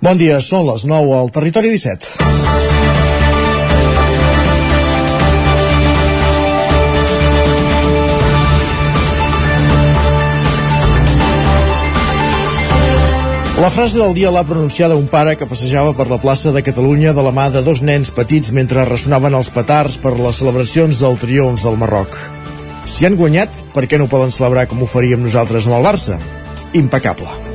Bon dia, són les 9 al Territori 17. La frase del dia l'ha pronunciada un pare que passejava per la plaça de Catalunya de la mà de dos nens petits mentre ressonaven els petards per les celebracions del triomf del Marroc. Si han guanyat, per què no poden celebrar com ho faríem nosaltres amb el Barça? Impecable.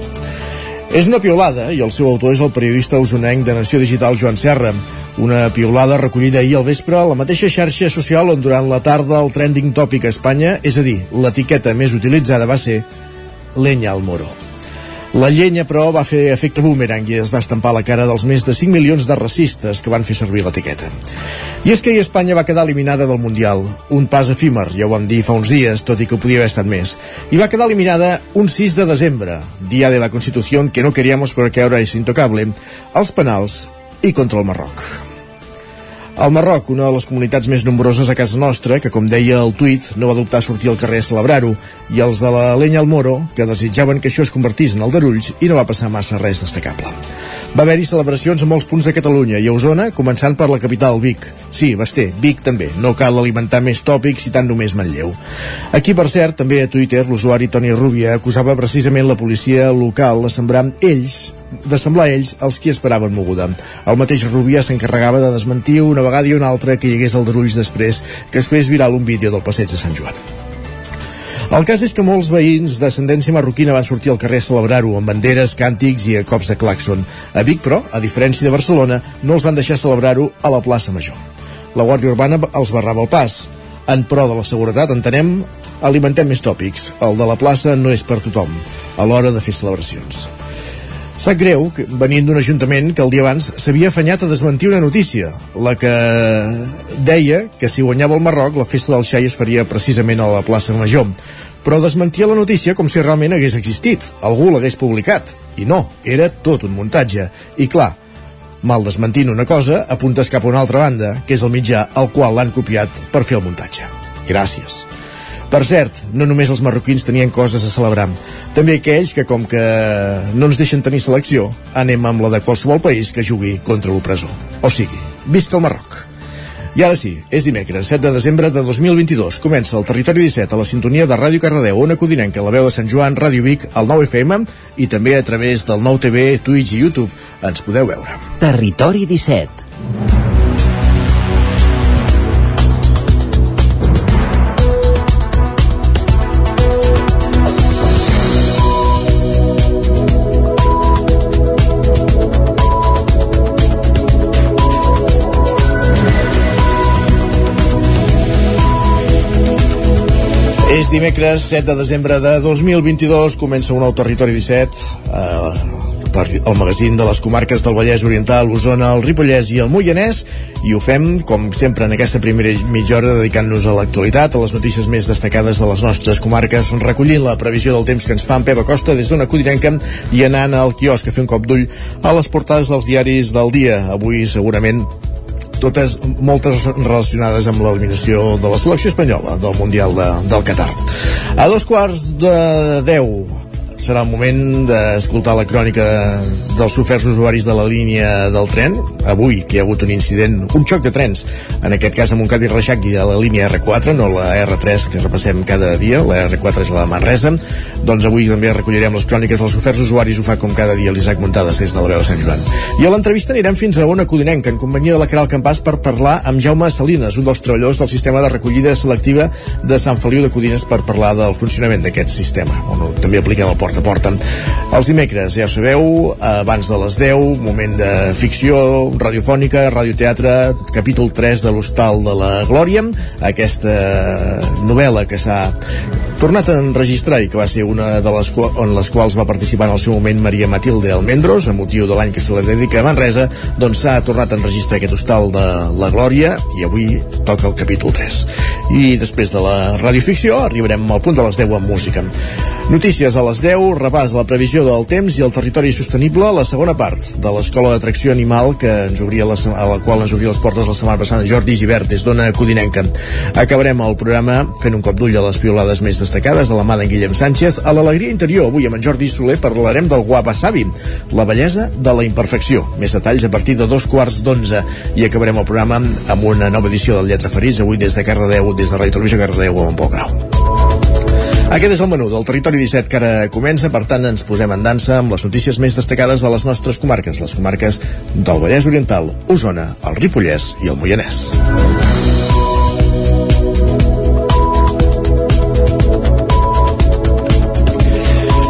És una piolada, i el seu autor és el periodista usonenc de Nació Digital Joan Serra. Una piolada recollida ahir al vespre a la mateixa xarxa social on durant la tarda el trending tòpic a Espanya, és a dir, l'etiqueta més utilitzada va ser Lenya al Moro. La llenya, però, va fer efecte boomerang i es va estampar la cara dels més de 5 milions de racistes que van fer servir l'etiqueta. I és que ahir Espanya va quedar eliminada del Mundial. Un pas efímer, ja ho vam dir fa uns dies, tot i que podia haver estat més. I va quedar eliminada un 6 de desembre, dia de la Constitució que no queríamos porque ahora es intocable, als penals i contra el Marroc. El Marroc, una de les comunitats més nombroses a casa nostra, que com deia el tuit, no va dubtar sortir al carrer a celebrar-ho, i els de la Lenya al Moro, que desitjaven que això es convertís en el d'Arulls i no va passar massa res destacable. Va haver-hi celebracions a molts punts de Catalunya i a Osona, començant per la capital, Vic. Sí, Basté, Vic també. No cal alimentar més tòpics i tant només Manlleu. Aquí, per cert, també a Twitter, l'usuari Toni Rubia acusava precisament la policia local de sembrar ells de semblar ells els qui esperaven moguda. El mateix Rubia s'encarregava de desmentir una vegada i una altra que hi hagués el drulls després que es fes viral un vídeo del passeig de Sant Joan. El cas és que molts veïns d'ascendència marroquina van sortir al carrer a celebrar-ho amb banderes, càntics i a cops de claxon. A Vic, però, a diferència de Barcelona, no els van deixar celebrar-ho a la plaça Major. La Guàrdia Urbana els barrava el pas. En pro de la seguretat, entenem, alimentem més tòpics. El de la plaça no és per tothom, a l'hora de fer celebracions. Sap greu, que, venint d'un ajuntament que el dia abans s'havia afanyat a desmentir una notícia, la que deia que si guanyava el Marroc la festa del xai es faria precisament a la plaça Major. Però desmentia la notícia com si realment hagués existit, algú l'hagués publicat. I no, era tot un muntatge. I clar, mal desmentint una cosa, apuntes cap a una altra banda, que és el mitjà al qual l'han copiat per fer el muntatge. Gràcies. Per cert, no només els marroquins tenien coses a celebrar, també aquells que, com que no ens deixen tenir selecció, anem amb la de qualsevol país que jugui contra l'opressor. O sigui, visca el Marroc. I ara sí, és dimecres, 7 de desembre de 2022. Comença el Territori 17 a la sintonia de Ràdio Cardedeu, Ona Codinenca, la veu de Sant Joan, Ràdio Vic, el 9 FM i també a través del 9 TV, Twitch i YouTube. Ens podeu veure. Territori 17 És dimecres 7 de desembre de 2022, comença un nou Territori 17, eh, el magazín de les comarques del Vallès Oriental, Osona, el Ripollès i el Moianès, i ho fem, com sempre, en aquesta primera mitja hora dedicant-nos a l'actualitat, a les notícies més destacades de les nostres comarques, recollint la previsió del temps que ens fa en Pep Acosta des d'una codirenca i anant al quiosc a fer un cop d'ull a les portades dels diaris del dia. Avui, segurament, totes moltes relacionades amb l'eliminació de la selecció espanyola del Mundial de, del Qatar. A dos quarts de deu serà el moment d'escoltar la crònica dels oferts usuaris de la línia del tren. Avui, que hi ha hagut un incident, un xoc de trens, en aquest cas amb un Cadí Reixac i a la línia R4, no la R3, que repassem cada dia, la R4 és la de Manresa. Doncs avui també recollirem les cròniques dels oferts usuaris, ho fa com cada dia l'Isaac Muntades des de la veu de Sant Joan. I a l'entrevista anirem fins a Ona Codinenca, en companyia de la Caral Campàs, per parlar amb Jaume Salines, un dels treballadors del sistema de recollida selectiva de Sant Feliu de Codines, per parlar del funcionament d'aquest sistema, on també apliquem el porta a porta. Els dimecres, ja sabeu, abans de les 10, moment de ficció radiofònica, radioteatre, capítol 3 de l'Hostal de la Glòria, aquesta novel·la que s'ha tornat a enregistrar i que va ser una de les, on les quals va participar en el seu moment Maria Matilde Almendros, a motiu de l'any que se la dedica a Manresa, doncs s'ha tornat a enregistrar aquest hostal de la Glòria i avui toca el capítol 3. I després de la radioficció arribarem al punt de les 10 amb música. Notícies a les 10, repàs la previsió del temps i el territori sostenible, la segona part de l'Escola d'Atracció Animal que ens obria la, a la qual ens obria les portes la setmana passada Jordi Givert des d'Ona Codinenca. Acabarem el programa fent un cop d'ull a les piolades més destacades de la mà d'en Guillem Sánchez. A l'Alegria Interior, avui amb en Jordi Soler parlarem del Guapasabi, la bellesa de la imperfecció. Més detalls a partir de dos quarts d'onze. I acabarem el programa amb una nova edició del Lletra Ferits, avui des de Cardedeu, des de Ràdio Televisió Cardedeu amb Pol Grau. Aquest és el menú del Territori 17 que ara comença, per tant ens posem en dansa amb les notícies més destacades de les nostres comarques, les comarques del Vallès Oriental, Osona, el Ripollès i el Moianès.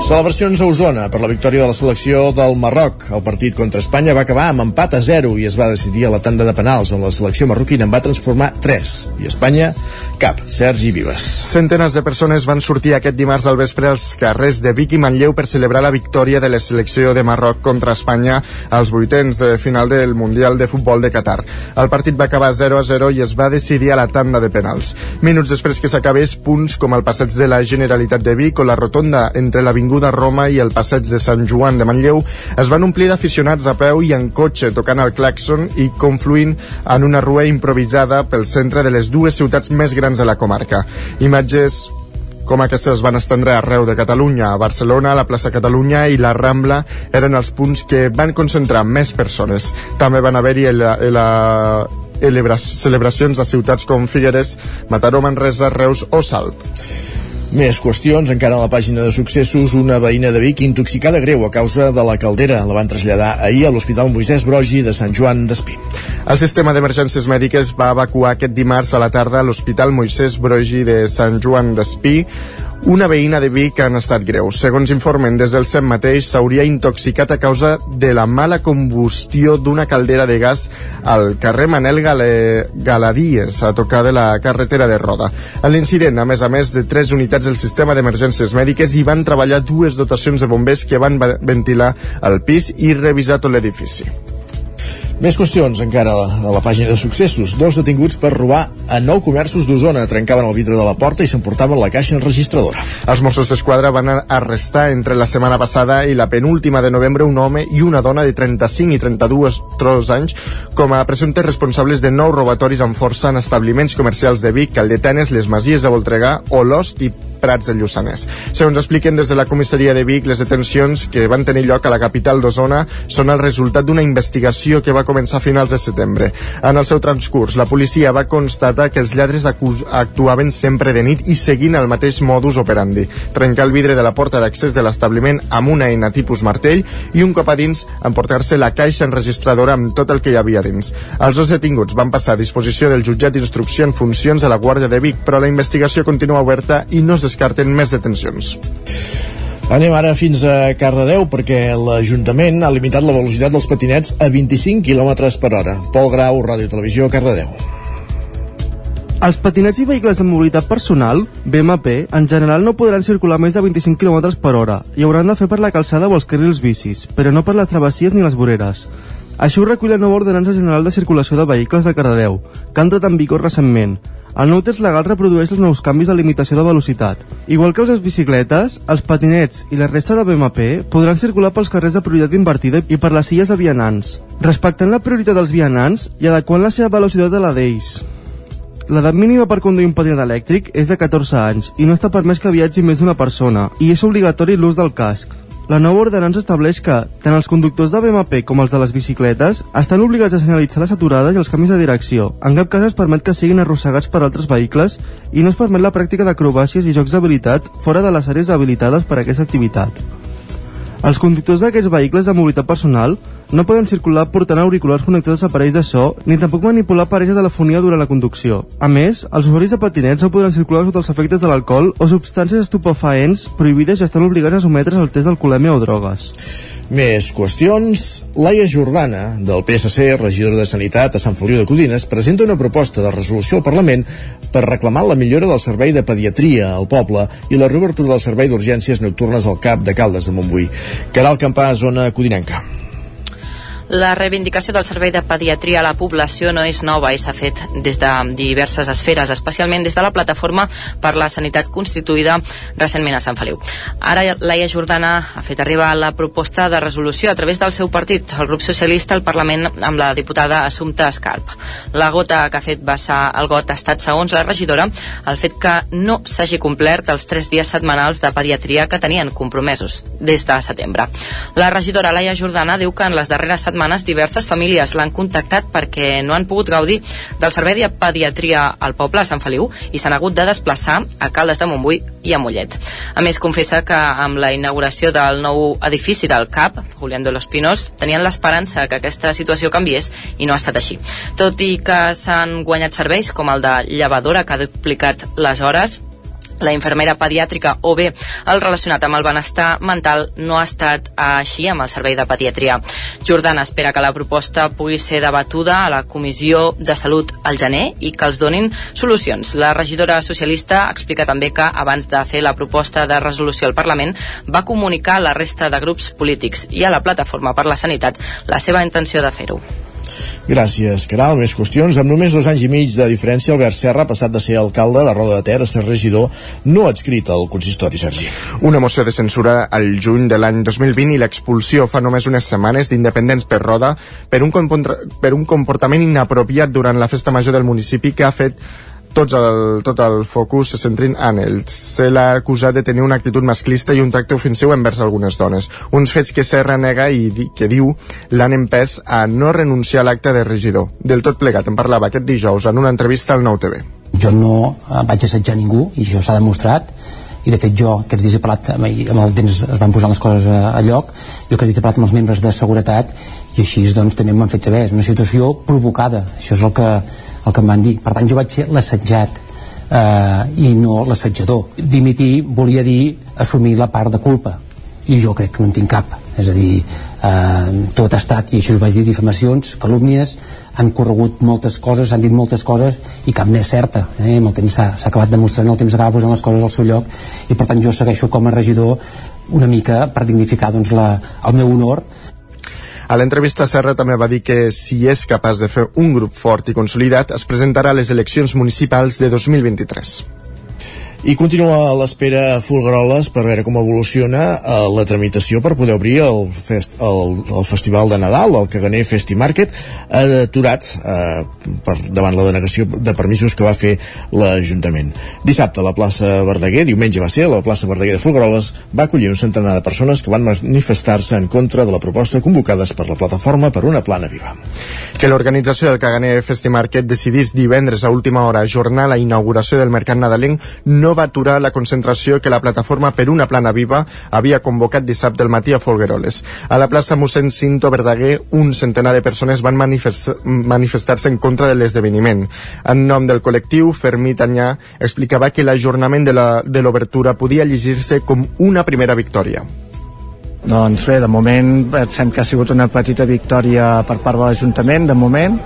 Celebracions a Osona per la victòria de la selecció del Marroc. El partit contra Espanya va acabar amb empat a 0 i es va decidir a la tanda de penals, on la selecció marroquina en va transformar 3 i Espanya cap. Sergi Vives. Centenes de persones van sortir aquest dimarts al vespre als carrers de Vic i Manlleu per celebrar la victòria de la selecció de Marroc contra Espanya als vuitens de final del Mundial de Futbol de Qatar. El partit va acabar 0 a 0 i es va decidir a la tanda de penals. Minuts després que s'acabés, punts com el passeig de la Generalitat de Vic o la rotonda entre l'Avinguda l'Avinguda Roma i el passeig de Sant Joan de Manlleu es van omplir d'aficionats a peu i en cotxe tocant el claxon i confluint en una rua improvisada pel centre de les dues ciutats més grans de la comarca. Imatges com aquestes van estendre arreu de Catalunya. A Barcelona, la plaça Catalunya i la Rambla eren els punts que van concentrar més persones. També van haver-hi la, la celebracions a ciutats com Figueres, Mataró, Manresa, Reus o Salt. Més qüestions, encara a la pàgina de successos, una veïna de Vic intoxicada greu a causa de la caldera. La van traslladar ahir a l'Hospital Moisès Brogi de Sant Joan d'Espí. El sistema d'emergències mèdiques va evacuar aquest dimarts a la tarda a l'Hospital Moisès Brogi de Sant Joan d'Espí una veïna de Vic en estat greu. Segons informen des del SEM mateix, s'hauria intoxicat a causa de la mala combustió d'una caldera de gas al carrer Manel Gale... Galadies, a tocar de la carretera de Roda. En l'incident, a més a més de tres unitats del sistema d'emergències mèdiques, hi van treballar dues dotacions de bombers que van ventilar el pis i revisar tot l'edifici. Més qüestions encara a la, a la pàgina de successos. Dos detinguts per robar a nou comerços d'Osona. Trencaven el vidre de la porta i s'emportaven la caixa enregistradora. Els Mossos d'Esquadra van arrestar entre la setmana passada i la penúltima de novembre un home i una dona de 35 i 32 tros anys com a presumptes responsables de nou robatoris amb força en establiments comercials de Vic, Caldetenes, les Masies de Voltregà, Olost i Prats del Lluçanès. Segons expliquen des de la comissaria de Vic, les detencions que van tenir lloc a la capital d'Osona són el resultat d'una investigació que va començar a finals de setembre. En el seu transcurs, la policia va constatar que els lladres actuaven sempre de nit i seguint el mateix modus operandi. Trencar el vidre de la porta d'accés de l'establiment amb una eina tipus martell i un cop a dins emportar-se la caixa enregistradora amb tot el que hi havia dins. Els dos detinguts van passar a disposició del jutjat d'instrucció en funcions de la Guàrdia de Vic, però la investigació continua oberta i no es descarten més detencions. Anem ara fins a Cardedeu perquè l'Ajuntament ha limitat la velocitat dels patinets a 25 km per hora. Pol Grau, Ràdio Televisió, Cardedeu. Els patinets i vehicles de mobilitat personal, BMP, en general no podran circular més de 25 km per hora i hauran de fer per la calçada o els carrils bicis, però no per les travessies ni les voreres. Això ho recull la nova ordenança general de circulació de vehicles de Cardedeu, que ha entrat en vigor recentment, el nou text legal reprodueix els nous canvis de limitació de velocitat. Igual que les bicicletes, els patinets i la resta de BMP podran circular pels carrers de prioritat invertida i per les silles de vianants, respectant la prioritat dels vianants i adequant la seva velocitat a la d'ells. L'edat mínima per conduir un patinet elèctric és de 14 anys i no està permès que viatgi més d'una persona i és obligatori l'ús del casc. La nova ordenança estableix que tant els conductors de BMP com els de les bicicletes estan obligats a senyalitzar les aturades i els canvis de direcció. En cap cas es permet que siguin arrossegats per altres vehicles i no es permet la pràctica d'acrobàcies i jocs d'habilitat fora de les àrees habilitades per a aquesta activitat. Els conductors d'aquests vehicles de mobilitat personal no poden circular portant auriculars connectats a aparells de so ni tampoc manipular aparells de telefonia durant la conducció. A més, els usuaris de patinets no podran circular sota els efectes de l'alcohol o substàncies estupefaents prohibides i estan obligats a sometre's al test d'alcoholèmia o drogues. Més qüestions. Laia Jordana, del PSC, regidora de Sanitat a Sant Feliu de Codines, presenta una proposta de resolució al Parlament per reclamar la millora del servei de pediatria al poble i la reobertura del servei d'urgències nocturnes al CAP de Caldes de Montbui. Caral Campà, zona codinenca. La reivindicació del servei de pediatria a la població no és nova i s'ha fet des de diverses esferes, especialment des de la plataforma per la sanitat constituïda recentment a Sant Feliu. Ara Laia Jordana ha fet arribar la proposta de resolució a través del seu partit, el grup socialista, al Parlament amb la diputada Assumpta Escarp. La gota que ha fet vessar el got ha estat, segons la regidora, el fet que no s'hagi complert els tres dies setmanals de pediatria que tenien compromesos des de setembre. La regidora Laia Jordana diu que en les darreres setmanes setmanes diverses famílies l'han contactat perquè no han pogut gaudir del servei de pediatria al poble de Sant Feliu i s'han hagut de desplaçar a Caldes de Montbui i a Mollet. A més, confessa que amb la inauguració del nou edifici del CAP, Julián de los Pinos, tenien l'esperança que aquesta situació canviés i no ha estat així. Tot i que s'han guanyat serveis com el de llevadora que ha duplicat les hores, la infermera pediàtrica o bé el relacionat amb el benestar mental no ha estat així amb el servei de pediatria. Jordana espera que la proposta pugui ser debatuda a la Comissió de Salut al gener i que els donin solucions. La regidora socialista explica també que abans de fer la proposta de resolució al Parlament va comunicar a la resta de grups polítics i a la Plataforma per la Sanitat la seva intenció de fer-ho. Gràcies, Caral. Més qüestions. Amb només dos anys i mig de diferència, Albert Serra ha passat de ser alcalde de Roda de Ter a ser regidor no adscrit al consistori, Sergi. Una moció de censura al juny de l'any 2020 i l'expulsió fa només unes setmanes d'independents per Roda per un, per un comportament inapropiat durant la festa major del municipi que ha fet tots el, tot el focus se centrin en ells. Se l'ha acusat de tenir una actitud masclista i un tracte ofensiu envers algunes dones. Uns fets que Serra nega i di, que diu l'han empès a no renunciar a l'acte de regidor. Del tot plegat en parlava aquest dijous en una entrevista al Nou TV. Jo no eh, vaig assetjar ningú i això s'ha demostrat i de fet jo aquests dies he parlat amb, amb el temps es van posar les coses a, a lloc. Jo aquests dies he parlat amb els membres de seguretat i així doncs també m'han fet saber. És una situació provocada. Això és el que el que em van dir. Per tant, jo vaig ser l'assetjat eh, i no l'assetjador. Dimitir volia dir assumir la part de culpa. I jo crec que no en tinc cap és a dir, eh, tot ha estat i això us vaig dir, difamacions, calúmnies han corregut moltes coses, s'han dit moltes coses i cap més certa eh? amb el temps s'ha acabat demostrant, el temps acaba posant les coses al seu lloc i per tant jo segueixo com a regidor una mica per dignificar doncs, la, el meu honor a l'entrevista Serra també va dir que si és capaç de fer un grup fort i consolidat es presentarà a les eleccions municipals de 2023. I continua l'espera Fulgaroles per veure com evoluciona eh, la tramitació per poder obrir el, fest, el, el Festival de Nadal, el Caganer Festi Market, aturat eh, per, davant la denegació de permisos que va fer l'Ajuntament. Dissabte a la plaça Verdaguer, diumenge va ser, la plaça Verdaguer de Fulgaroles va acollir un centenar de persones que van manifestar-se en contra de la proposta convocades per la plataforma per una plana viva. Que l'organització del Caganer Festi Market decidís divendres a última hora ajornar la inauguració del mercat nadalenc no va aturar la concentració que la plataforma per una plana viva havia convocat dissabte al matí a Folgueroles. A la plaça mossèn Cinto Verdaguer, un centenar de persones van manifestar-se en contra de l'esdeveniment. En nom del col·lectiu, Fermí Tanyà explicava que l'ajornament de l'obertura podia llegir-se com una primera victòria. Doncs bé, de moment pensem que ha sigut una petita victòria per part de l'Ajuntament, de moment,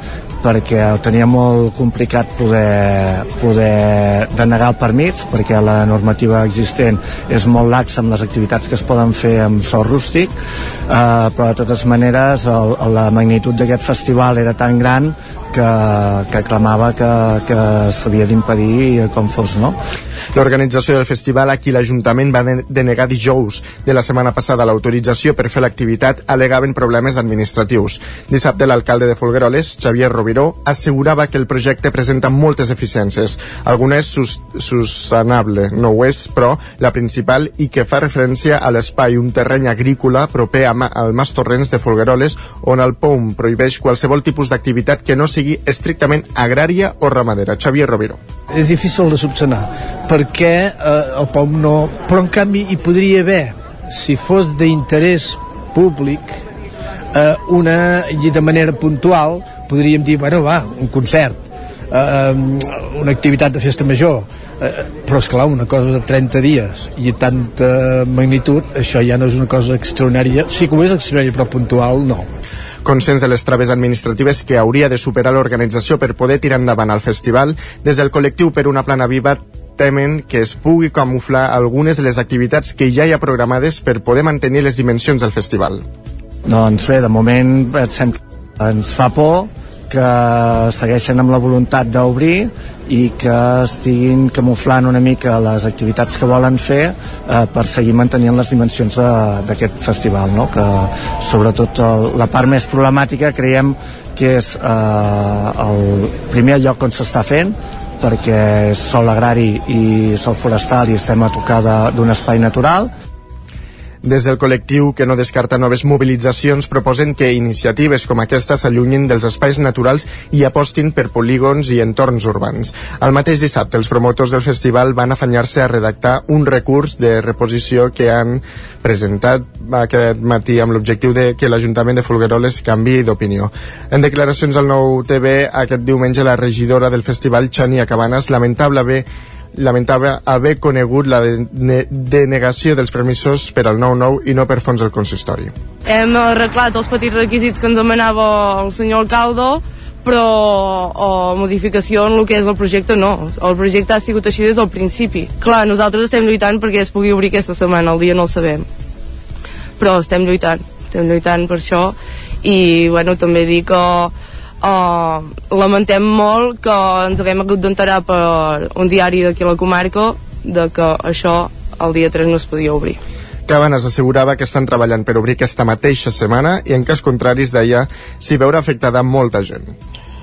perquè ho tenia molt complicat poder, poder denegar el permís perquè la normativa existent és molt laxa amb les activitats que es poden fer amb sol rústic eh, però de totes maneres el, la magnitud d'aquest festival era tan gran que, que clamava que, que s'havia d'impedir com fos, no? L'organització del festival a qui l'Ajuntament va denegar dijous de la setmana passada l'autorització per fer l'activitat alegaven problemes administratius. Dissabte l'alcalde de Folgueroles, Xavier Rovira, assegurava que el projecte presenta moltes eficiències. Algunes sus susanable, no ho és, però la principal i que fa referència a l'espai, un terreny agrícola proper al Mas Torrents de Folgueroles, on el POUM prohibeix qualsevol tipus d'activitat que no sigui estrictament agrària o ramadera. Xavier Rovira. És difícil de subsanar perquè eh, el POM no... Però en canvi hi podria haver, si fos d'interès públic, eh, una, i de manera puntual, podríem dir, bueno, va, un concert, eh, una activitat de festa major, eh, però és clar, una cosa de 30 dies i tanta magnitud, això ja no és una cosa extraordinària, sí que ho és extraordinària, però puntual no. Conscients de les traves administratives que hauria de superar l'organització per poder tirar endavant el festival, des del col·lectiu per una plana viva temen que es pugui camuflar algunes de les activitats que ja hi ha programades per poder mantenir les dimensions del festival. Doncs bé, de moment pensem que ens fa por que segueixen amb la voluntat d'obrir i que estiguin camuflant una mica les activitats que volen fer eh, per seguir mantenint les dimensions d'aquest festival no? que sobretot el, la part més problemàtica creiem que és eh, el primer lloc on s'està fent perquè és sol agrari i sol forestal i estem a tocar d'un espai natural des del col·lectiu que no descarta noves mobilitzacions proposen que iniciatives com aquesta s'allunyin dels espais naturals i apostin per polígons i entorns urbans. El mateix dissabte els promotors del festival van afanyar-se a redactar un recurs de reposició que han presentat aquest matí amb l'objectiu de que l'Ajuntament de Folgueroles canvi d'opinió. En declaracions al nou TV aquest diumenge la regidora del festival, Xania Cabanes, lamentable haver lamentava haver conegut la denegació dels permisos per al 9-9 i no per fons del consistori. Hem arreglat els petits requisits que ens demanava el senyor alcalde, però o modificació en el que és el projecte no. El projecte ha sigut així des del principi. Clar, nosaltres estem lluitant perquè es pugui obrir aquesta setmana, el dia no el sabem. Però estem lluitant, estem lluitant per això i bueno, també dir que uh, lamentem molt que ens haguem hagut d'enterar per un diari d'aquí a la comarca de que això el dia 3 no es podia obrir. Cabanes assegurava que estan treballant per obrir aquesta mateixa setmana i en cas contrari es deia s'hi veurà afectada molta gent.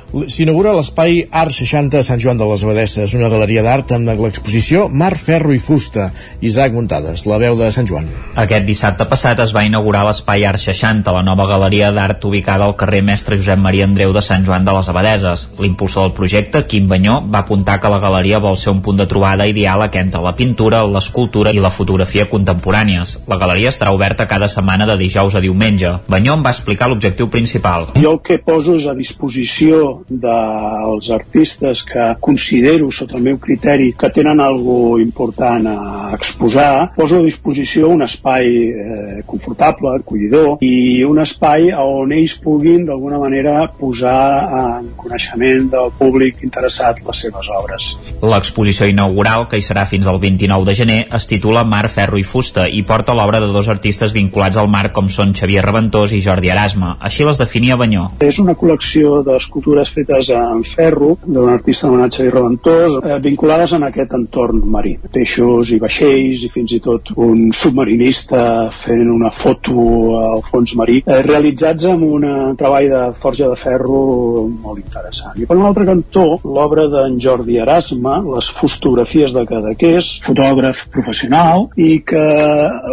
S'inaugura l'espai Art 60 a Sant Joan de les Abadesses, una galeria d'art amb l'exposició Mar, Ferro i Fusta. Isaac Muntades, la veu de Sant Joan. Aquest dissabte passat es va inaugurar l'espai Art 60, la nova galeria d'art ubicada al carrer Mestre Josep Maria Andreu de Sant Joan de les Abadeses. L'impulsor del projecte, Quim Banyó, va apuntar que la galeria vol ser un punt de trobada i diàleg entre la pintura, l'escultura i la fotografia contemporànies. La galeria estarà oberta cada setmana de dijous a diumenge. Banyó en va explicar l'objectiu principal. Jo el que poso és a disposició dels artistes que considero, sota el meu criteri, que tenen algo important a exposar, poso a disposició un espai eh, confortable, acollidor, i un espai on ells puguin, d'alguna manera, posar en coneixement del públic interessat les seves obres. L'exposició inaugural, que hi serà fins al 29 de gener, es titula Mar, Ferro i Fusta i porta l'obra de dos artistes vinculats al mar com són Xavier Reventós i Jordi Erasme. Així les definia Banyó. És una col·lecció d'escultures fetes en ferro d'un artista anomenat Xavier Reventós eh, vinculades en aquest entorn marí. Peixos i vaixells i fins i tot un submarinista fent una foto al fons marí eh, realitzats amb un treball de forja de ferro molt interessant. I per un altre cantó, l'obra d'en Jordi Erasme, les fotografies de Cadaqués, fotògraf professional i que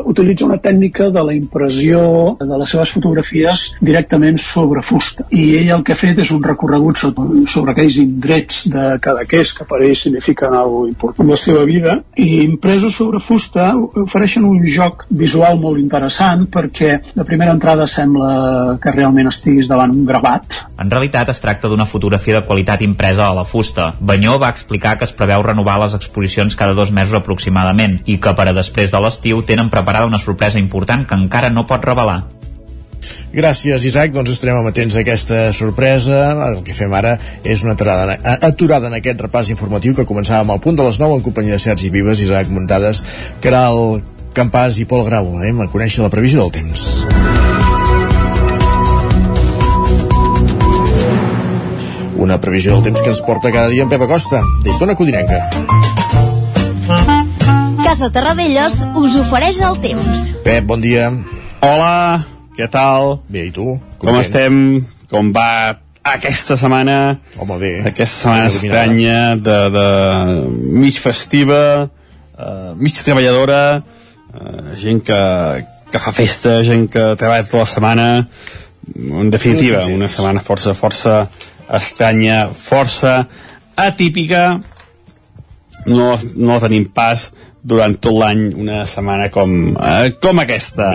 utilitza una tècnica de la impressió de les seves fotografies directament sobre fusta. I ell el que ha fet és un recorregut sobre aquells indrets de Cadaqués que per ell signifiquen alguna important la seva vida i impresos sobre fusta ofereixen un joc visual molt interessant perquè de primera entrada sembla que realment estiguis davant un gravat. En realitat es tracta d'una fotografia de qualitat impresa a la fusta. Banyó va explicar que es preveu renovar les exposicions cada dos mesos aproximadament i que per a després de l'estiu tenen preparada una sorpresa important que encara no pot revelar. Gràcies, Isaac. Doncs estarem amatents a aquesta sorpresa. El que fem ara és una aturada, aturada en aquest repàs informatiu que començàvem al punt de les 9 en companyia de Sergi Vives, Isaac Muntades, Caral Campàs i Pol Grau. Anem a conèixer la previsió del temps. Una previsió del temps que ens porta cada dia en Pep Acosta, des d'Ona Codinenca. Casa Terradellos us ofereix el temps. Pep, bon dia. Hola, què tal? Bé, i tu? Com, Com estem? Com va aquesta setmana? Home, bé. Aquesta setmana estranya de, de mig festiva, uh, mig treballadora, uh, gent que, que fa festa, gent que treballa tota la setmana, en definitiva, una setmana força, força estranya, força atípica, no, no tenim pas durant tot l'any una setmana com, eh, com aquesta.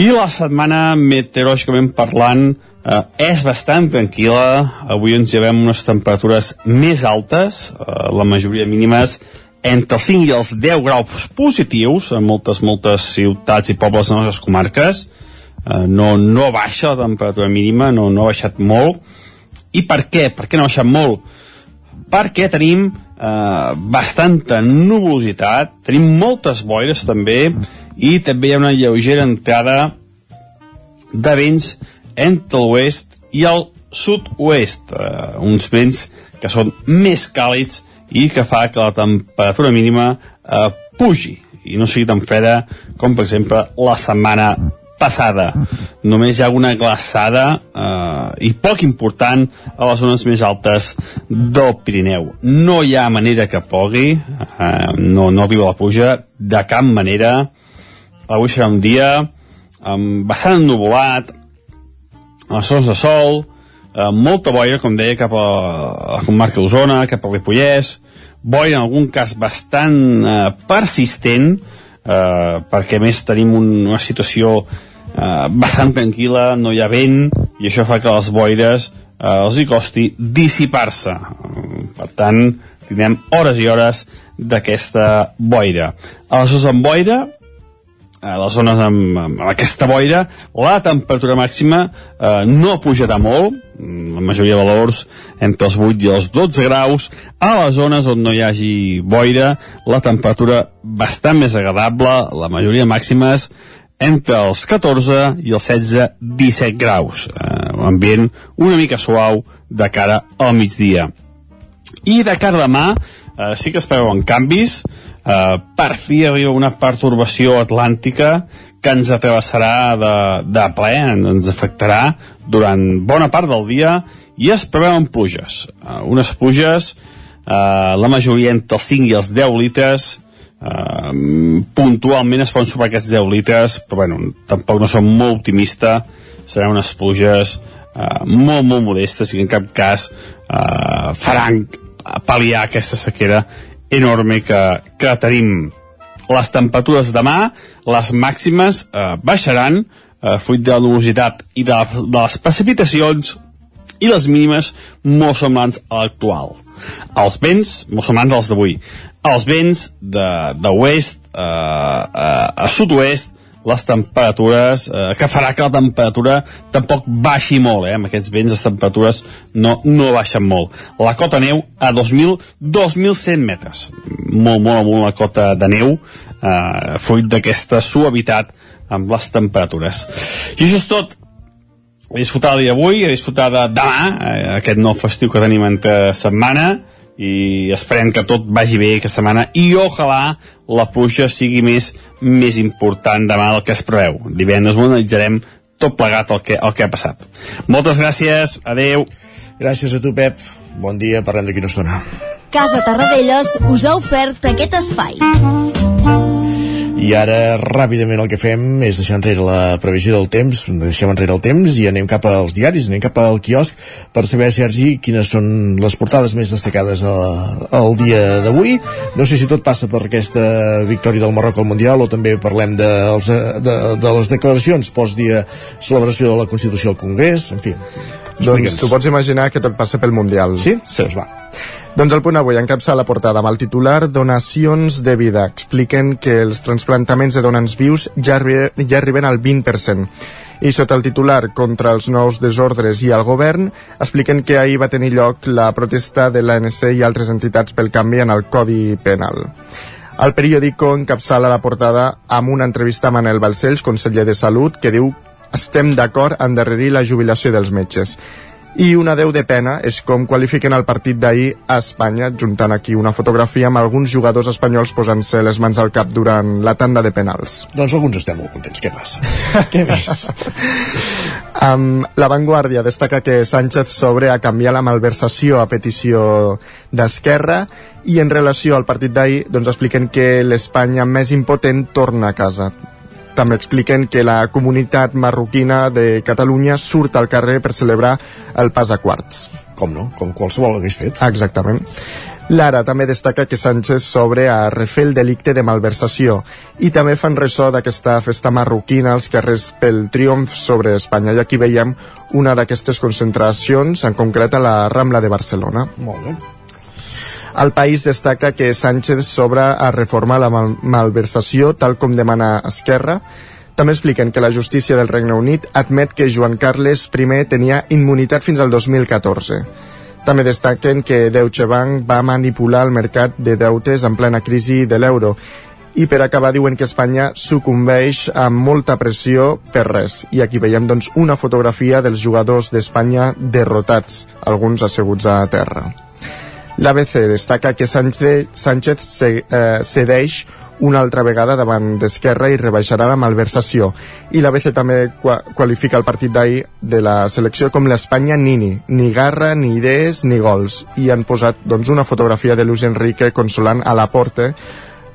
I la setmana meteorològicament parlant eh, és bastant tranquil·la. Avui ens llevem unes temperatures més altes, eh, la majoria mínimes entre els 5 i els 10 graus positius en moltes, moltes ciutats i pobles de les nostres comarques. Eh, no, no baixa la temperatura mínima, no, no ha baixat molt. I per què? Per què no ha baixat molt? Perquè tenim eh, bastanta nuvolositat, tenim moltes boires també, i també hi ha una lleugera entrada de vents entre l'oest i el sud-oest, eh, uns vents que són més càlids i que fa que la temperatura mínima eh, pugi i no sigui tan freda com per exemple la setmana passada. Només hi ha una glaçada eh, i poc important a les zones més altes del Pirineu. No hi ha manera que pogui, eh, no, no arriba la puja, de cap manera. Avui serà un dia eh, bastant ennuvolat, a les zones de sol, eh, molta boira, com deia, cap a la comarca d'Osona, cap al Ripollès, boira en algun cas bastant eh, persistent, eh, perquè més tenim un, una situació bastant tranquil·la, no hi ha vent, i això fa que les boires eh, els hi costi dissipar-se. Per tant, tindrem hores i hores d'aquesta boira. A les zones amb boira, a les zones amb, amb aquesta boira, la temperatura màxima eh, no pujarà molt, la majoria de valors entre els 8 i els 12 graus. A les zones on no hi hagi boira, la temperatura bastant més agradable, la majoria màximes entre els 14 i els 16-17 graus. Eh, un ambient una mica suau de cara al migdia. I de cara a demà eh, sí que es veuen canvis. Eh, per fi arriba una pertorbació atlàntica que ens atravessarà de, de ple, ens afectarà durant bona part del dia i es preveuen pluges. Uh, unes pluges, uh, la majoria entre els 5 i els 10 litres, uh, puntualment es poden superar aquests 10 litres, però bueno, tampoc no som molt optimista, seran unes pluges uh, molt, molt modestes i en cap cas uh, faran pal·liar aquesta sequera enorme que, que tenim les temperatures demà, les màximes eh, baixaran, eh, fruit de la nubositat i de, de les precipitacions, i les mínimes molt semblants a l'actual. Els vents, molt semblants als d'avui. Els vents de, de oest eh, a, a sud-oest les temperatures, eh, que farà que la temperatura tampoc baixi molt, eh? amb aquests vents les temperatures no, no baixen molt. La cota neu a 2.000-2.100 metres, molt, molt amunt la cota de neu, eh, fruit d'aquesta suavitat amb les temperatures. I això és tot. A disfrutar el dia d'avui, a disfrutar de demà, eh, aquest nou festiu que tenim entre setmana, i esperem que tot vagi bé aquesta setmana i ojalà la pluja sigui més més important demà del que es preveu. Divendres ho analitzarem tot plegat el que, el que ha passat. Moltes gràcies, adeu. Gràcies a tu, Pep. Bon dia, parlem d'aquí una estona. Casa Tarradellas us ha ofert aquest espai. I ara, ràpidament, el que fem és deixar enrere la previsió del temps, deixem enrere el temps i anem cap als diaris, anem cap al quiosc per saber, Sergi, quines són les portades més destacades al dia d'avui. No sé si tot passa per aquesta victòria del Marroc al Mundial o també parlem de, de, de les declaracions post-dia celebració de la Constitució al Congrés, en fi. Doncs tu pots imaginar que tot passa pel Mundial. Sí? Sí. Doncs va. Doncs el punt avui encapça la portada amb el titular Donacions de vida. Expliquen que els transplantaments de donants vius ja, arri ja arriben al 20%. I sota el titular contra els nous desordres i el govern, expliquen que ahir va tenir lloc la protesta de l'ANC i altres entitats pel canvi en el Codi Penal. El periòdico encapçala la portada amb una entrevista a Manel Balcells, conseller de Salut, que diu estem d'acord en endarrerir la jubilació dels metges i una deu de pena és com qualifiquen el partit d'ahir a Espanya, juntant aquí una fotografia amb alguns jugadors espanyols posant-se les mans al cap durant la tanda de penals. Doncs alguns estem molt contents. Què passa? Què més? Um, la Vanguardia destaca que Sánchez s'obre a canviar la malversació a petició d'Esquerra i en relació al partit d'ahir doncs expliquen que l'Espanya més impotent torna a casa també expliquen que la comunitat marroquina de Catalunya surt al carrer per celebrar el pas a quarts. Com no? Com qualsevol hagués fet. Exactament. Lara també destaca que Sánchez s'obre a refer el delicte de malversació i també fan ressò d'aquesta festa marroquina als carrers pel triomf sobre Espanya. I aquí veiem una d'aquestes concentracions, en concret a la Rambla de Barcelona. Molt bé. El país destaca que Sánchez s'obre a reformar la mal malversació tal com demana Esquerra. També expliquen que la justícia del Regne Unit admet que Joan Carles I tenia immunitat fins al 2014. També destaquen que Deutsche Bank va manipular el mercat de deutes en plena crisi de l'euro i per acabar diuen que Espanya sucumbeix amb molta pressió per res i aquí veiem doncs una fotografia dels jugadors d'Espanya derrotats, alguns asseguts a terra. L'ABC destaca que Sánchez, Sánchez se, eh, cedeix una altra vegada davant d'Esquerra i rebaixarà la malversació. I l'ABC també qua qualifica el partit d'ahir de la selecció com l'Espanya nini, ni garra, ni idees, ni gols. I han posat doncs, una fotografia de Luis Enrique consolant a la Porte,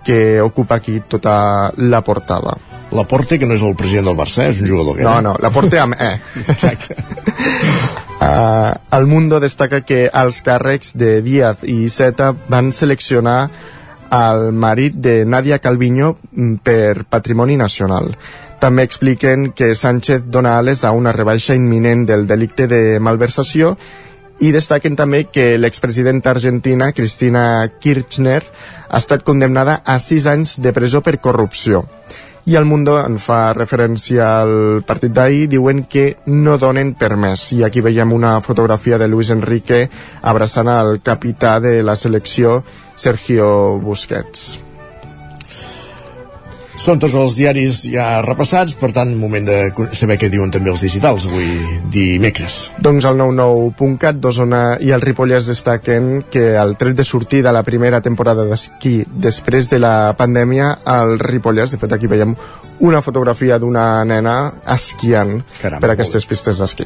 que ocupa aquí tota la portada. La Porte, que no és el president del Barça, és un jugador. No, no, la Porte amb E. Exacte. Uh, el Mundo destaca que els càrrecs de Díaz i Iceta van seleccionar el marit de Nadia Calviño mm, per Patrimoni Nacional. També expliquen que Sánchez dona ales a una rebaixa imminent del delicte de malversació i destaquen també que l'expresidenta argentina, Cristina Kirchner, ha estat condemnada a sis anys de presó per corrupció. I el Mundo en fa referència al partit d'ahir, diuen que no donen per més. I aquí veiem una fotografia de Luis Enrique abraçant al capità de la selecció, Sergio Busquets. Són tots els diaris ja repassats, per tant, moment de saber què diuen també els digitals avui dimecres. Doncs el 99.cat d'Osona i el Ripollès destaquen que el tret de sortir de la primera temporada d'esquí després de la pandèmia, el Ripollès, de fet aquí veiem una fotografia d'una nena esquiant Caram, per aquestes pistes d'esquí.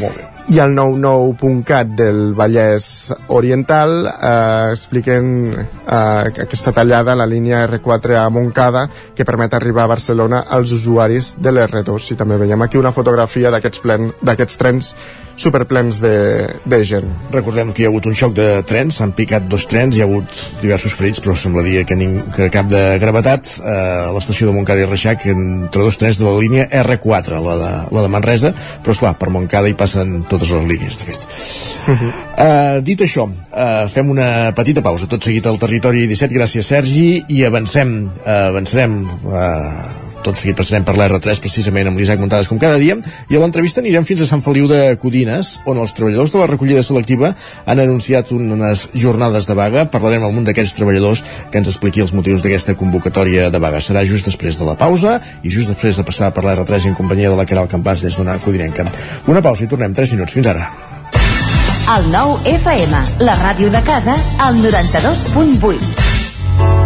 Molt bé. I el 99.cat del Vallès Oriental eh, expliquen eh, aquesta tallada a la línia R4 a Montcada que permet arribar a Barcelona als usuaris de l'R2 i també veiem aquí una fotografia d'aquests trens superplens de, de gent. Recordem que hi ha hagut un xoc de trens, s'han picat dos trens, hi ha hagut diversos ferits, però semblaria que, ning que cap de gravetat eh, a l'estació de Montcada i Reixac entre dos trens de la línia R4, la de, la de Manresa, però esclar, per Montcada hi passen totes les línies, de fet. Uh, dit això, uh, fem una petita pausa, tot seguit al territori 17, gràcies Sergi, i avancem, uh, avançarem uh, tot seguit passarem per l'R3 precisament amb l'Isaac Montades com cada dia. I a l'entrevista anirem fins a Sant Feliu de Codines on els treballadors de la recollida selectiva han anunciat unes jornades de vaga. Parlarem amb un d'aquests treballadors que ens expliqui els motius d'aquesta convocatòria de vaga. Serà just després de la pausa i just després de passar per l'R3 en companyia de la Caral Campàs des d'una Codinenca. Una pausa i tornem 3 minuts, fins ara. El nou FM, la ràdio de casa, al 92.8.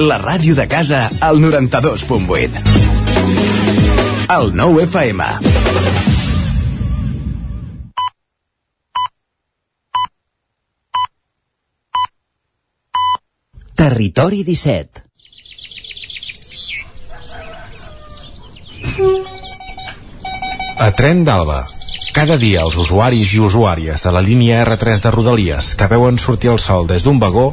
La ràdio de casa al 92.8. El 9 FM. Territori 17. A Tren d'Alba. Cada dia els usuaris i usuàries de la línia R3 de Rodalies que veuen sortir el sol des d'un vagó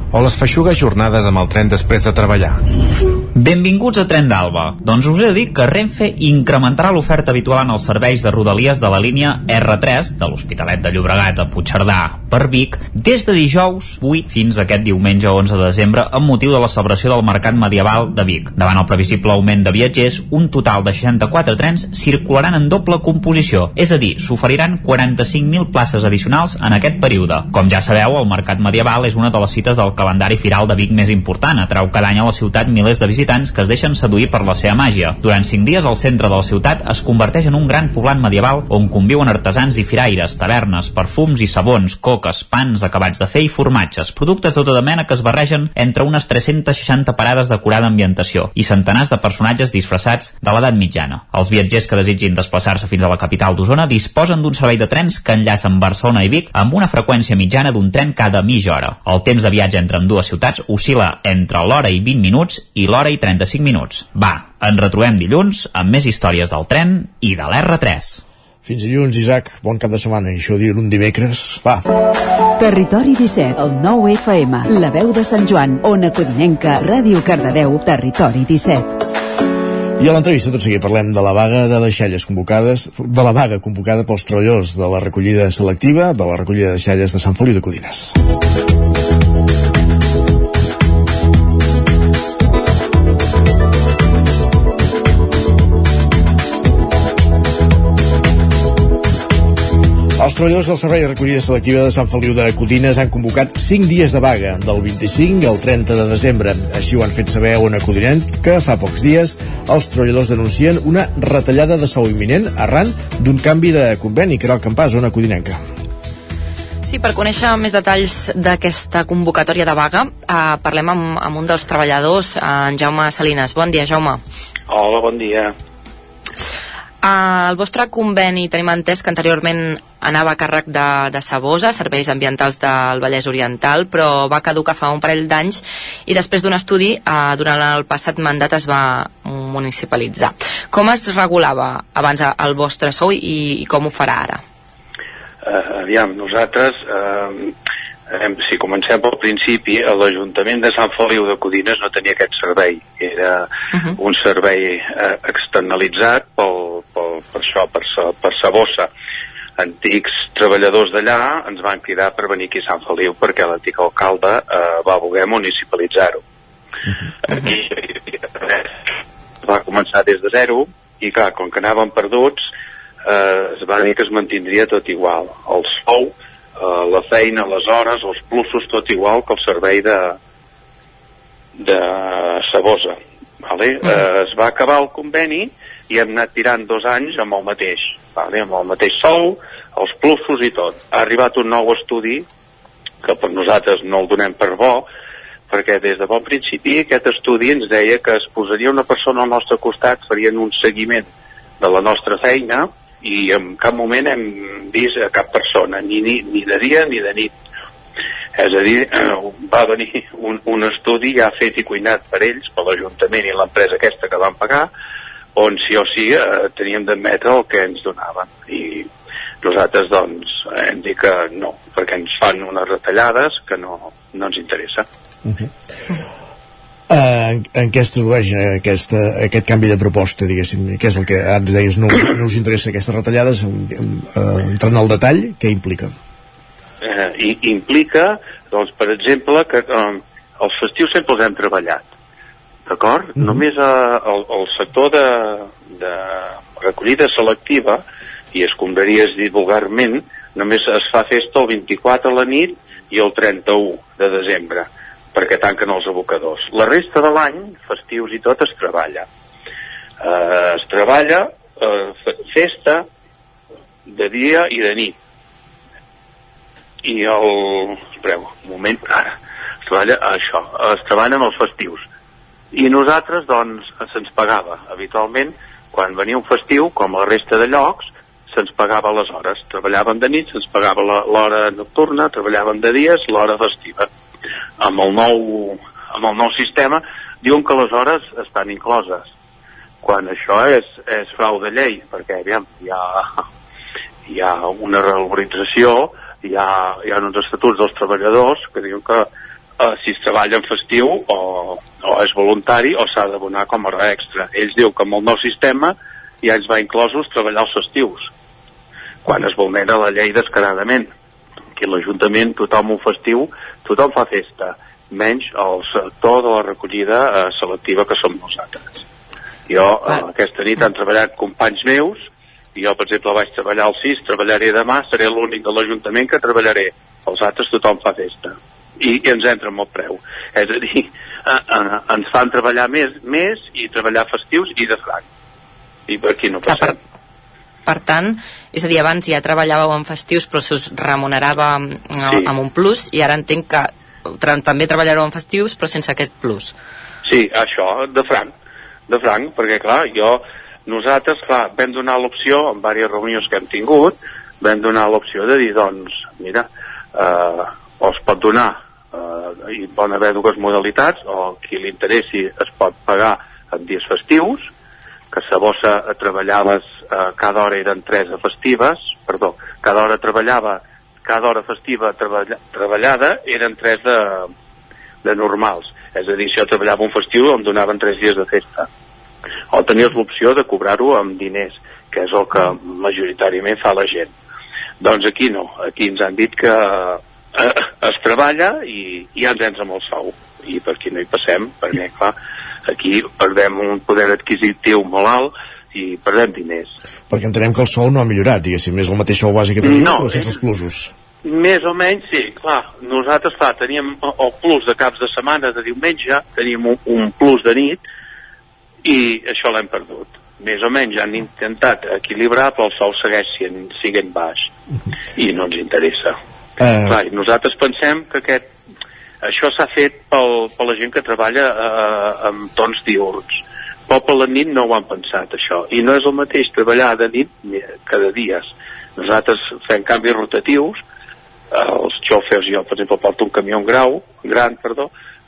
o les feixugues jornades amb el tren després de treballar. Benvinguts a Tren d'Alba. Doncs us he de dir que Renfe incrementarà l'oferta habitual en els serveis de rodalies de la línia R3 de l'Hospitalet de Llobregat a Puigcerdà per Vic des de dijous 8 fins aquest diumenge 11 de desembre amb motiu de la celebració del Mercat Medieval de Vic. Davant el previsible augment de viatgers, un total de 64 trens circularan en doble composició, és a dir, s'oferiran 45.000 places addicionals en aquest període. Com ja sabeu, el Mercat Medieval és una de les cites del calendari firal de Vic més important. Atrau cada any a la ciutat milers de visitants que es deixen seduir per la seva màgia. Durant cinc dies el centre de la ciutat es converteix en un gran poblat medieval on conviuen artesans i firaires, tavernes, perfums i sabons, coques, pans, acabats de fer i formatges, productes de tota mena que es barregen entre unes 360 parades de curada ambientació i centenars de personatges disfressats de l'edat mitjana. Els viatgers que desitgin desplaçar-se fins a la capital d'Osona disposen d'un servei de trens que enllacen Barcelona i Vic amb una freqüència mitjana d'un tren cada mitja hora. El temps de viatge entre entre amb dues ciutats oscil·la entre l'hora i 20 minuts i l'hora i 35 minuts. Va, ens retrobem dilluns amb més històries del tren i de l'R3. Fins dilluns, Isaac. Bon cap de setmana. I això dir un dimecres. Va. Territori 17, el 9 FM, la veu de Sant Joan, Ona Codinenca, Ràdio Cardedeu, Territori 17. I a l'entrevista tot seguit parlem de la vaga de deixalles convocades, de la vaga convocada pels treballadors de la recollida selectiva, de la recollida de deixalles de Sant Feliu de Codines. Treballadors del Servei de Recollida Selectiva de Sant Feliu de Codines han convocat 5 dies de vaga, del 25 al 30 de desembre. Així ho han fet saber a una Codinent que fa pocs dies els treballadors denuncien una retallada de sou imminent arran d'un canvi de conveni, que era el campàs, una Codinenca. Sí, per conèixer més detalls d'aquesta convocatòria de vaga, eh, parlem amb, amb un dels treballadors, eh, en Jaume Salines. Bon dia, Jaume. Hola, bon dia. El vostre conveni tenim entès que anteriorment anava a càrrec de, de Sabosa, Serveis Ambientals del Vallès Oriental, però va caducar fa un parell d'anys i després d'un estudi uh, durant el passat mandat es va municipalitzar. Com es regulava abans el vostre sou i, i com ho farà ara? Uh, aviam, nosaltres eh, si comencem pel principi, l'Ajuntament de Sant Feliu de Codines no tenia aquest servei. Era uh -huh. un servei eh, externalitzat pel, pel, per això, per, per Sabossa. Antics treballadors d'allà ens van cridar per venir aquí a Sant Feliu perquè l'antic alcalde eh, va voler municipalitzar-ho. Uh -huh. Aquí va començar des de zero i clar, com que anàvem perduts eh, es va dir que es mantindria tot igual. El sou eh, la feina, les hores, els plussos, tot igual que el servei de, de Sabosa. Vale? Mm. Eh, es va acabar el conveni i hem anat tirant dos anys amb el mateix, vale? amb el mateix sou, els plussos i tot. Ha arribat un nou estudi que per nosaltres no el donem per bo, perquè des de bon principi aquest estudi ens deia que es posaria una persona al nostre costat, farien un seguiment de la nostra feina, i en cap moment hem vist a cap persona, ni, ni, ni de dia ni de nit. És a dir, va venir un, un estudi ja fet i cuinat per ells, per l'Ajuntament i l'empresa aquesta que van pagar, on sí o sí eh, teníem d'admetre el que ens donaven. I nosaltres, doncs, hem dit que no, perquè ens fan unes retallades que no, no ens interessa. Uh -huh eh, en, en què es tradueix aquesta, aquest canvi de proposta, diguéssim? Què és el que ara deies, no, no us interessa aquestes retallades? Eh, entrant al detall, què implica? Eh, i, implica Doncs, per exemple, que eh, els festius sempre els hem treballat, d'acord? Només eh, el, el sector de, de recollida selectiva, i escombraries dit vulgarment, només es fa festa el 24 a la nit i el 31 de desembre, perquè tanquen els abocadors. La resta de l'any, festius i tot, es treballa. Eh, es treballa eh, fe- festa de dia i de nit. I el... Espereu, un moment, ara. Es treballa això, es treballen els festius. I nosaltres, doncs, se'ns pagava. Habitualment, quan venia un festiu, com la resta de llocs, se'ns pagava les hores. Treballàvem de nit, se'ns pagava l'hora nocturna, treballàvem de dies, l'hora festiva. Amb el nou, amb el nou sistema, diuen que les hores estan incloses. Quan això és, és frau de llei, perquè, aviam, hi ha, hi ha una revalorització, hi ha, hi ha uns estatuts dels treballadors que diuen que eh, si es treballa en festiu o, o és voluntari o s'ha d'abonar com a extra. Ells diuen que amb el nou sistema ja ens va inclosos treballar els festius, quan es vulnera la llei descaradament. Que l'Ajuntament, tothom un festiu, tothom fa festa, menys el sector de la recollida eh, selectiva que som nosaltres. Jo eh, aquesta nit han treballat companys meus, i jo, per exemple, vaig treballar al CIS, treballaré demà, seré l'únic de l'Ajuntament que treballaré. Els altres tothom fa festa. I, i ens entra amb el preu. És a dir, eh, eh, ens fan treballar més, més i treballar festius i de franc. I per aquí no passem. Per tant, és a dir, abans ja treballàveu en festius però se us remunerava amb, Sí. amb un plus i ara entenc que també treballareu en festius però sense aquest plus. Sí, això, de franc, de franc, perquè clar, jo, nosaltres, clar, vam donar l'opció, en diverses reunions que hem tingut, vam donar l'opció de dir, doncs, mira, eh, o es pot donar, eh, hi poden haver dues modalitats, o qui li interessi es pot pagar en dies festius, que a Sabossa treballaves, eh, cada hora eren tres festives, perdó, cada hora treballava, cada hora festiva treballa, treballada eren tres de, de normals. És a dir, si jo treballava un festiu em donaven tres dies de festa. O tenies l'opció de cobrar-ho amb diners, que és el que majoritàriament fa la gent. Doncs aquí no, aquí ens han dit que eh, es treballa i, i ja ens entra amb el sou. I per aquí no hi passem, perquè clar, aquí perdem un poder adquisitiu molt alt i perdem diners. Perquè entenem que el sou no ha millorat, diguéssim, és el mateix sou bàsic que tenim, No, però sense eh, els plusos. Més o menys, sí, clar. Nosaltres, clar, teníem el plus de caps de setmana de diumenge, teníem un, un plus de nit, i això l'hem perdut. Més o menys han intentat equilibrar, però el sou segueix sent, siguent baix. I no ens interessa. Eh, Clar, nosaltres pensem que aquest, això s'ha fet pel, per la gent que treballa eh, amb tons diurns. Però per la nit no ho han pensat, això. I no és el mateix treballar de nit de dies. Nosaltres fem canvis rotatius, eh, els xòfers, jo per exemple porto un camió grau, gran, perdó,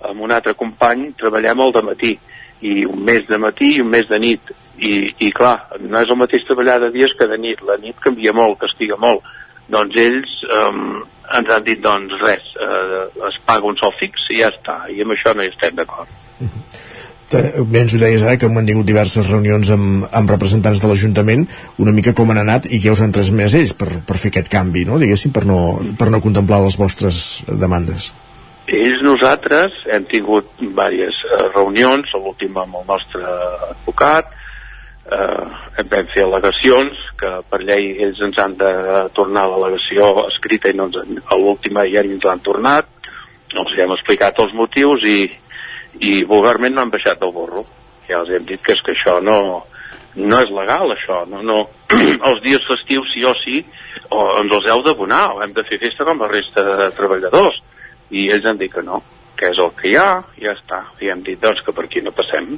amb un altre company treballem de matí. I un mes de matí i un mes de nit. I, i clar, no és el mateix treballar de dies que de nit, la nit canvia molt, castiga molt. Doncs ells um, ens han dit doncs res, eh, es paga un sou fix i ja està, i amb això no hi estem d'acord. Te- Bé, ens ho deies ara, que hem mantingut diverses reunions amb, amb representants de l'Ajuntament, una mica com han anat i què us han transmès ells per, per fer aquest canvi, no? diguéssim, per no, per no contemplar les vostres demandes. ells nosaltres hem tingut diverses eh, reunions, l'última amb el nostre advocat eh, vam fer al·legacions que per llei ells ens han de tornar l'al·legació escrita i no ens, a l'última ja ens l'han tornat els hem explicat els motius i, i vulgarment no han baixat del borro ja els hem dit que és que això no no és legal això. No, no. els dies festius sí o sí o ens els heu d'abonar o hem de fer festa com la resta de treballadors. I ells han dit que no que és el que hi ha, ja està. I hem dit doncs que per aquí no passem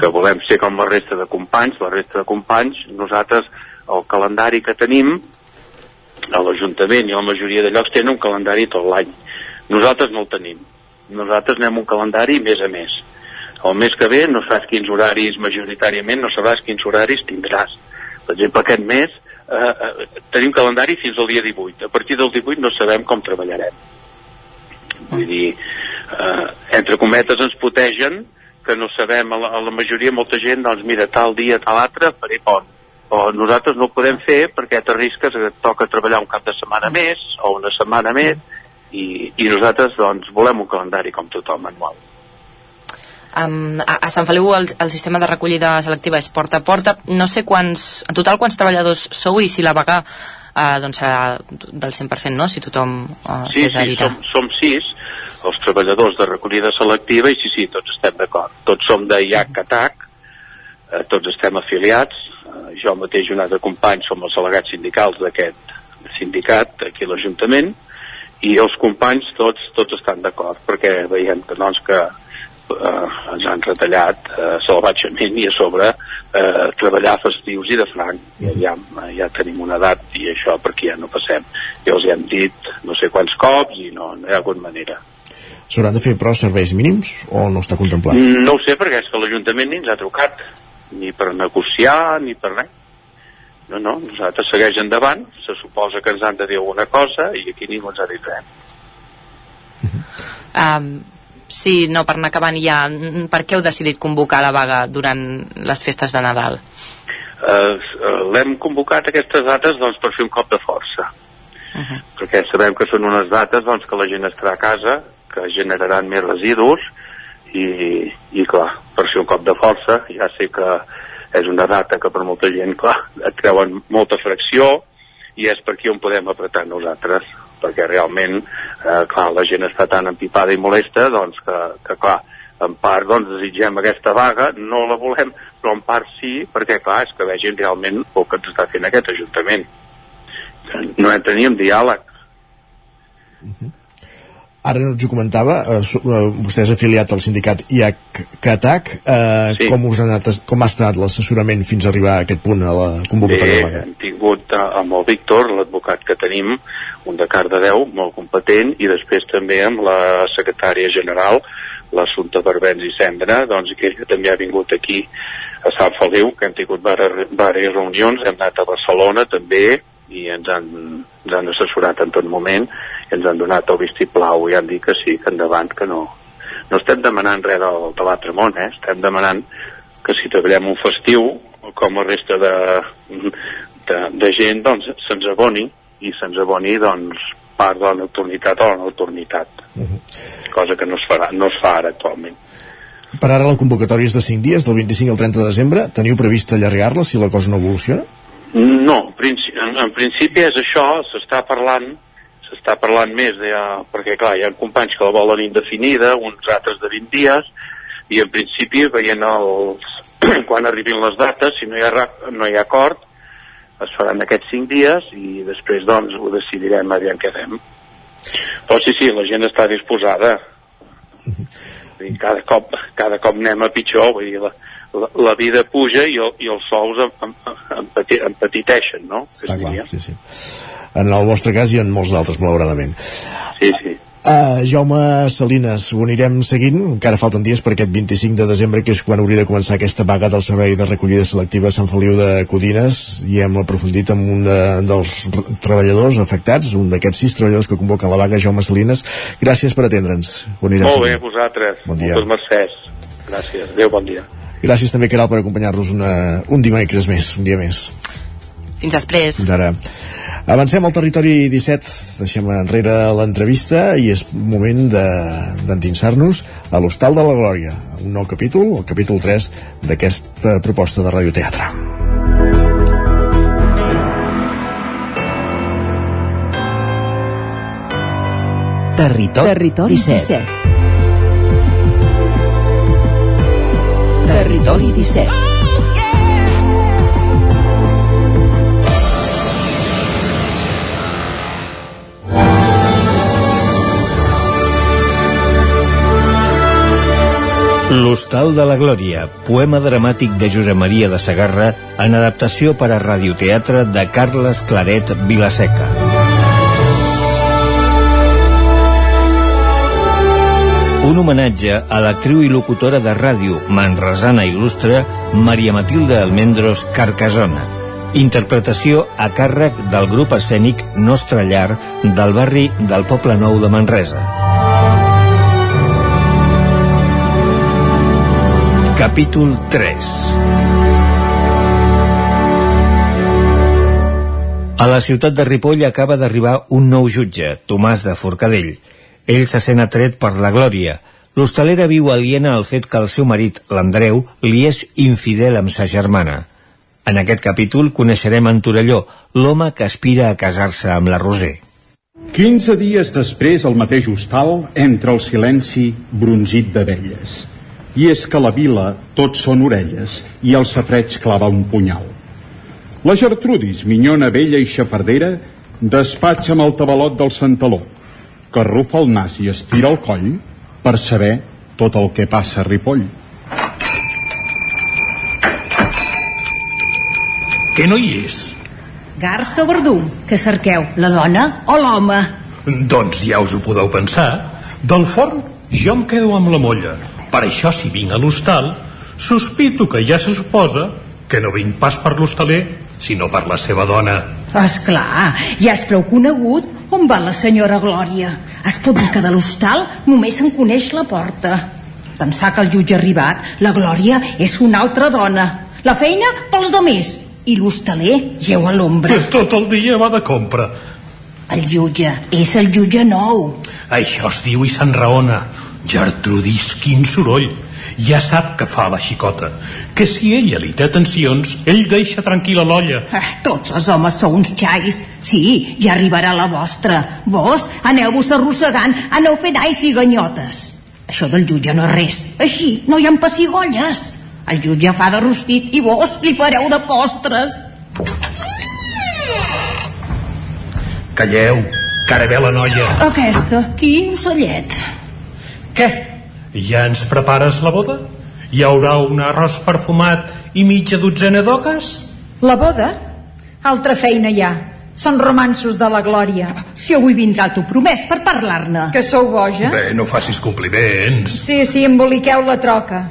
que volem ser com la resta de companys. La resta de companys, nosaltres el calendari que tenim a l'Ajuntament i a la majoria de llocs tenen un calendari tot l'any. Nosaltres no el tenim nosaltres anem un calendari mes a mes. El mes que ve no saps quins horaris majoritàriament no sabràs quins horaris tindràs. Per exemple aquest mes eh, eh, tenim calendari fins al dia 18 a partir del 18 no sabem com treballarem. Vull dir eh, entre cometes ens protegen que no sabem, a la, a la majoria molta gent doncs mira, tal dia, tal altre faré pont. O nosaltres no ho podem fer perquè t'arrisques que et toca treballar un cap de setmana més o una setmana més i, i nosaltres doncs volem un calendari com tothom anual. Um, a, a Sant Feliu el, el sistema de recollida selectiva és porta a porta. No sé quants, en total quants treballadors sou i si la vaga uh, doncs serà del 100%, no? Si tothom uh, Sí, sí, som, som sis, els treballadors de recollida selectiva, i sí, sí, tots estem d'acord. Tots som de IAC-CATAC, eh, tots estem afiliats, eh, jo mateix i un altre company som els delegats sindicals d'aquest sindicat aquí a l'Ajuntament, i els companys tots tots estan d'acord, perquè veiem que, doncs, que eh, ens han retallat eh, salvatgement i a sobre eh, treballar festius i de franc. Ja, ja, ja tenim una edat i això per aquí ja no passem. Ja els hi hem dit no sé quants cops i no, no hi ha hagut manera. S'hauran de fer, però, serveis mínims o no està contemplat? no ho sé perquè és que l'Ajuntament ni ens ha trucat ni per negociar ni per res no, no, nosaltres segueix endavant se suposa que ens han de dir alguna cosa i aquí ningú ens ha dit res Um, sí, no, per anar acabant ja, mm, per què heu decidit convocar la vaga durant les festes de Nadal? eh, l'hem convocat aquestes dates doncs, per fer un cop de força Uh -huh. perquè sabem que són unes dates doncs, que la gent estarà a casa que generaran més residus i, i clar, per fer un cop de força ja sé que és una data que per molta gent clar, et creuen molta fracció i és per aquí on podem apretar nosaltres perquè realment eh, clar, la gent està tan empipada i molesta doncs que, que clar, en part doncs, desitgem aquesta vaga, no la volem, però en part sí, perquè clar, és que vegin realment el que ens està fent aquest Ajuntament. No teníem diàleg. Ara no ens ho comentava, eh, eh, vostè és afiliat al sindicat IAC-CATAC, eh, Sí. com, us ha anat, com ha estat l'assessorament fins a arribar a aquest punt a la convocatòria Bé, vaga? hem tingut eh, amb el Víctor, l'advocat que tenim, un de Cardedeu, molt competent, i després també amb la secretària general, l'Assumpta Barbens i Cendra, doncs que ella també ha vingut aquí a Sant Feliu, que hem tingut diverses reunions, hem anat a Barcelona també, i ens han, ens han assessorat en tot moment, ens han donat el vistiplau i han dit que sí, que endavant, que no. No estem demanant res del, de l'altre món, eh? estem demanant que si treballem un festiu, com la resta de, de, de gent, doncs se'ns aboni, i se'ns aboni, doncs, part de la nocturnitat o la nocturnitat. Cosa que no es, farà, no es fa ara actualment. Per ara la convocatòria és de 5 dies, del 25 al 30 de desembre. Teniu previst allargar-la si la cosa no evoluciona? No, en, en principi és això, s'està parlant s'està parlant més de, perquè clar, hi ha companys que la volen indefinida, uns altres de 20 dies, i en principi veient els, quan arribin les dates, si no hi ha, no hi ha acord, es faran aquests 5 dies i després doncs ho decidirem aviam què fem. Però sí, sí, la gent està disposada. Vull dir, cada cop, cada cop anem a pitjor, vull dir, la, la, la vida puja i, el, i els sous em, em, em, peti, em petiteixen, no? Està clar, sí, sí. En el vostre cas i en molts d'altres, malauradament. Sí, sí. Uh, Jaume Salines, ho anirem seguint, encara falten dies per aquest 25 de desembre, que és quan hauria de començar aquesta vaga del Servei de Recollida Selectiva a Sant Feliu de Codines, i hem aprofundit amb un de, dels treballadors afectats, un d'aquests sis treballadors que convoquen la vaga, Jaume Salines. Gràcies per atendre'ns. Molt bé, seguint. vosaltres. Bon dia. Moltes mercès. Gràcies. Adéu, bon dia. Gràcies també, Caral, per acompanyar-nos un dimecres més, un dia més. Fins després. Fins ara. Avancem al territori 17, deixem enrere l'entrevista i és moment de- d'endinsar-nos a l'Hostal de la Glòria, un nou capítol, el capítol 3 d'aquesta proposta de radioteatre. Territori, Territori 17. 17. Territori 17. L'Hostal de la Glòria, poema dramàtic de Josep Maria de Sagarra en adaptació per a radioteatre de Carles Claret Vilaseca. Un homenatge a l'actriu i locutora de ràdio manresana il·lustre Maria Matilde Almendros Carcasona. Interpretació a càrrec del grup escènic Nostra Llar del barri del Poble Nou de Manresa. Capítol 3 A la ciutat de Ripoll acaba d'arribar un nou jutge, Tomàs de Forcadell. Ell se sent atret per la glòria. L'hostalera viu aliena al fet que el seu marit, l'Andreu, li és infidel amb sa germana. En aquest capítol coneixerem en Torelló, l'home que aspira a casar-se amb la Roser. 15 dies després el mateix hostal entra el silenci bronzit d'abelles. I és que la vila tot són orelles i el safreig clava un punyal. La Gertrudis, minyona vella i xafardera, despatxa amb el tabalot del Santaló, que arrufa el nas i estira el coll per saber tot el que passa a Ripoll. Què no hi és? Garça o verdú, que cerqueu, la dona o l'home? Doncs ja us ho podeu pensar. Del forn jo em quedo amb la molla. Per això, si vinc a l'hostal, sospito que ja se suposa que no vinc pas per l'hostaler, sinó per la seva dona. És clar, ja és prou conegut on va la senyora Glòria. Es pot dir que de l'hostal només se'n coneix la porta. Pensar que el jutge ha arribat, la Glòria és una altra dona. La feina pels domés i l'hostaler geu a l'ombra. Tot el dia va de compra. El jutge és el jutge nou. Això es diu i s'enraona. Gertrudis, quin soroll. Ja sap que fa la xicota. Que si ella li té tensions, ell deixa tranquil·la l'olla. Ah, tots els homes sou uns xais. Sí, ja arribarà la vostra. Vos aneu-vos arrossegant, aneu fent ais i ganyotes. Això del jutge no és res. Així no hi ha pessigolles. El jutge fa de rostit i vos li fareu de postres. Calleu, que ara ve la noia. Aquesta, quin ocellet. Què? Ja ens prepares la boda? Hi haurà un arròs perfumat i mitja dotzena d'oques? La boda? Altra feina hi ha. Són romansos de la glòria. Si avui vindrà el tu promès per parlar-ne. Que sou boja? Bé, no facis compliments. Sí, sí, emboliqueu la troca.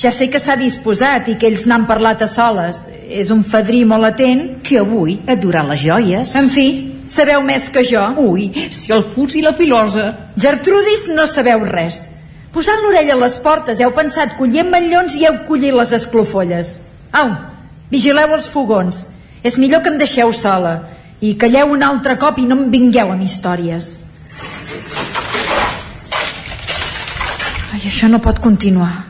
Ja sé que s'ha disposat i que ells n'han parlat a soles. És un fadrí molt atent. Que avui et durà les joies. En fi, sabeu més que jo. Ui, si el fus i la filosa. Gertrudis, no sabeu res. Posant l'orella a les portes heu pensat collir matllons i heu collit les esclofolles. Au, vigileu els fogons. És millor que em deixeu sola i calleu un altre cop i no em vingueu amb històries. Ai, això no pot continuar.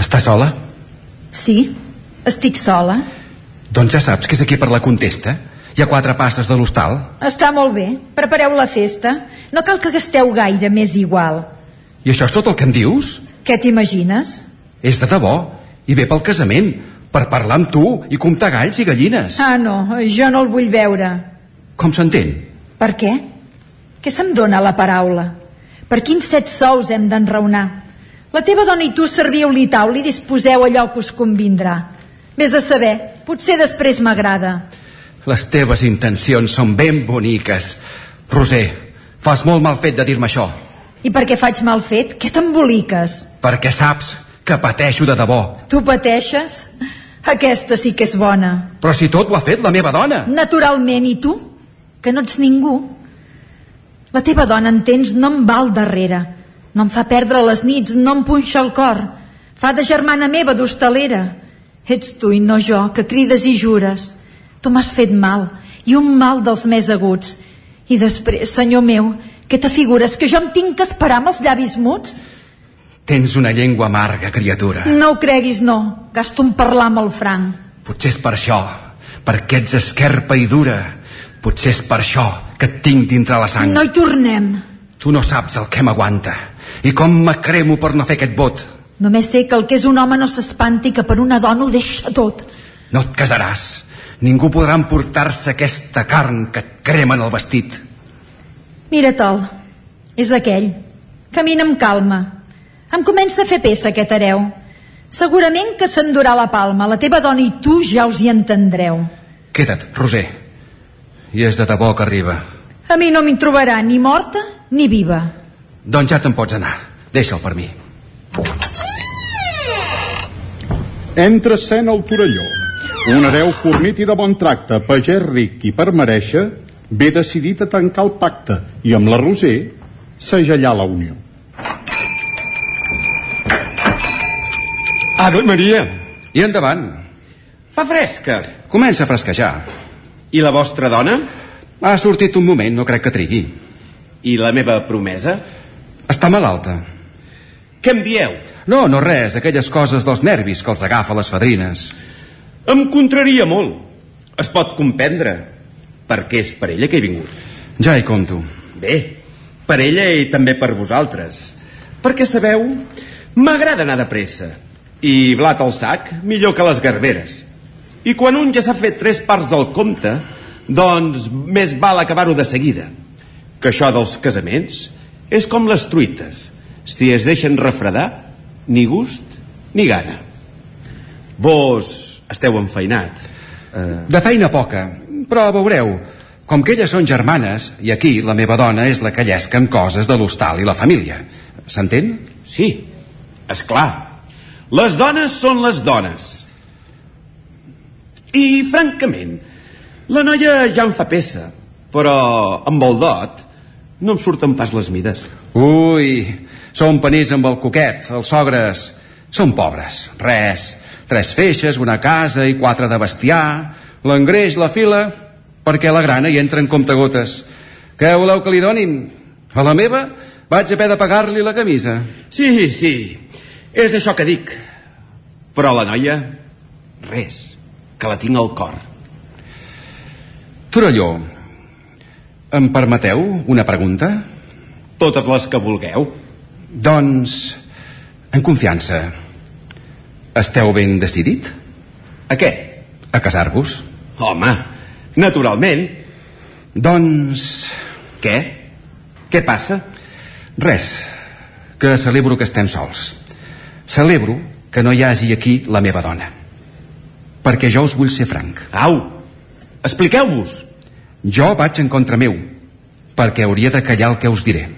Estàs sola? Sí, estic sola. Doncs ja saps que és aquí per la contesta. Hi ha quatre passes de l'hostal. Està molt bé. Prepareu la festa. No cal que gasteu gaire, més igual. I això és tot el que em dius? Què t'imagines? És de debò. I ve pel casament. Per parlar amb tu i comptar galls i gallines. Ah, no, jo no el vull veure. Com s'entén? Per què? Què se'm dona la paraula? Per quins set sous hem d'enraonar? La teva dona i tu serviu-li taula i disposeu allò que us convindrà. Vés a saber, potser després m'agrada. Les teves intencions són ben boniques. Roser, fas molt mal fet de dir-me això. I per què faig mal fet? Què t'emboliques? Perquè saps que pateixo de debò. Tu pateixes? Aquesta sí que és bona. Però si tot ho ha fet la meva dona. Naturalment, i tu? Que no ets ningú. La teva dona, entens, no em va al darrere. No em fa perdre les nits, no em punxa el cor. Fa de germana meva, d'hostalera. Ets tu i no jo, que crides i jures. Tu m'has fet mal, i un mal dels més aguts. I després, senyor meu, què t'afigures, que jo em tinc que esperar amb els llavis muts? Tens una llengua amarga, criatura. No ho creguis, no. Gasto en parlar amb el franc. Potser és per això, perquè ets esquerpa i dura. Potser és per això que et tinc dintre la sang. No hi tornem. Tu no saps el que m'aguanta. I com me cremo per no fer aquest vot. Només sé que el que és un home no s'espanti que per una dona ho deixa tot. No et casaràs. Ningú podrà emportar-se aquesta carn que et crema en el vestit. Mira, Tol, és aquell. Camina amb calma. Em comença a fer peça aquest hereu. Segurament que s'endurà la palma. La teva dona i tu ja us hi entendreu. Queda't, Roser. I és de debò que arriba. A mi no m'hi trobarà ni morta ni viva. Doncs ja te'n pots anar. Deixa'l per mi. Entra escena el Torelló. Un hereu fornit i de bon tracte, pagès ric i per mereixer, ve decidit a tancar el pacte i amb la Roser segellar la unió. Ave Maria! I endavant. Fa fresca. Comença a fresquejar. I la vostra dona? Ha sortit un moment, no crec que trigui. I la meva promesa? Està malalta. Què em dieu? No, no res, aquelles coses dels nervis que els agafa les fadrines. Em contraria molt. Es pot comprendre, perquè és per ella que he vingut. Ja hi compto. Bé, per ella i també per vosaltres. Perquè sabeu, m'agrada anar de pressa. I blat al sac, millor que les garberes. I quan un ja s'ha fet tres parts del compte, doncs més val acabar-ho de seguida. Que això dels casaments és com les truites. Si es deixen refredar, ni gust ni gana. Vos esteu enfeinat. Uh... De feina poca, però veureu, com que elles són germanes, i aquí la meva dona és la que llesca en coses de l'hostal i la família. S'entén? Sí, és clar. Les dones són les dones. I, francament, la noia ja em fa peça, però amb el dot no em surten pas les mides. Ui, som panís amb el coquet, els sogres són pobres, res. Tres feixes, una casa i quatre de bestiar, l'engreix, la fila, perquè la grana hi entra en comptagotes. Què voleu que li donin? A la meva vaig a haver de pagar-li la camisa. Sí, sí, és això que dic. Però la noia, res, que la tinc al cor. Torelló, em permeteu una pregunta? Totes les que vulgueu. Doncs, en confiança, esteu ben decidit? A què? A casar-vos. Home, naturalment. Doncs... Què? Què passa? Res, que celebro que estem sols. Celebro que no hi hagi aquí la meva dona. Perquè jo us vull ser franc. Au, expliqueu-vos. Jo vaig en contra meu, perquè hauria de callar el que us diré.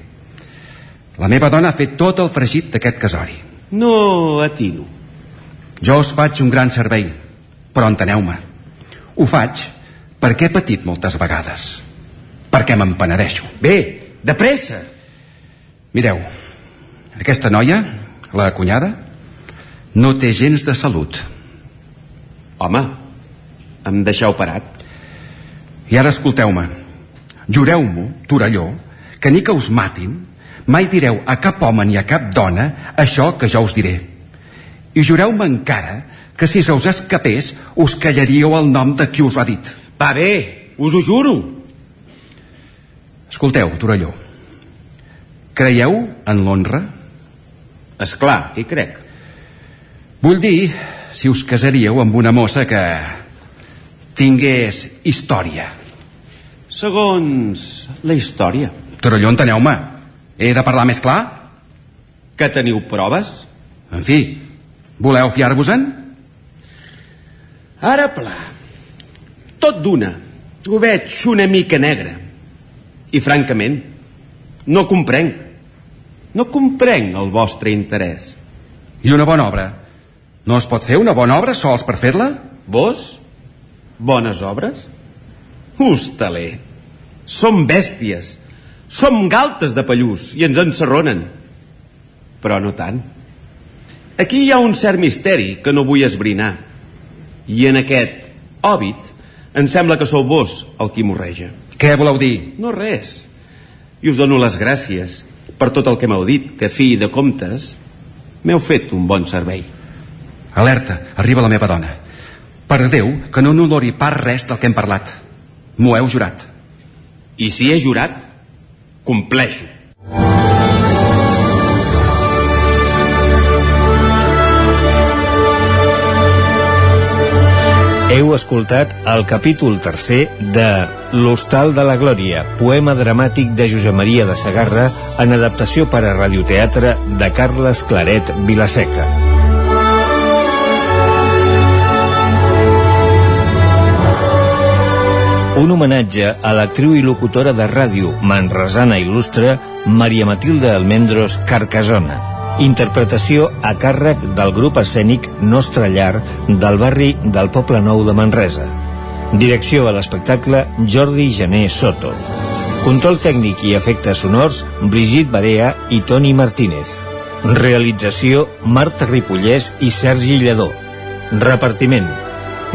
La meva dona ha fet tot el fregit d'aquest casori. No atino. Jo us faig un gran servei, però enteneu-me. Ho faig perquè he patit moltes vegades. Perquè me'n penedeixo. Bé, de pressa. Mireu, aquesta noia, la cunyada, no té gens de salut. Home, em deixeu parat. I ara escolteu-me. Jureu-m'ho, Torelló, que ni que us matin, mai direu a cap home ni a cap dona això que jo us diré. I jureu-me encara que si se us escapés us callaríeu el nom de qui us ho ha dit. Va bé, us ho juro. Escolteu, Torelló. Creieu en l'honra? És clar, hi crec. Vull dir, si us casaríeu amb una mossa que tingués història. Segons la història. Torelló, enteneu-me. He de parlar més clar? Que teniu proves? En fi, voleu fiar-vos-en? Ara pla. Tot d'una. Ho veig una mica negre. I francament, no comprenc. No comprenc el vostre interès. I una bona obra? No es pot fer una bona obra sols per fer-la? Vos? Bones obres? Hostaler. Som bèsties. Som galtes de pallús i ens encerronen. Però no tant. Aquí hi ha un cert misteri que no vull esbrinar. I en aquest òbit em sembla que sou vos el qui morreja. Què voleu dir? No res. I us dono les gràcies per tot el que m'heu dit, que fi de comptes m'heu fet un bon servei. Alerta, arriba la meva dona. Per Déu, que no n'olori pas res del que hem parlat. M'ho heu jurat. I si he jurat, compleixo. Heu escoltat el capítol tercer de L'Hostal de la Glòria, poema dramàtic de Josep Maria de Sagarra en adaptació per a radioteatre de Carles Claret Vilaseca. Un homenatge a l'actriu i locutora de ràdio manresana il·lustre Maria Matilde Almendros Carcasona. Interpretació a càrrec del grup escènic Nostra Llar del barri del Poble Nou de Manresa. Direcció a l'espectacle Jordi Gené Soto. Control tècnic i efectes sonors Brigitte Barea i Toni Martínez. Realització Marta Ripollès i Sergi Lledó. Repartiment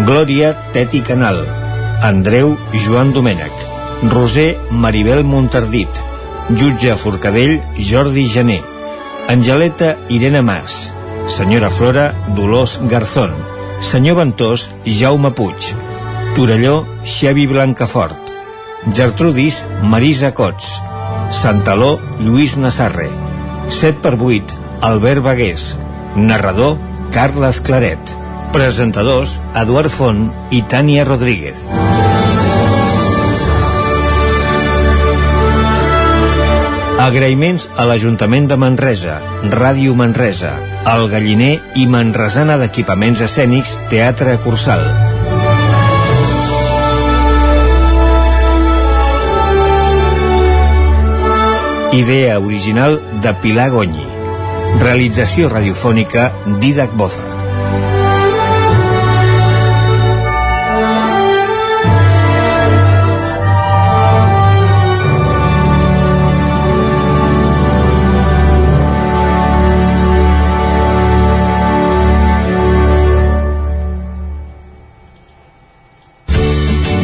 Glòria Teti Canal Andreu Joan Domènech Roser Maribel Montardit Jutge Forcadell Jordi Gené Angeleta Irene Mas Senyora Flora Dolors Garzón Senyor Ventós Jaume Puig Torelló Xavi Blancafort Gertrudis Marisa Cots Santaló Lluís Nassarre 7 per 8 Albert Bagués Narrador Carles Claret Presentadors Eduard Font i Tània Rodríguez Agraïments a l'Ajuntament de Manresa, Ràdio Manresa, El Galliner i Manresana d'Equipaments Escènics Teatre Cursal. Idea original de Pilar Gonyi. Realització radiofònica Didac Boza.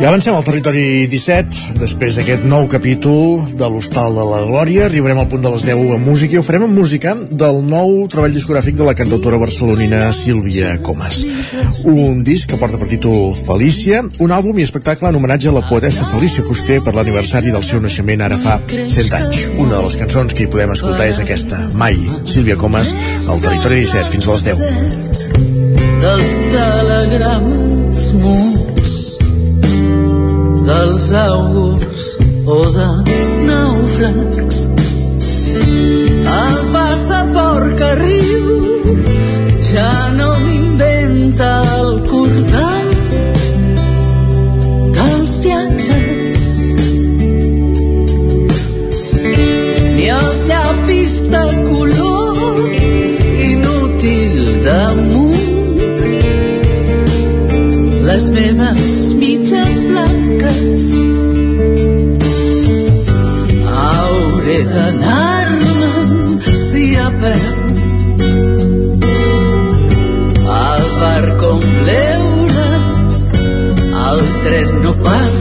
I avancem al territori 17, després d'aquest nou capítol de l'Hostal de la Glòria. Arribarem al punt de les 10 amb música i ho farem amb música del nou treball discogràfic de la cantautora barcelonina Sílvia Comas. Un disc que porta per títol Felícia, un àlbum i espectacle en homenatge a la poetessa Felícia Fuster per l'aniversari del seu naixement ara fa 100 anys. Una de les cançons que hi podem escoltar és aquesta, Mai, Sílvia Comas, al territori 17, fins a les 10. dels telegrames muts dels augurs o dels nàufrags. El passaport que riu ja no m'inventa el cordal dels viatges. Ni el llapis de color inútil damunt les meves hauré d'anar-me'n si a peu al bar com l'eure el tren no passa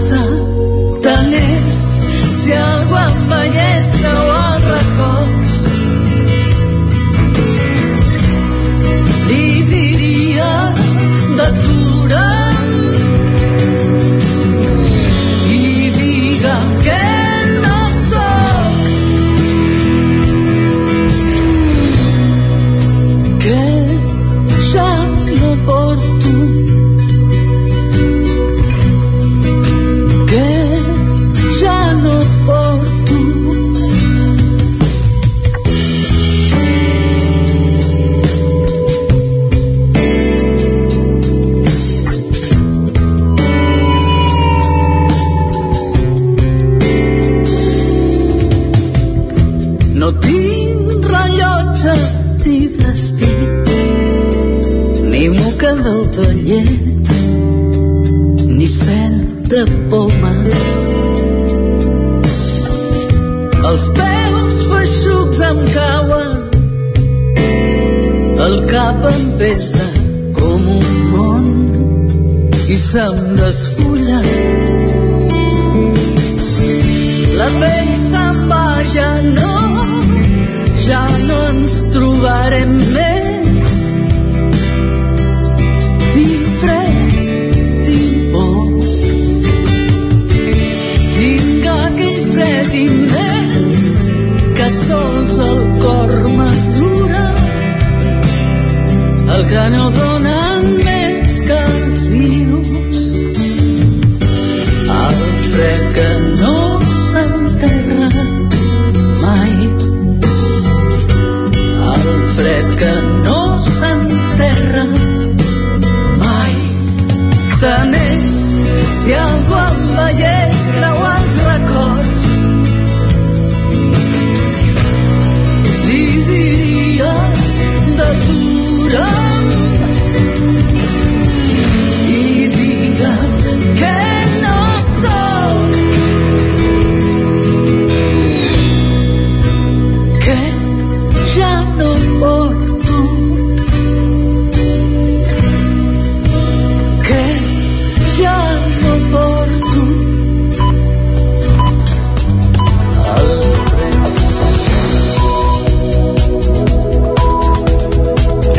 pesa com un món i se'm desfulla. La pell se'n va, ja no, ja no ens trobarem més. el que no donen més que els vius el fred que no s'enterra mai. El fred que no s'enterra mai. Tant és si algú em veiés creuar els records. Li diria de tu y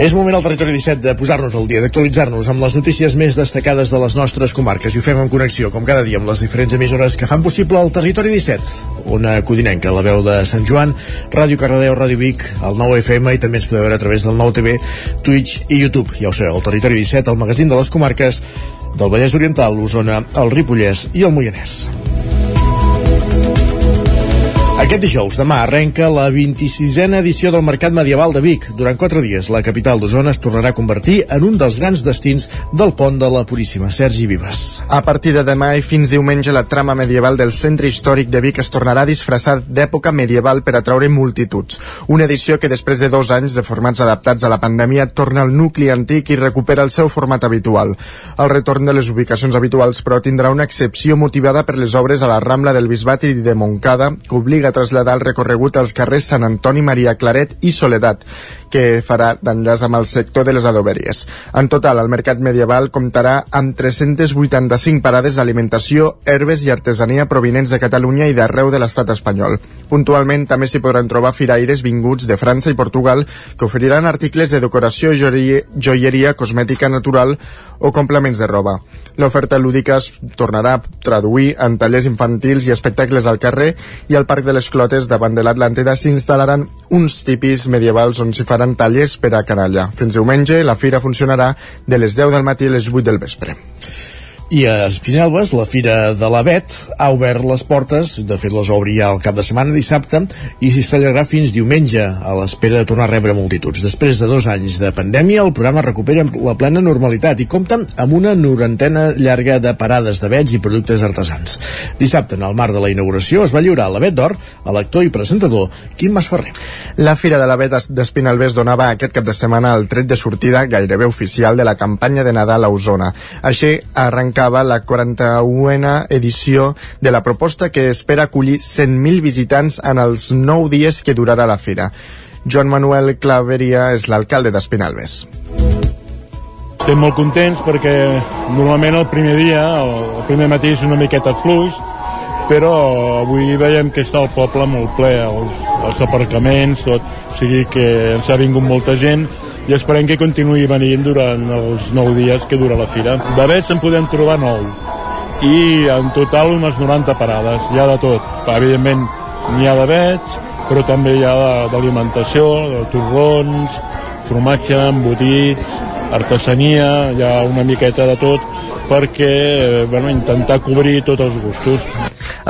És moment al territori 17 de posar-nos al dia, d'actualitzar-nos amb les notícies més destacades de les nostres comarques i ho fem en connexió, com cada dia, amb les diferents emissores que fan possible el territori 17. Una codinenca, la veu de Sant Joan, Ràdio Cardedeu, Ràdio Vic, el 9 FM i també ens podeu veure a través del 9 TV, Twitch i YouTube. Ja ho sabeu, el territori 17, el magazín de les comarques del Vallès Oriental, l'Osona, el Ripollès i el Moianès. Aquest dijous, demà, arrenca la 26a edició del Mercat Medieval de Vic. Durant quatre dies, la capital d'Osona es tornarà a convertir en un dels grans destins del pont de la Puríssima. Sergi Vives. A partir de demà i fins diumenge, la trama medieval del centre històric de Vic es tornarà a disfressar d'època medieval per atraure multituds. Una edició que després de dos anys de formats adaptats a la pandèmia torna al nucli antic i recupera el seu format habitual. El retorn de les ubicacions habituals, però, tindrà una excepció motivada per les obres a la Rambla del Bisbat i de Montcada, que obliga a traslladar el recorregut als carrers Sant Antoni, Maria Claret i Soledat, que farà d'enllaç amb el sector de les adoberies. En total, el mercat medieval comptarà amb 385 parades d'alimentació, herbes i artesania provinents de Catalunya i d'arreu de l'estat espanyol. Puntualment també s'hi podran trobar firaires vinguts de França i Portugal que oferiran articles de decoració, joieria, joieria cosmètica natural o complements de roba. L'oferta lúdica es tornarà a traduir en tallers infantils i espectacles al carrer i al Parc de les Clotes davant de l'Atlàntida s'instal·laran uns tipis medievals on s'hi faran tallers per a canalla. Fins diumenge la fira funcionarà de les 10 del matí a les 8 del vespre. I a Espinelves, la Fira de l'Avet ha obert les portes, de fet les obri ja el cap de setmana dissabte, i s'hi s'allargarà fins diumenge, a l'espera de tornar a rebre multituds. Després de dos anys de pandèmia, el programa recupera la plena normalitat i compta amb una norantena llarga de parades d'avets i productes artesans. Dissabte, en el marc de la inauguració, es va lliurar l'Avet d'Or a l'actor i presentador Quim Masferrer. La Fira de l'Avet d'Espinalbés donava aquest cap de setmana el tret de sortida gairebé oficial de la campanya de Nadal a Osona. Així arrencava la 41a edició de la proposta que espera acollir 100.000 visitants en els 9 dies que durarà la fira. Joan Manuel Claveria és l'alcalde d'Espinalbes. Estem molt contents perquè normalment el primer dia, el primer matí és una miqueta fluix, però avui veiem que està el poble molt ple, els, els aparcaments, tot, o sigui que ens ha vingut molta gent i esperem que continuï venint durant els 9 dies que dura la fira. De vets en podem trobar 9 i en total unes 90 parades, hi ha de tot. Evidentment n'hi ha de vets, però també hi ha d'alimentació, de torrons, formatge, embotits, artesania, hi ha una miqueta de tot perquè eh, bueno, intentar cobrir tots els gustos.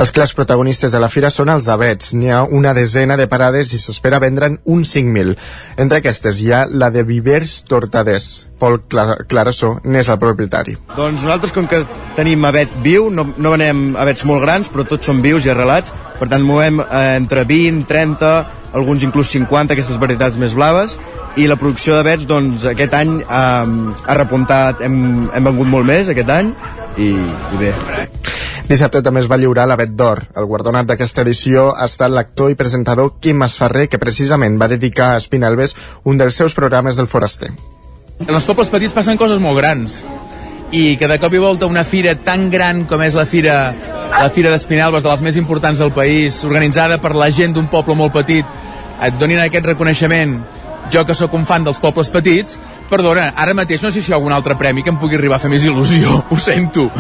Els clars protagonistes de la fira són els abets. N'hi ha una desena de parades i s'espera vendre'n uns 5.000. Entre aquestes hi ha la de Vivers Tortaders. Pol Cla- Clarassó n'és el propietari. Doncs nosaltres, com que tenim avet viu, no, no venem avets molt grans, però tots són vius i arrelats, per tant movem eh, entre 20, 30, alguns inclús 50, aquestes varietats més blaves, i la producció d'avets, doncs, aquest any eh, ha repuntat, hem, hem vengut molt més aquest any, i, i bé. Dissabte també es va lliurar l'Avet d'Or. El guardonat d'aquesta edició ha estat l'actor i presentador Quim Masferrer, que precisament va dedicar a Espinalbes un dels seus programes del foraster. En els pobles petits passen coses molt grans i que de cop i volta una fira tan gran com és la fira la fira d'Espinelves, de les més importants del país, organitzada per la gent d'un poble molt petit, et donin aquest reconeixement jo que sóc un fan dels pobles petits, perdona, ara mateix no sé si hi ha algun altre premi que em pugui arribar a fer més il·lusió, ho sento.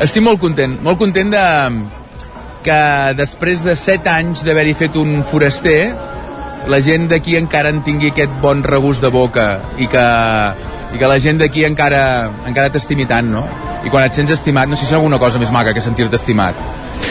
Estic molt content, molt content de que després de 7 anys d'haver-hi fet un foraster, la gent d'aquí encara en tingui aquest bon regust de boca i que, i que la gent d'aquí encara, encara t'estimi tant, no? I quan et sents estimat, no sé si hi alguna cosa més maca que sentir-te estimat.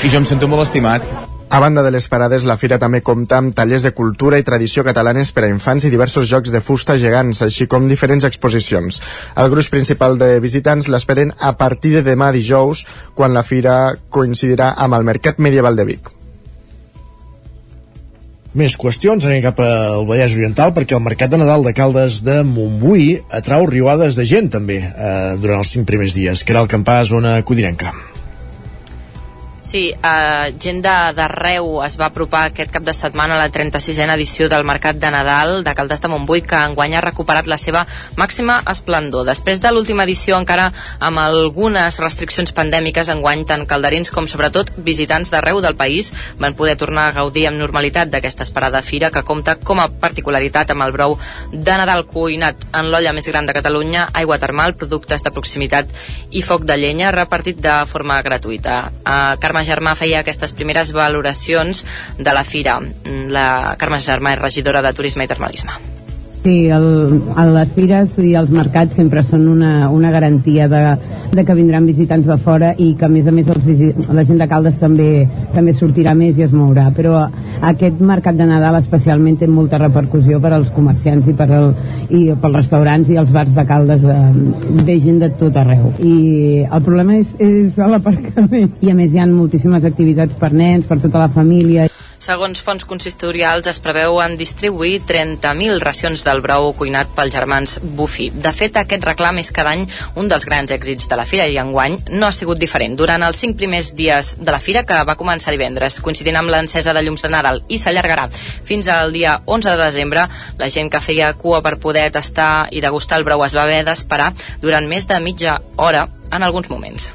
I jo em sento molt estimat. A banda de les parades, la fira també compta amb tallers de cultura i tradició catalanes per a infants i diversos jocs de fusta gegants, així com diferents exposicions. El gruix principal de visitants l'esperen a partir de demà dijous, quan la fira coincidirà amb el Mercat Medieval de Vic. Més qüestions, anem cap al Vallès Oriental perquè el Mercat de Nadal de Caldes de Montbui atrau riuades de gent també eh, durant els cinc primers dies, que era el campàs zona codinenca. Sí, eh, gent d'arreu es va apropar aquest cap de setmana a la 36a edició del Mercat de Nadal de Caldes de Montbui, que enguany ha recuperat la seva màxima esplendor. Després de l'última edició, encara amb algunes restriccions pandèmiques, enguany tant calderins com sobretot visitants d'arreu del país van poder tornar a gaudir amb normalitat d'aquesta esperada fira que compta com a particularitat amb el brou de Nadal cuinat en l'olla més gran de Catalunya, aigua termal, productes de proximitat i foc de llenya repartit de forma gratuïta. Uh, Carme Carme Germà feia aquestes primeres valoracions de la fira. La Carme Germà és regidora de Turisme i Termalisme. Sí, el, les fires i els mercats sempre són una, una garantia de, de que vindran visitants de fora i que a més a més els visit, la gent de Caldes també, també sortirà més i es mourà. Però aquest mercat de Nadal especialment té molta repercussió per als comerciants i, per el, i pels restaurants i els bars de Caldes eh, ve gent de tot arreu. I el problema és, és l'aparcament. I a més hi ha moltíssimes activitats per nens, per tota la família Segons fons consistorials, es preveuen distribuir 30.000 racions del brou cuinat pels germans Bufi. De fet, aquest reclam és cada any un dels grans èxits de la fira i enguany no ha sigut diferent. Durant els cinc primers dies de la fira, que va començar divendres, coincidint amb l'encesa de llums de Nadal i s'allargarà fins al dia 11 de desembre, la gent que feia cua per poder tastar i degustar el brou es va haver d'esperar durant més de mitja hora en alguns moments.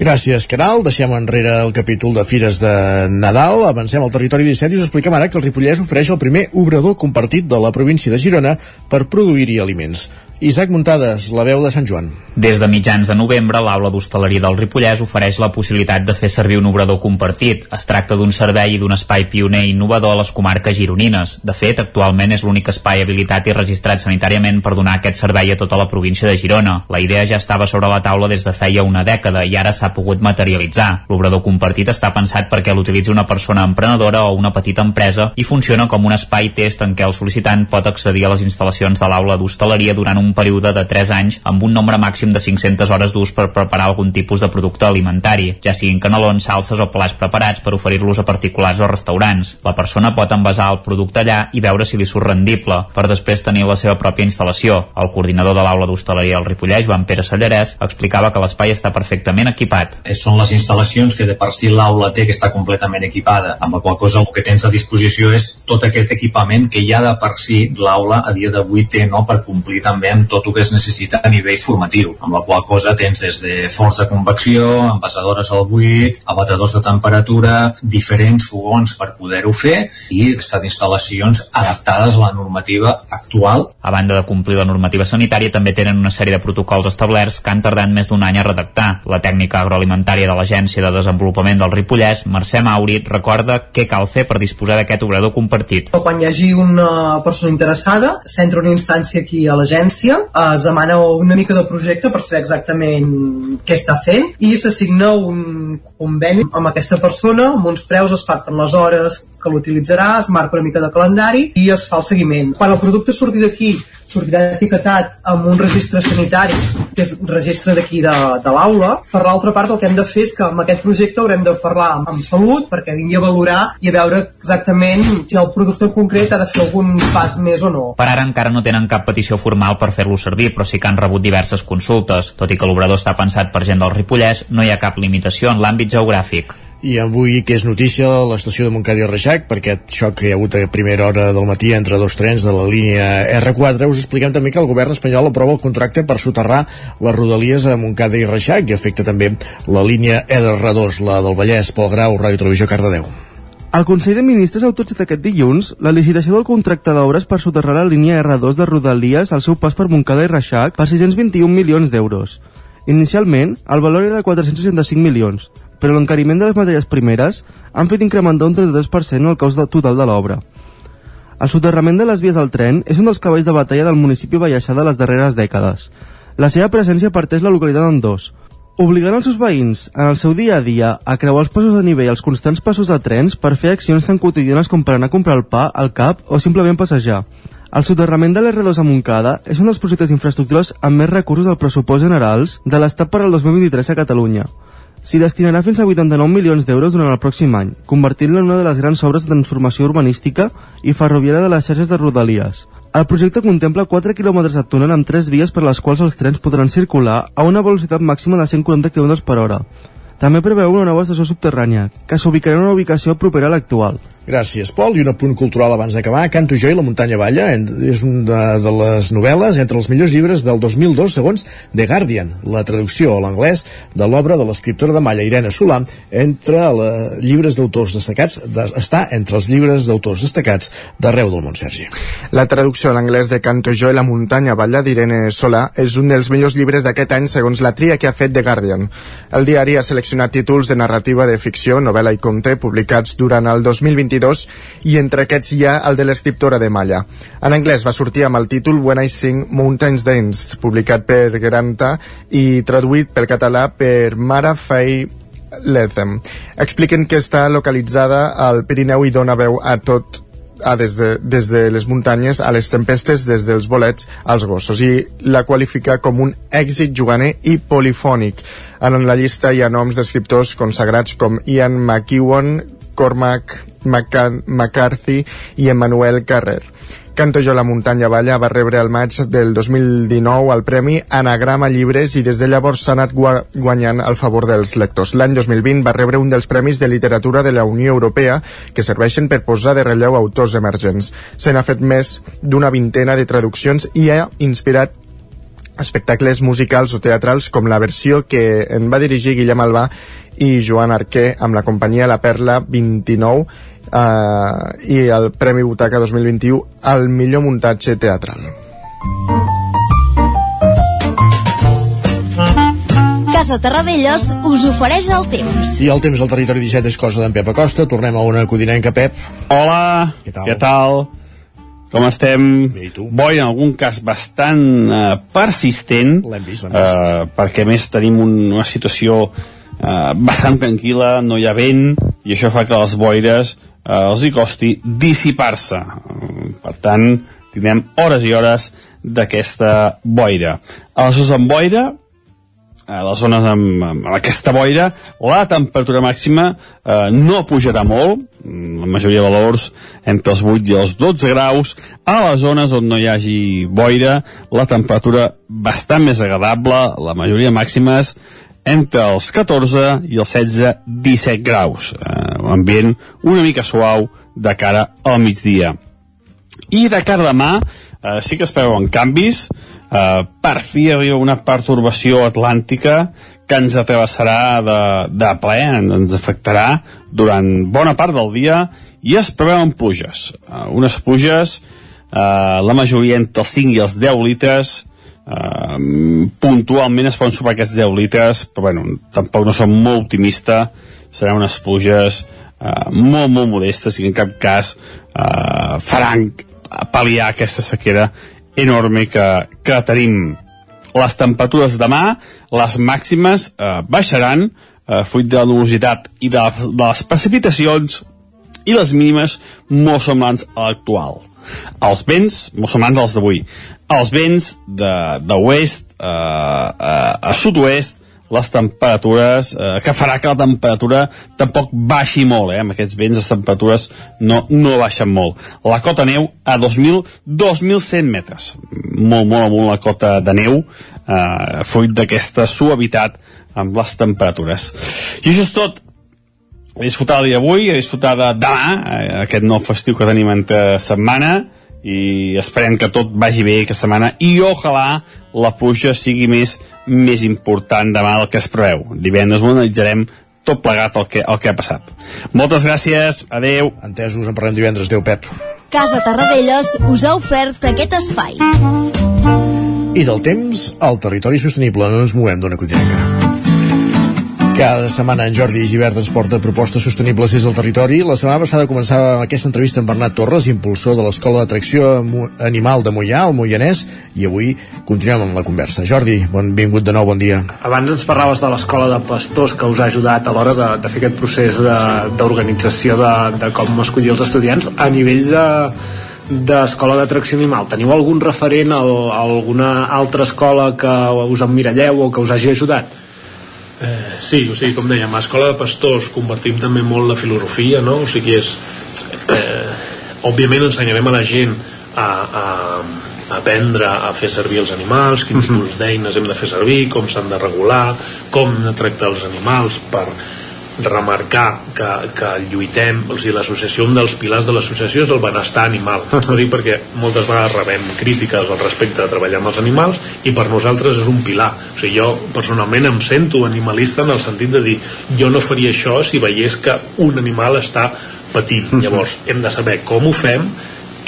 Gràcies, Caral. Deixem enrere el capítol de Fires de Nadal. Avancem al territori 17 i us expliquem ara que el Ripollès ofereix el primer obrador compartit de la província de Girona per produir-hi aliments. Isaac Muntades, la veu de Sant Joan. Des de mitjans de novembre, l'aula d'hostaleria del Ripollès ofereix la possibilitat de fer servir un obrador compartit. Es tracta d'un servei i d'un espai pioner i innovador a les comarques gironines. De fet, actualment és l'únic espai habilitat i registrat sanitàriament per donar aquest servei a tota la província de Girona. La idea ja estava sobre la taula des de feia una dècada i ara s'ha pogut materialitzar. L'obrador compartit està pensat perquè l'utilitzi una persona emprenedora o una petita empresa i funciona com un espai test en què el sol·licitant pot accedir a les instal·lacions de l'aula d'hostaleria durant un període de 3 anys amb un nombre màxim de 500 hores d'ús per preparar algun tipus de producte alimentari, ja siguin canelons, salses o plats preparats per oferir-los a particulars o restaurants. La persona pot envasar el producte allà i veure si li surt rendible, per després tenir la seva pròpia instal·lació. El coordinador de l'aula d'hostaleria del Ripollès, Joan Pere Sallarès, explicava que l'espai està perfectament equipat. Eh, són les instal·lacions que de per si l'aula té que està completament equipada, amb la qual cosa el que tens a disposició és tot aquest equipament que ja de per si l'aula a dia d'avui té no, per complir també amb tot el que es necessita a nivell formatiu, amb la qual cosa tens des de forns de convecció, envasadores al buit, abatedors de temperatura, diferents fogons per poder-ho fer i estat instal·lacions adaptades a la normativa actual. A banda de complir la normativa sanitària, també tenen una sèrie de protocols establerts que han tardat més d'un any a redactar. La tècnica agroalimentària de l'Agència de Desenvolupament del Ripollès, Mercè Mauri, recorda què cal fer per disposar d'aquest obrador compartit. Quan hi hagi una persona interessada, s'entra una instància aquí a l'agència eh, es demana una mica de projecte per saber exactament què està fent i s'assigna un conveni amb aquesta persona, amb uns preus es pacten les hores que l'utilitzarà, es marca una mica de calendari i es fa el seguiment. Quan el producte surti d'aquí sortirà etiquetat amb un registre sanitari, que és registre d'aquí de, de l'aula. Per l'altra part, el que hem de fer és que amb aquest projecte haurem de parlar amb, amb Salut perquè vingui a valorar i a veure exactament si el producte concret ha de fer algun pas més o no. Per ara encara no tenen cap petició formal per fer-lo servir, però sí que han rebut diverses consultes. Tot i que l'obrador està pensat per gent del Ripollès, no hi ha cap limitació en l'àmbit geogràfic. I avui que és notícia l'estació de Montcada i Reixac, perquè aquest xoc que hi ha hagut a primera hora del matí entre dos trens de la línia R4, us expliquem també que el govern espanyol aprova el contracte per soterrar les rodalies a Montcada i Reixac, i afecta també la línia R2, la del Vallès, Pol Grau, Ràdio Televisió, Cardedeu. El Consell de Ministres ha autoritzat aquest dilluns la licitació del contracte d'obres per soterrar la línia R2 de Rodalies al seu pas per Montcada i Reixac per 621 milions d'euros. Inicialment, el valor era de 465 milions, però l'encariment de les matèries primeres han fet incrementar un 33% el cost total de l'obra. El soterrament de les vies del tren és un dels cavalls de batalla del municipi Baixar de les darreres dècades. La seva presència parteix la localitat en dos, obligant els seus veïns, en el seu dia a dia, a creuar els passos de nivell i els constants passos de trens per fer accions tan quotidianes com per anar a comprar el pa, al cap o simplement passejar. El soterrament de l'R2 a Montcada és un dels projectes d'infraestructures amb més recursos del pressupost generals de l'Estat per al 2023 a Catalunya. S'hi destinarà fins a 89 milions d'euros durant el pròxim any, convertint-la en una de les grans obres de transformació urbanística i ferroviària de les xarxes de Rodalies. El projecte contempla 4 quilòmetres de túnel amb 3 vies per les quals els trens podran circular a una velocitat màxima de 140 km per hora. També preveu una nova estació subterrània, que s'ubicarà en una ubicació propera a l'actual. Gràcies, Pol. I un apunt cultural abans d'acabar. Canto jo i la muntanya balla és una de les novel·les entre els millors llibres del 2002 segons The Guardian, la traducció a l'anglès de l'obra de l'escriptora de Malla, Irene Solà, entre els llibres d'autors destacats, de, està entre els llibres d'autors destacats d'arreu del món, Sergi. La traducció a l'anglès de Canto jo i la muntanya balla d'Irene Solà és un dels millors llibres d'aquest any segons la tria que ha fet The Guardian. El diari ha seleccionat títols de narrativa de ficció, novel·la i conte publicats durant el 2020 2022 i entre aquests hi ha el de l'escriptora de Malla. En anglès va sortir amb el títol When I Sing Mountains Dance, publicat per Granta i traduït per català per Mara Fay Lethem. Expliquen que està localitzada al Pirineu i dona veu a tot a des, de, des de les muntanyes a les tempestes, des dels bolets als gossos i la qualifica com un èxit juganer i polifònic. En la llista hi ha noms d'escriptors consagrats com Ian McEwan, Cormac McCarthy i Emmanuel Carrer. Canto jo la muntanya balla va rebre el maig del 2019 el premi Anagrama Llibres i des de llavors s'ha anat guanyant el favor dels lectors. L'any 2020 va rebre un dels premis de literatura de la Unió Europea que serveixen per posar de relleu autors emergents. Se n'ha fet més d'una vintena de traduccions i ha inspirat espectacles musicals o teatrals com la versió que en va dirigir Guillem Albà i Joan Arquer amb la companyia La Perla 29 eh, i el Premi Butaca 2021 al millor muntatge teatral. Casa Terradellos us ofereix el temps. I el temps al territori 17 és cosa d'en Pep Acosta. Tornem a una codinenca, Pep. Hola, què tal? Què tal? Com estem? I tu? Boi, en algun cas bastant uh, persistent. L'hem vist, l'hem vist. Uh, perquè més tenim un, una situació uh, bastant tranquil·la, no hi ha vent, i això fa que les boires eh, els hi costi dissipar-se. Per tant, tindrem hores i hores d'aquesta boira. A les zones amb boira, a les zones amb, amb aquesta boira, la temperatura màxima eh, no pujarà molt, la majoria de valors entre els 8 i els 12 graus. A les zones on no hi hagi boira, la temperatura bastant més agradable, la majoria màximes entre els 14 i els 16-17 graus. Eh, L'ambient una mica suau de cara al migdia. I de cara a demà eh, sí que es veuen canvis. Eh, per fi arriba una pertorbació atlàntica que ens atrevessarà de, de ple, ens afectarà durant bona part del dia i es preveuen pluges. Eh, unes pluges, eh, la majoria entre els 5 i els 10 litres, Uh, puntualment es poden superar aquests 10 litres però bueno, tampoc no som molt optimista. Seran unes pluges uh, molt molt modestes i en cap cas uh, faran pal·liar aquesta sequera enorme que, que tenim. Les temperatures demà les màximes uh, baixaran uh, fruit de la nubositat i de, de les precipitacions i les mínimes molt semblants a l'actual. Els vents molt semblants als d'avui els vents de, de oest eh, a, a sud-oest les temperatures, eh, que farà que la temperatura tampoc baixi molt, eh? amb aquests vents les temperatures no, no baixen molt. La cota neu a 2.000-2.100 metres, molt, molt amunt la cota de neu, eh, fruit d'aquesta suavitat amb les temperatures. I això és tot, a disfrutar el dia d'avui, a disfrutar de demà, eh, aquest nou festiu que tenim entre setmana, i esperem que tot vagi bé aquesta setmana i ojalà la pluja sigui més més important demà del que es preveu. Divendres ho analitzarem tot plegat el que, el que ha passat. Moltes gràcies, adeu. Entesos, en parlem divendres. Adeu, Pep. Casa Tarradellas us ha ofert aquest espai. I del temps, al territori sostenible. No ens movem d'una cotidiana. Cada setmana en Jordi Givert ens porta propostes sostenibles des del territori. La setmana passada començava aquesta entrevista amb Bernat Torres, impulsor de l'Escola d'Atracció Animal de Mollà, el Moianès, i avui continuem amb la conversa. Jordi, benvingut de nou, bon dia. Abans ens parlaves de l'Escola de Pastors que us ha ajudat a l'hora de, de fer aquest procés d'organització de, de, de com escollir els estudiants a nivell de d'escola d'atracció animal. Teniu algun referent a, a alguna altra escola que us emmiralleu o que us hagi ajudat? Eh, sí, o sigui, com dèiem, a l'Escola de Pastors compartim també molt la filosofia, no? O sigui, és... Eh, òbviament ensenyarem a la gent a, a, a aprendre a fer servir els animals, quin tipus d'eines hem de fer servir, com s'han de regular, com tractar els animals per remarcar que, que lluitem o sigui, l'associació, un dels pilars de l'associació és el benestar animal. Ho dic perquè moltes vegades rebem crítiques al respecte de treballar amb els animals i per nosaltres és un pilar. O sigui, jo personalment em sento animalista en el sentit de dir jo no faria això si veiés que un animal està patint. Llavors hem de saber com ho fem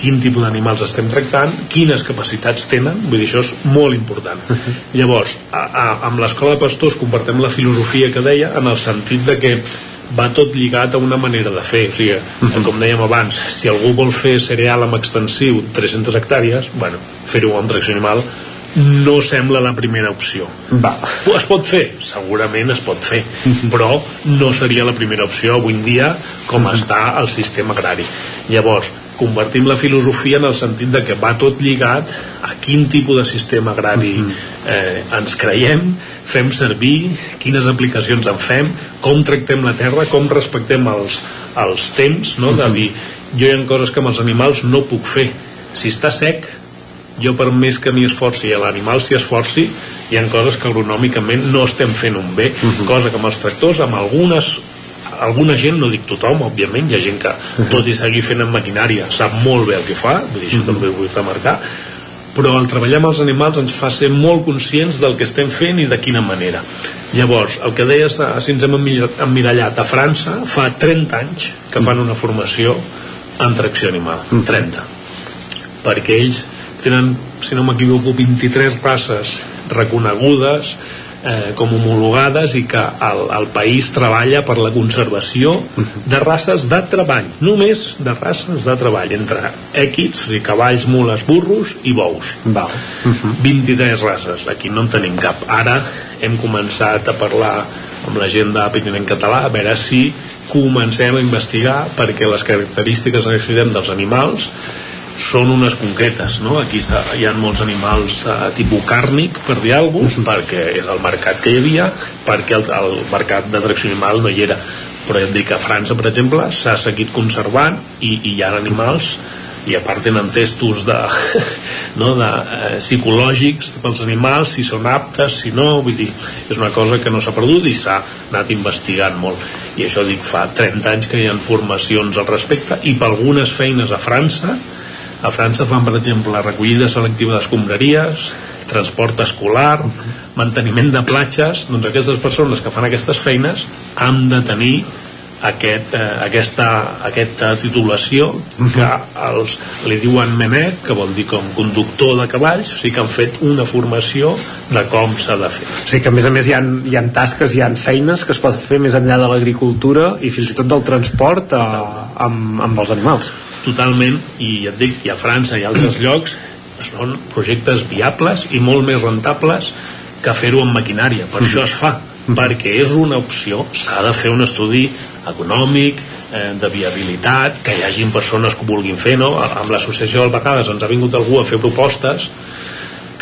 quin tipus d'animals estem tractant, quines capacitats tenen, vull dir, això és molt important. Llavors, a, a, amb l'escola de pastors compartem la filosofia que deia en el sentit de que va tot lligat a una manera de fer o sigui, com dèiem abans si algú vol fer cereal amb extensiu 300 hectàrees, bueno, fer-ho amb tracció animal no sembla la primera opció Va. es pot fer? segurament es pot fer però no seria la primera opció avui en dia com està el sistema agrari llavors convertim la filosofia en el sentit de que va tot lligat a quin tipus de sistema agrari eh, ens creiem, fem servir, quines aplicacions en fem, com tractem la terra, com respectem els, els temps, no? de dir, jo hi ha coses que amb els animals no puc fer. Si està sec, jo per més que m'hi esforci i l'animal s'hi esforci, hi ha coses que agronòmicament no estem fent un bé, cosa que amb els tractors, amb algunes alguna gent, no dic tothom, òbviament, hi ha gent que, tot i seguir fent amb maquinària, sap molt bé el que fa, vull dir, això també ho vull remarcar, però el treballar amb els animals ens fa ser molt conscients del que estem fent i de quina manera. Llavors, el que deies, de, si ens hem emmirallat a França, fa 30 anys que fan una formació en tracció animal, 30. Perquè ells tenen, si no m'equivoco, 23 races reconegudes eh, com homologades i que el, el país treballa per la conservació de races de treball, només de races de treball, entre èquids, sigui, cavalls, mules, burros i bous. Val. 23 races, aquí no en tenim cap. Ara hem començat a parlar amb la gent d'Apitin en català a veure si comencem a investigar perquè les característiques que necessitem dels animals són unes concretes, no? Aquí hi ha molts animals uh, tipus càrnic, per dir alguna cosa, perquè és el mercat que hi havia, perquè el, el mercat d'atracció animal no hi era. Però ja et dic que a França, per exemple, s'ha seguit conservant i, i hi ha animals i a part tenen testos de, no, de, eh, psicològics pels animals, si són aptes, si no, vull dir, és una cosa que no s'ha perdut i s'ha anat investigant molt. I això dic, fa 30 anys que hi ha formacions al respecte i per algunes feines a França a França fan, per exemple, recollida selectiva d'escombraries, transport escolar, manteniment de platges, doncs aquestes persones que fan aquestes feines han de tenir aquest, eh, aquesta, aquesta titulació que els, li diuen menet, que vol dir com conductor de cavalls, o sigui que han fet una formació de com s'ha de fer. O sigui que a més a més hi ha, hi ha tasques, hi ha feines que es pot fer més enllà de l'agricultura i fins i tot del transport a, amb, amb els animals totalment i ja et dic, i a França i a altres llocs són projectes viables i molt més rentables que fer-ho amb maquinària, per això es fa perquè és una opció, s'ha de fer un estudi econòmic, eh, de viabilitat, que hi hagin persones que ho vulguin fer, no? Amb l'associació del vegades ens ha vingut algú a fer propostes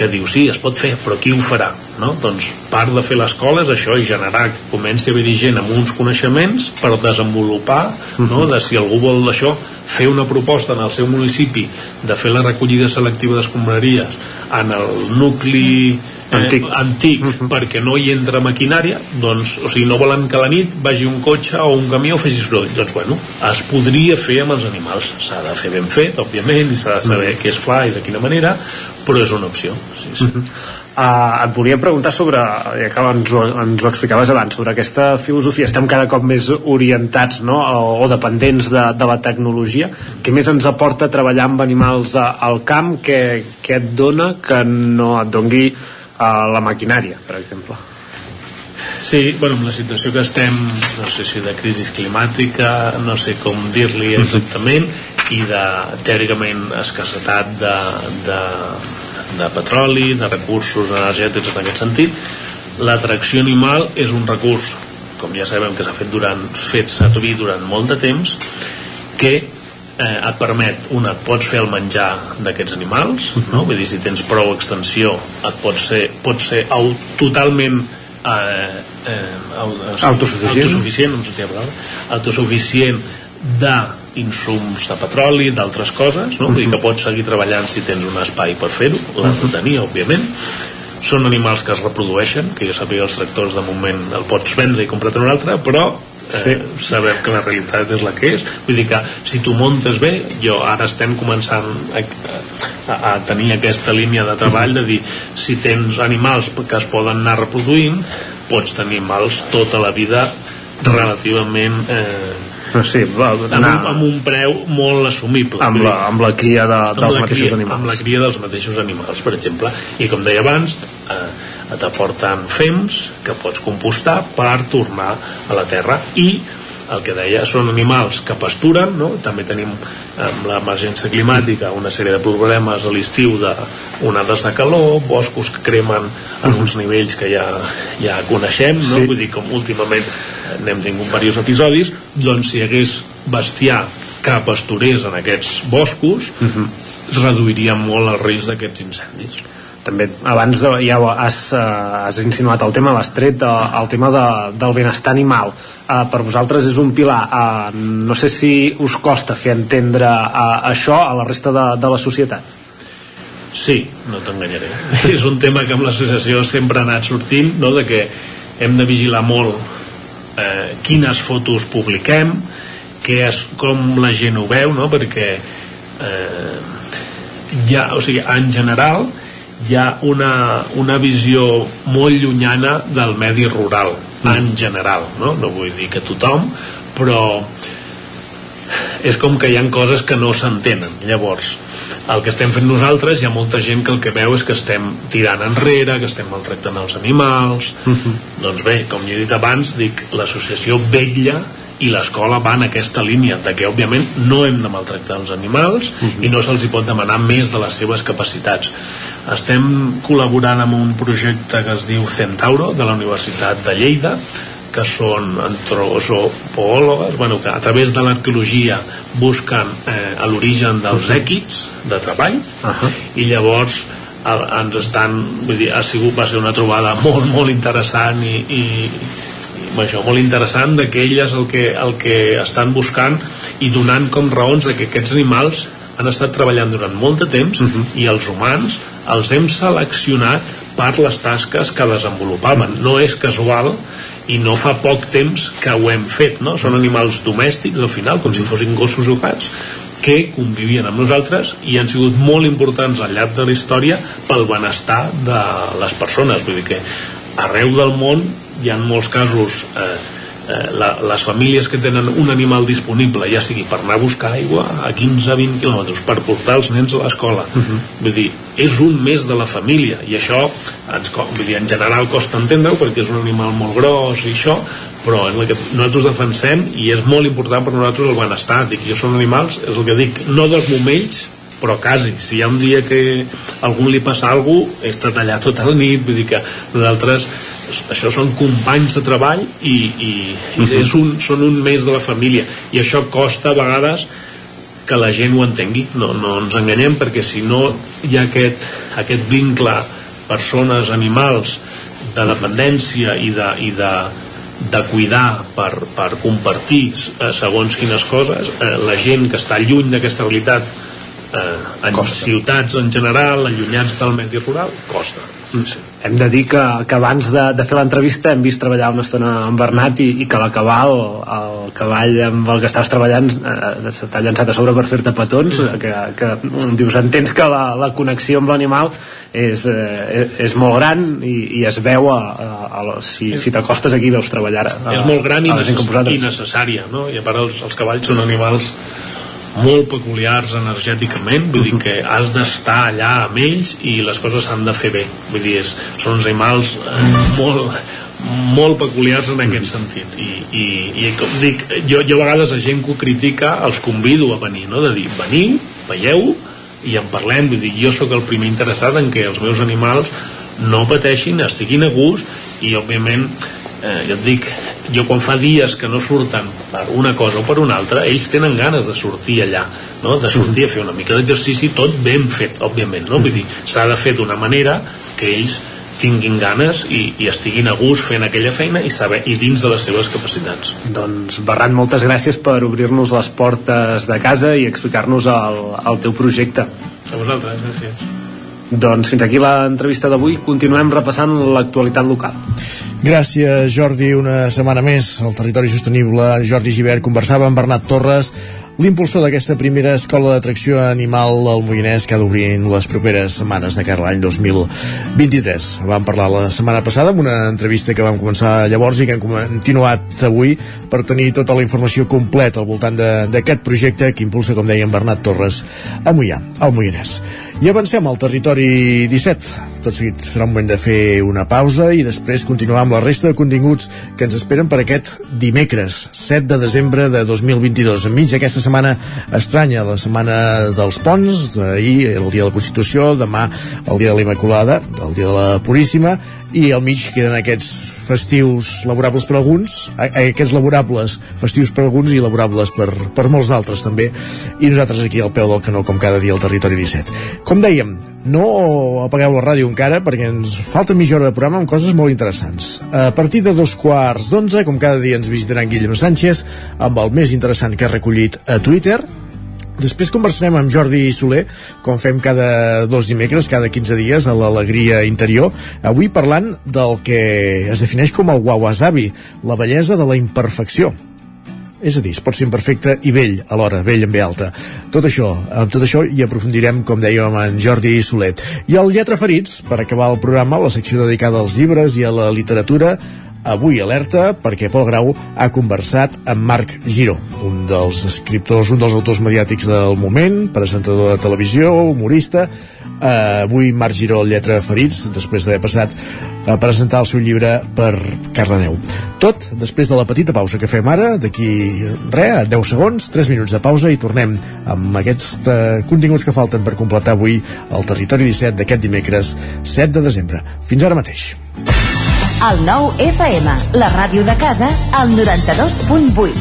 que diu, sí, es pot fer, però qui ho farà? No? Doncs part de fer l'escola és això, i generar que comenci a haver gent amb uns coneixements per desenvolupar, no? de si algú vol d'això, fer una proposta en el seu municipi de fer la recollida selectiva d'escombraries en el nucli eh, antic, antic perquè no hi entra maquinària doncs, o sigui, no volen que a la nit vagi un cotxe o un camió o faci soroll doncs bueno, es podria fer amb els animals s'ha de fer ben fet, òbviament i s'ha de saber què es fa i de quina manera però és una opció sí, sí. Uh, et volia preguntar sobre, ja que ens ho, ens ho explicaves abans, sobre aquesta filosofia. Estem cada cop més orientats no? o, o dependents de, de la tecnologia. Què més ens aporta treballar amb animals a, al camp? Què, què et dona que no et dongui uh, la maquinària, per exemple? Sí, bueno, amb la situació que estem, no sé si de crisi climàtica, no sé com dir-li exactament, i de, teòricament, escassetat de, de, de petroli, de recursos energètics en aquest sentit, l'atracció animal és un recurs, com ja sabem que s'ha fet durant, fet servir durant molt de temps, que eh, et permet, una, pots fer el menjar d'aquests animals, no? vull dir, si tens prou extensió, et pot ser, pot ser au, totalment eh, eh, au- Autosuficient. autosuficient, no sortia la paraula, autosuficient de insums de petroli, d'altres coses, no? Vull dir que pots seguir treballant si tens un espai per fer-ho, l'has de tenir, òbviament. Són animals que es reprodueixen, que jo sàpiga els tractors de moment el pots vendre i comprar-te un altre, però eh, sabem que la realitat és la que és. Vull dir que si tu montes bé jo ara estem començant a, a, a tenir aquesta línia de treball de dir si tens animals que es poden anar reproduint pots tenir animals tota la vida relativament eh, sí, va, amb, anar- un, amb un preu molt assumible. Amb la, amb la cria de, amb dels la mateixos cria, animals. amb la cria dels mateixos animals per exemple, i com deia abans eh, t'aporten fems que pots compostar per tornar a la terra i el que deia són animals que pasturen no? també tenim amb l'emergència climàtica una sèrie de problemes a l'estiu de onades de calor, boscos que cremen en uns nivells que ja, ja coneixem no? Sí. vull dir com últimament n'hem tingut diversos episodis doncs si hi hagués bestiar que pasturés en aquests boscos es reduiria molt el risc d'aquests incendis també abans eh, ja has, eh, has insinuat el tema, l'has tret eh, el tema de, del benestar animal eh, per vosaltres és un pilar eh, no sé si us costa fer entendre eh, això a la resta de, de la societat Sí, no t'enganyaré. és un tema que amb l'associació sempre ha anat sortint, no? de que hem de vigilar molt eh, quines fotos publiquem, què és, com la gent ho veu, no? perquè eh, ja, o sigui, en general hi ha una, una visió molt llunyana del medi rural, en general, no? no vull dir que tothom, però és com que hi han coses que no s'entenen. Llavors el que estem fent nosaltres hi ha molta gent que el que veu és que estem tirant enrere que estem maltractant els animals. Doncs bé, com ja he dit abans dic, l'associació vetlla i l'escola va en aquesta línia de que òbviament no hem de maltractar els animals i no se'ls hi pot demanar més de les seves capacitats. Estem col·laborant amb un projecte que es diu Centauro de la Universitat de Lleida que són antropòlogues bueno, que a través de l'arqueologia busquen eh, l'origen dels èquids de treball i llavors el, ens estan vull dir, ha sigut, va ser una trobada molt, molt interessant i, i això, molt interessant de que elles el que, el que estan buscant i donant com raons de que aquests animals han estat treballant durant molt de temps i els humans els hem seleccionat per les tasques que desenvolupaven. No és casual i no fa poc temps que ho hem fet no? són animals domèstics al final com si fossin gossos o gats que convivien amb nosaltres i han sigut molt importants al llarg de la història pel benestar de les persones. Vull dir que arreu del món hi ha molts casos eh, eh, la, les famílies que tenen un animal disponible ja sigui per anar a buscar aigua a 15-20 quilòmetres per portar els nens a l'escola. Vull dir, és un més de la família i això ens, vull dir, en general costa entendre-ho perquè és un animal molt gros i això però és el que nosaltres defensem i és molt important per nosaltres el benestar. Dic, jo són animals, és el que dic no dels momells però quasi, si hi ha un dia que algú li passa alguna cosa, he estat allà tota la nit, vull dir que nosaltres això són companys de treball i, i, i és un, són un més de la família i això costa a vegades que la gent ho entengui no, no ens enganyem perquè si no hi ha aquest, aquest vincle persones, animals de dependència i de, i de, de cuidar per, per compartir eh, segons quines coses eh, la gent que està lluny d'aquesta realitat eh, en costa. ciutats en general, allunyats del medi rural costa sí. Hem de dir que, que abans de, de fer l'entrevista hem vist treballar una estona amb Bernat i, i que a l'acabar el, el cavall amb el que estaves treballant eh, t'ha llançat a sobre per fer-te petons Mm. que, que mm, dius, entens que la, la connexió amb l'animal és, eh, és molt gran i, i es veu a, a, a, si, si t'acostes aquí veus treballar a, és molt gran i, a i necessària no? i a part els, els cavalls són animals molt peculiars energèticament vull dir que has d'estar allà amb ells i les coses s'han de fer bé. Vull dir, és, són animals eh, molt molt peculiars en aquest sentit. I, i, i com dic, jo, jo a vegades a gent que ho critica els convido a venir no? de dir, veniu, veieu i en parlem, vull dir, jo sóc el primer interessat en que els meus animals no pateixin, estiguin a gust i òbviament eh, jo et dic jo quan fa dies que no surten per una cosa o per una altra, ells tenen ganes de sortir allà, no? de sortir a fer una mica d'exercici, tot ben fet, òbviament no? vull dir, s'ha de fer d'una manera que ells tinguin ganes i, i estiguin a gust fent aquella feina i saber i dins de les seves capacitats. Doncs Berran, moltes gràcies per obrir-nos les portes de casa i explicar-nos el, el teu projecte. A vosaltres, gràcies. Doncs fins aquí l'entrevista d'avui. Continuem repassant l'actualitat local. Gràcies, Jordi. Una setmana més al Territori Sostenible. Jordi Givert conversava amb Bernat Torres, l'impulsor d'aquesta primera escola d'atracció animal al Moianès que ha d'obrir les properes setmanes de cara a l'any 2023. Vam parlar la setmana passada amb una entrevista que vam començar llavors i que hem continuat avui per tenir tota la informació completa al voltant d'aquest projecte que impulsa, com dèiem, Bernat Torres a Moià, al Moianès. I avancem al territori 17. Tot seguit serà un moment de fer una pausa i després continuar amb la resta de continguts que ens esperen per aquest dimecres, 7 de desembre de 2022. Enmig d'aquesta setmana estranya, la setmana dels ponts, d'ahir el dia de la Constitució, demà el dia de la Immaculada, el dia de la Puríssima, i al mig queden aquests festius laborables per alguns, aquests laborables festius per alguns i laborables per, per molts d'altres també, i nosaltres aquí al peu del canó com cada dia al Territori 17. Com dèiem, no apagueu la ràdio encara perquè ens falta mitja hora de programa amb coses molt interessants. A partir de dos quarts d'onze, com cada dia ens visitarà en Guillem Sánchez amb el més interessant que ha recollit a Twitter, Després conversarem amb Jordi Soler, com fem cada dos dimecres, cada 15 dies, a l'Alegria Interior, avui parlant del que es defineix com el wawasabi, la bellesa de la imperfecció. És a dir, es pot ser imperfecte i vell, alhora, vell en ve alta. Tot això, amb tot això hi aprofundirem, com dèiem, en Jordi Solet. I el Lletra Ferits, per acabar el programa, la secció dedicada als llibres i a la literatura, avui alerta perquè Pol Grau ha conversat amb Marc Giró, un dels escriptors, un dels autors mediàtics del moment, presentador de televisió, humorista. Uh, avui Marc Giró, lletra ferits, després d'haver passat a presentar el seu llibre per Cardedeu. Tot després de la petita pausa que fem ara, d'aquí res, 10 segons, 3 minuts de pausa i tornem amb aquests uh, continguts que falten per completar avui el Territori 17 d'aquest dimecres 7 de desembre. Fins ara mateix. El nou FM, la ràdio de casa, al 92.8.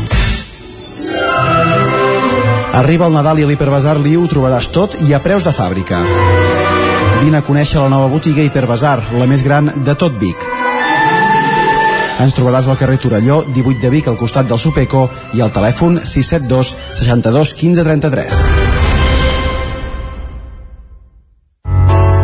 Arriba el Nadal i a l'Hiperbasar Liu ho trobaràs tot i a preus de fàbrica. Vine a conèixer la nova botiga Hiperbasar, la més gran de tot Vic. Ens trobaràs al carrer Torelló, 18 de Vic, al costat del Supeco, i al telèfon 672 62 15 33.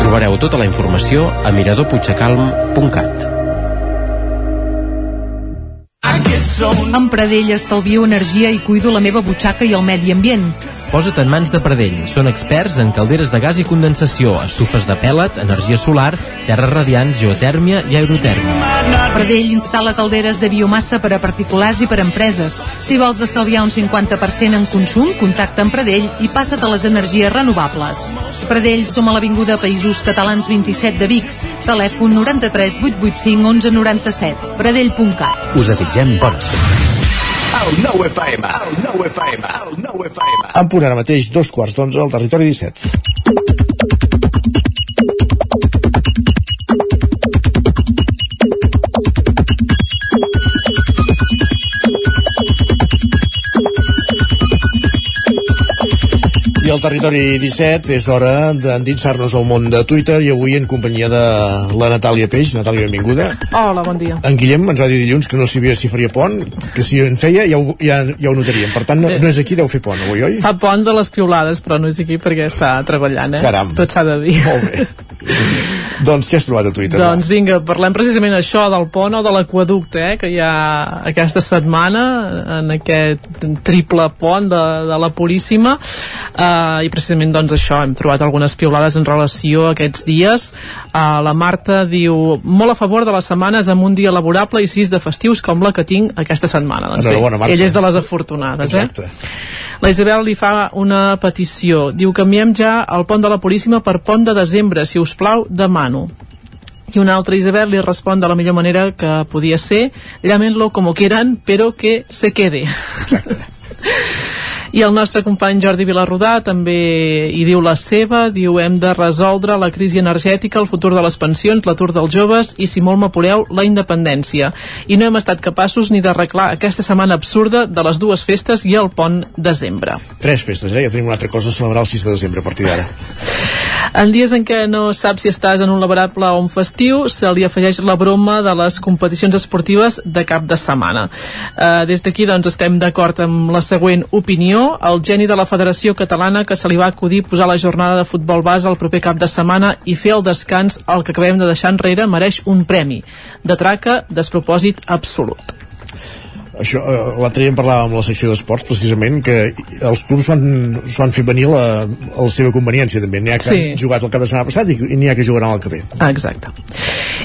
Trobareu tota la informació a miradorpuigsecalm.cat. Amb Pradell estalvio energia i cuido la meva butxaca i el medi ambient. Posa't en mans de Pradell. Són experts en calderes de gas i condensació, estufes de pèl·let, energia solar, terres radiants, geotèrmia i aerotèrmia. Pradell instal·la calderes de biomassa per a particulars i per a empreses. Si vols estalviar un 50% en consum, contacta amb Pradell i passa't a les energies renovables. Pradell, som a l'Avinguda Països Catalans 27 de Vic. Telèfon 93 885 11 97. Pradell.cat. Us desitgem bones festes. En punt ara mateix, dos quarts d'onze al territori 17. Al territori 17 és hora d'endinsar-nos al món de Twitter i avui en companyia de la Natàlia Peix. Natàlia, benvinguda. Hola, bon dia. En Guillem ens va dir dilluns que no sabia si faria pont, que si en feia ja ho, ja, ja ho notaríem. Per tant, no, no és aquí, deu fer pont avui, oi? Fa pont de les piulades, però no és aquí perquè està treballant, eh? Caram. Tot s'ha de dir. Molt bé. doncs què has trobat a Twitter? Doncs vinga, parlem precisament això del pont o de l'aquaducte, eh, que hi ha aquesta setmana en aquest triple pont de, de la Puríssima uh, i precisament doncs això, hem trobat algunes piulades en relació a aquests dies. Uh, la Marta diu, molt a favor de les setmanes amb un dia laborable i sis de festius com la que tinc aquesta setmana. Doncs bé, Marta. ella és de les afortunades, Exacte. eh? La Isabel li fa una petició. Diu, canviem ja el pont de la Puríssima per pont de desembre, si us plau, demano. I una altra Isabel li respon de la millor manera que podia ser, llámenlo como quieran, pero que se quede. I el nostre company Jordi Vilarrodà també hi diu la seva, diu hem de resoldre la crisi energètica, el futur de les pensions, l'atur dels joves i, si molt m'apureu, la independència. I no hem estat capaços ni d'arreglar aquesta setmana absurda de les dues festes i el pont desembre. Tres festes, eh? Ja tenim una altra cosa a celebrar el 6 de desembre a partir d'ara. En dies en què no saps si estàs en un laborable o un festiu, se li afegeix la broma de les competicions esportives de cap de setmana. Uh, des d'aquí doncs, estem d'acord amb la següent opinió. El geni de la Federació Catalana que se li va acudir posar la jornada de futbol base el proper cap de setmana i fer el descans al que acabem de deixar enrere mereix un premi. De traca, despropòsit absolut. Això, eh, l'altre dia en parlàvem amb la secció d'esports precisament que els clubs s'ho han, fet venir a la, a la seva conveniència també n'hi ha que Sí. han jugat el cap de setmana passat i, i n'hi ha que jugaran que ve Ah, Exacte.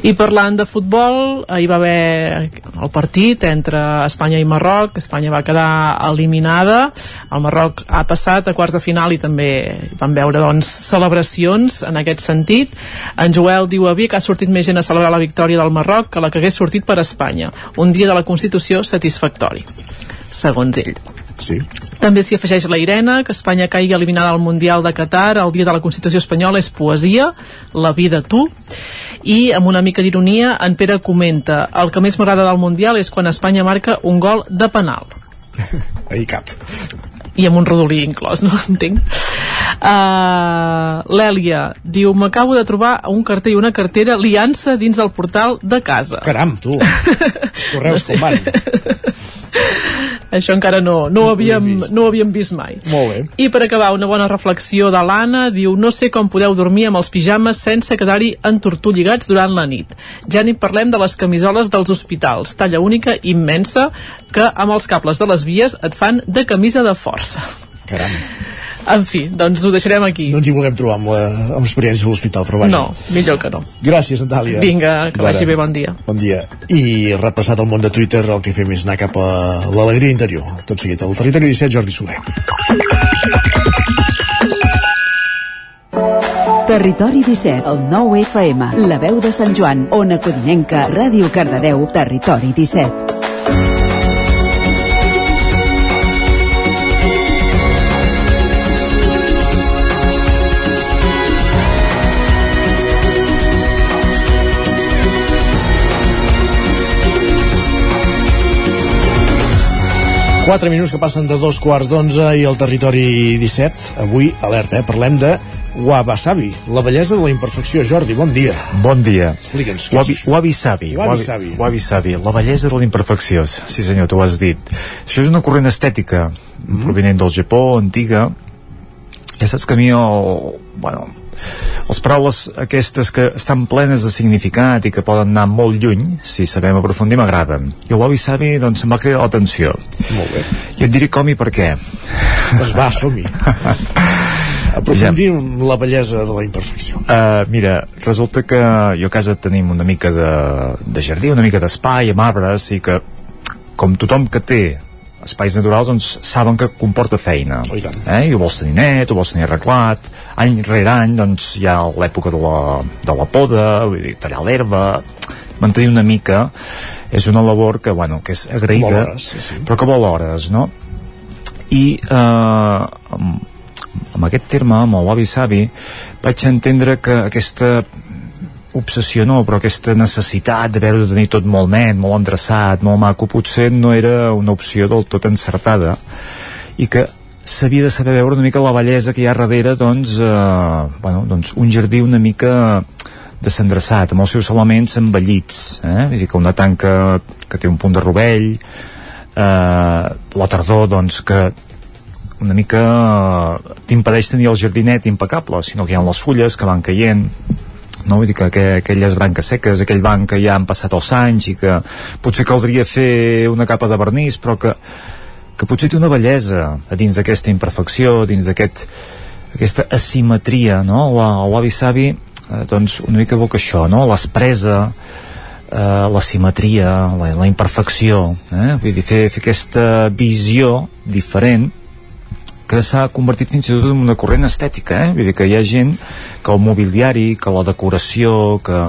I parlant de futbol, hi va haver el partit entre Espanya i Marroc. Espanya va quedar eliminada. El Marroc ha passat a quarts de final i també van veure doncs, celebracions en aquest sentit. En Joel diu a Vic ha sortit més gent a celebrar la victòria del Marroc que la que hagués sortit per Espanya. Un dia de la Constitució satisfactori, segons ell. Sí. També s'hi afegeix la Irene, que Espanya caigui eliminada al Mundial de Qatar el dia de la Constitució Espanyola és poesia, la vida tu. I amb una mica d'ironia, en Pere comenta el que més m'agrada del Mundial és quan Espanya marca un gol de penal. Ahir cap. I amb un rodolí inclòs, no entenc. Uh, L'Èlia diu m'acabo de trobar un carter i una cartera liança dins del portal de casa. Caram, tu. Correus No sé. com van. Això encara no, no, ho havíem, no ho havíem vist mai. Molt bé. I per acabar, una bona reflexió de l'Anna, diu no sé com podeu dormir amb els pijames sense quedar-hi entortolligats durant la nit. Ja ni parlem de les camisoles dels hospitals, talla única immensa, que amb els cables de les vies et fan de camisa de força. Caram. En fi, doncs ho deixarem aquí. No ens hi volem trobar amb, la, amb l'experiència a l'hospital, però vaja. No, millor que no. Gràcies, Natàlia. Vinga, que vagi bé, bon dia. Bon dia. I repassat el món de Twitter, el que fem és anar cap a l'alegria interior. Tot seguit, al territori 17, Jordi Soler. Territori 17, el 9 FM, la veu de Sant Joan, Ona Codinenca, Ràdio Cardedeu, Territori 17. Quatre minuts que passen de dos quarts d'onze i al territori 17. Avui, alerta, eh? parlem de Wabi-sabi, la bellesa de la imperfecció. Jordi, bon dia. Bon dia. Explica'ns. què és Wabi, això? wabi-sabi. Wabi-sabi. Wabi-sabi. La bellesa de la imperfecció. Sí senyor, tu ho has dit. Això és una corrent estètica Mhm. provinent del Japó, antiga. Ja saps que a mi el, bueno, les paraules aquestes que estan plenes de significat i que poden anar molt lluny, si sabem aprofundir, m'agraden. I el wabi-sabi, doncs, em va cridar l'atenció. Molt bé. I et diré com i per què. Doncs va, som-hi. Aprofundim la bellesa de la imperfecció. Uh, mira, resulta que jo a casa tenim una mica de, de jardí, una mica d'espai amb arbres i que com tothom que té espais naturals doncs saben que comporta feina oh, i, eh? i ho vols tenir net, ho vols tenir arreglat any rere any doncs hi ha l'època de, la, de la poda vull dir, tallar l'herba mantenir una mica és una labor que, bueno, que és agraïda hores, sí, sí. però que vol hores no? i eh, amb, amb aquest terme, amb el avi savi vaig entendre que aquesta obsessió no, però aquesta necessitat de veure de tenir tot molt net, molt endreçat, molt maco, potser no era una opció del tot encertada i que s'havia de saber veure una mica la bellesa que hi ha darrere doncs, eh, bueno, doncs un jardí una mica desendreçat, amb els seus elements envellits eh? vull dir que una tanca que té un punt de rovell eh, la tardor doncs que una mica t'impedeix tenir el jardinet impecable, sinó que hi ha les fulles que van caient no? Vull dir que, que aquelles branques seques, aquell banc que ja han passat els anys i que potser caldria fer una capa de vernís, però que, que potser té una bellesa a dins d'aquesta imperfecció, dins d'aquest aquesta asimetria, no? L'avi savi, eh, doncs, una mica evoca això, no? L'espresa, eh, la simetria, la, la imperfecció, eh? Vull dir, fer, fer aquesta visió diferent que s'ha convertit fins i tot en una corrent estètica, eh? Vull dir que hi ha gent que el mobiliari, que la decoració, que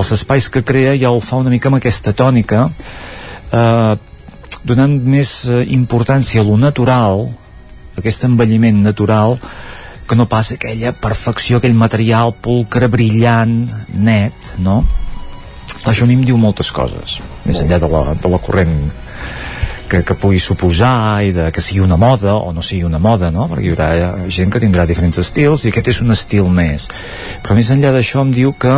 els espais que crea ja ho fa una mica amb aquesta tònica, eh, donant més eh, importància a lo natural, aquest envelliment natural, que no pas aquella perfecció, aquell material pulcre, brillant, net, no? Això a mi em diu moltes coses, més enllà de la, de la corrent que, que pugui suposar i de que sigui una moda o no sigui una moda, no? Perquè hi haurà gent que tindrà diferents estils i aquest és un estil més. Però més enllà d'això em diu que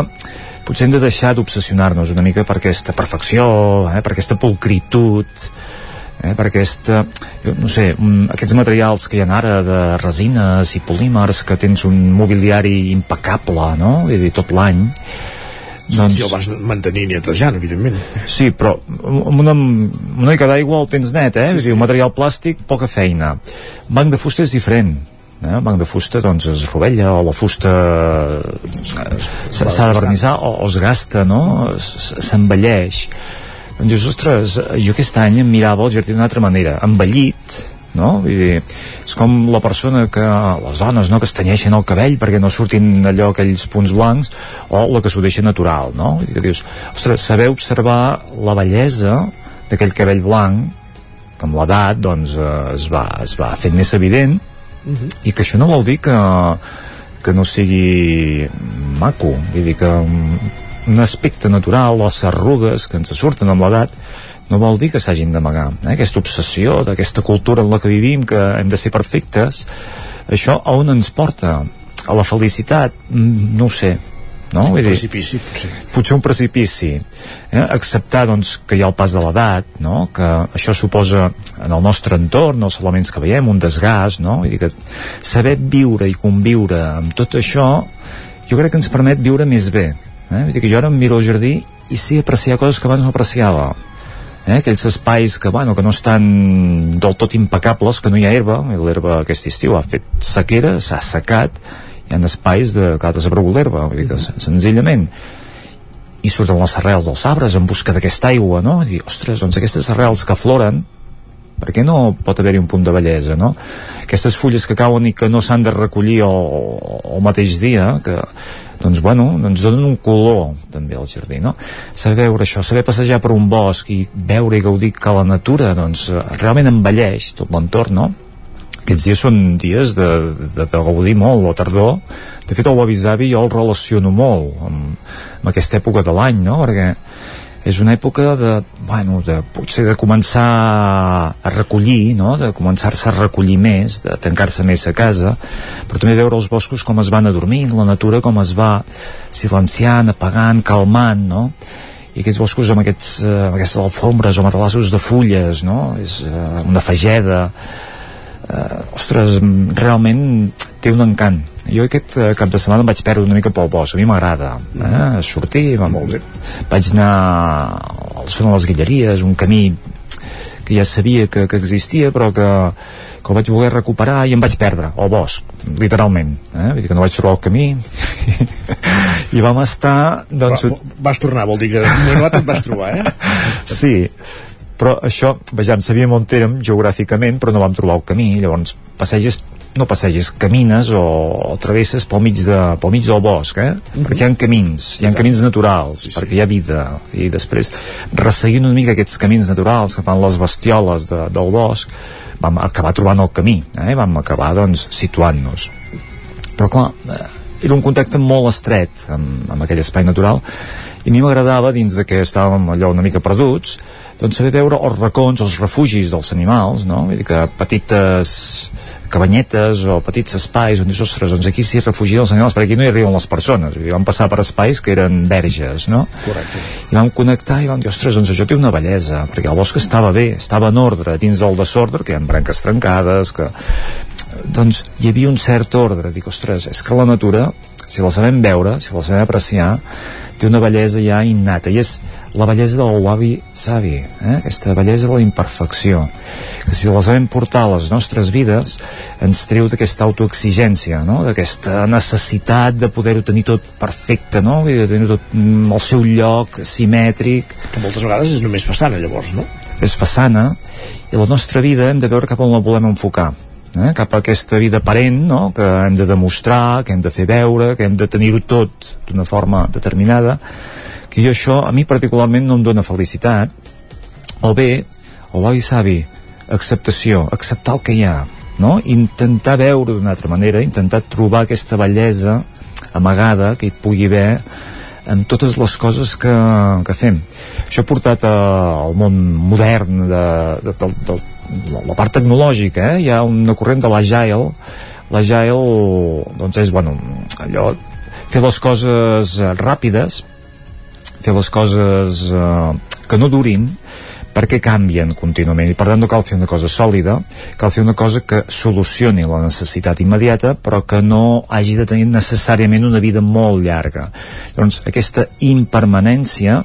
potser hem de deixar d'obsessionar-nos una mica per aquesta perfecció, eh? per aquesta pulcritud, eh, per aquesta, no sé, un, aquests materials que hi ha ara de resines i polímers que tens un mobiliari impecable, no? Vull dir, tot l'any doncs... Si el vas mantenir netejant, evidentment. Sí, però amb una, una mica d'aigua el tens net, eh? Sí, sí. un material plàstic, poca feina. Banc de fusta és diferent. Eh? El banc de fusta doncs es rovella o la fusta s'ha de vernissar o, o es gasta, no? S'envelleix. Doncs dius, ostres, jo aquest any em mirava el jardí d'una altra manera, envellit, no? Vull dir, és com la persona que, les dones, no?, que es tenyeixen el cabell perquè no surtin allò aquells punts blancs, o la que s'ho deixa natural, no? Vull dir que dius, ostres, saber observar la bellesa d'aquell cabell blanc, que amb l'edat, doncs, eh, es, va, es va fent més evident, uh -huh. i que això no vol dir que, que no sigui maco, vull dir que un, un aspecte natural, les arrugues que ens surten amb l'edat, no vol dir que s'hagin d'amagar. Eh? Aquesta obsessió d'aquesta cultura en la que vivim, que hem de ser perfectes, això a on ens porta? A la felicitat? Mm, no ho sé. No? Un precipici, potser. Potser un precipici. Eh? Acceptar doncs, que hi ha el pas de l'edat, no? que això suposa en el nostre entorn, els elements que veiem, un desgast, no? Vull dir que saber viure i conviure amb tot això jo crec que ens permet viure més bé. Eh? Vull dir que jo ara em miro al jardí i sé apreciar coses que abans no apreciava eh? aquells espais que, bueno, que no estan del tot impecables, que no hi ha herba, l'herba aquest estiu ha fet sequera, s'ha secat, hi ha espais de, que ha desaparegut l'herba, vull dir que senzillament i surten les arrels dels arbres en busca d'aquesta aigua, no? I ostres, doncs aquestes arrels que floren per què no pot haver-hi un punt de bellesa, no? Aquestes fulles que cauen i que no s'han de recollir el, el mateix dia, que doncs, bueno, doncs donen un color també al jardí, no? Saber veure això, saber passejar per un bosc i veure i gaudir que la natura doncs, realment embelleix tot l'entorn, no? Aquests dies són dies de, de, de gaudir molt, la tardor. De fet, el avisavi jo el relaciono molt amb, amb aquesta època de l'any, no? Perquè és una època de, bueno, de, potser de començar a recollir, no? de començar-se a recollir més, de tancar-se més a casa, però també veure els boscos com es van adormint, la natura com es va silenciant, apagant, calmant, no? i aquests boscos amb, aquests, eh, amb aquestes alfombres o matalassos de fulles, no? és eh, una fageda, eh, ostres, realment té un encant jo aquest eh, cap de setmana em vaig perdre una mica pel bosc, a mi m'agrada eh? sortir, va molt bé vaig anar al son de les Guilleries, un camí que ja sabia que, que existia però que, que el vaig voler recuperar i em vaig perdre al bosc, literalment eh? vull dir que no vaig trobar el camí i vam estar doncs, Però, vas tornar, vol dir que moment et vas trobar eh? sí però això, vejam, sabíem on érem geogràficament, però no vam trobar el camí llavors passeges no passeges, camines o, o travesses pel mig, de, pel mig del bosc, eh? Mm -hmm. perquè hi ha camins, hi ha camins naturals, sí, sí. perquè hi ha vida, i després, resseguint una mica aquests camins naturals que fan les bestioles de, del bosc, vam acabar trobant el camí, eh? vam acabar, doncs, situant-nos. Però, clar, eh, era un contacte molt estret amb, amb aquell espai natural, i a mi m'agradava, dins de que estàvem allò una mica perduts, doncs saber veure els racons, els refugis dels animals, no? Vull dir que petites cabanyetes o petits espais on dius, ostres, doncs aquí s'hi refugien els animals, perquè aquí no hi arriben les persones. Dir, vam passar per espais que eren verges, no? Correcte. I vam connectar i vam dir, ostres, doncs això té una bellesa, perquè el bosc estava bé, estava en ordre, dins del desordre, que hi ha branques trencades, que... Doncs hi havia un cert ordre. Dic, ostres, és que la natura, si la sabem veure, si la sabem apreciar, té una bellesa ja innata i és la bellesa del wabi sabi eh? aquesta bellesa de la imperfecció que si la sabem portar a les nostres vides ens treu d'aquesta autoexigència no? d'aquesta necessitat de poder-ho tenir tot perfecte no? I de tenir tot mm, al seu lloc simètric que moltes vegades és només façana llavors no? és façana i la nostra vida hem de veure cap on la volem enfocar eh? cap a aquesta vida aparent no? que hem de demostrar, que hem de fer veure que hem de tenir-ho tot d'una forma determinada que jo això a mi particularment no em dóna felicitat el bé, el l'avi savi acceptació, acceptar el que hi ha no? intentar veure d'una altra manera intentar trobar aquesta bellesa amagada que hi pugui haver en totes les coses que, que fem això ha portat a, al món modern de, de, de, de, la, la part tecnològica, eh? hi ha una corrent de l'agile l'agile doncs és, bueno, allò fer les coses eh, ràpides fer les coses eh, que no durin perquè canvien contínuament? I per tant no cal fer una cosa sòlida cal fer una cosa que solucioni la necessitat immediata però que no hagi de tenir necessàriament una vida molt llarga. Doncs aquesta impermanència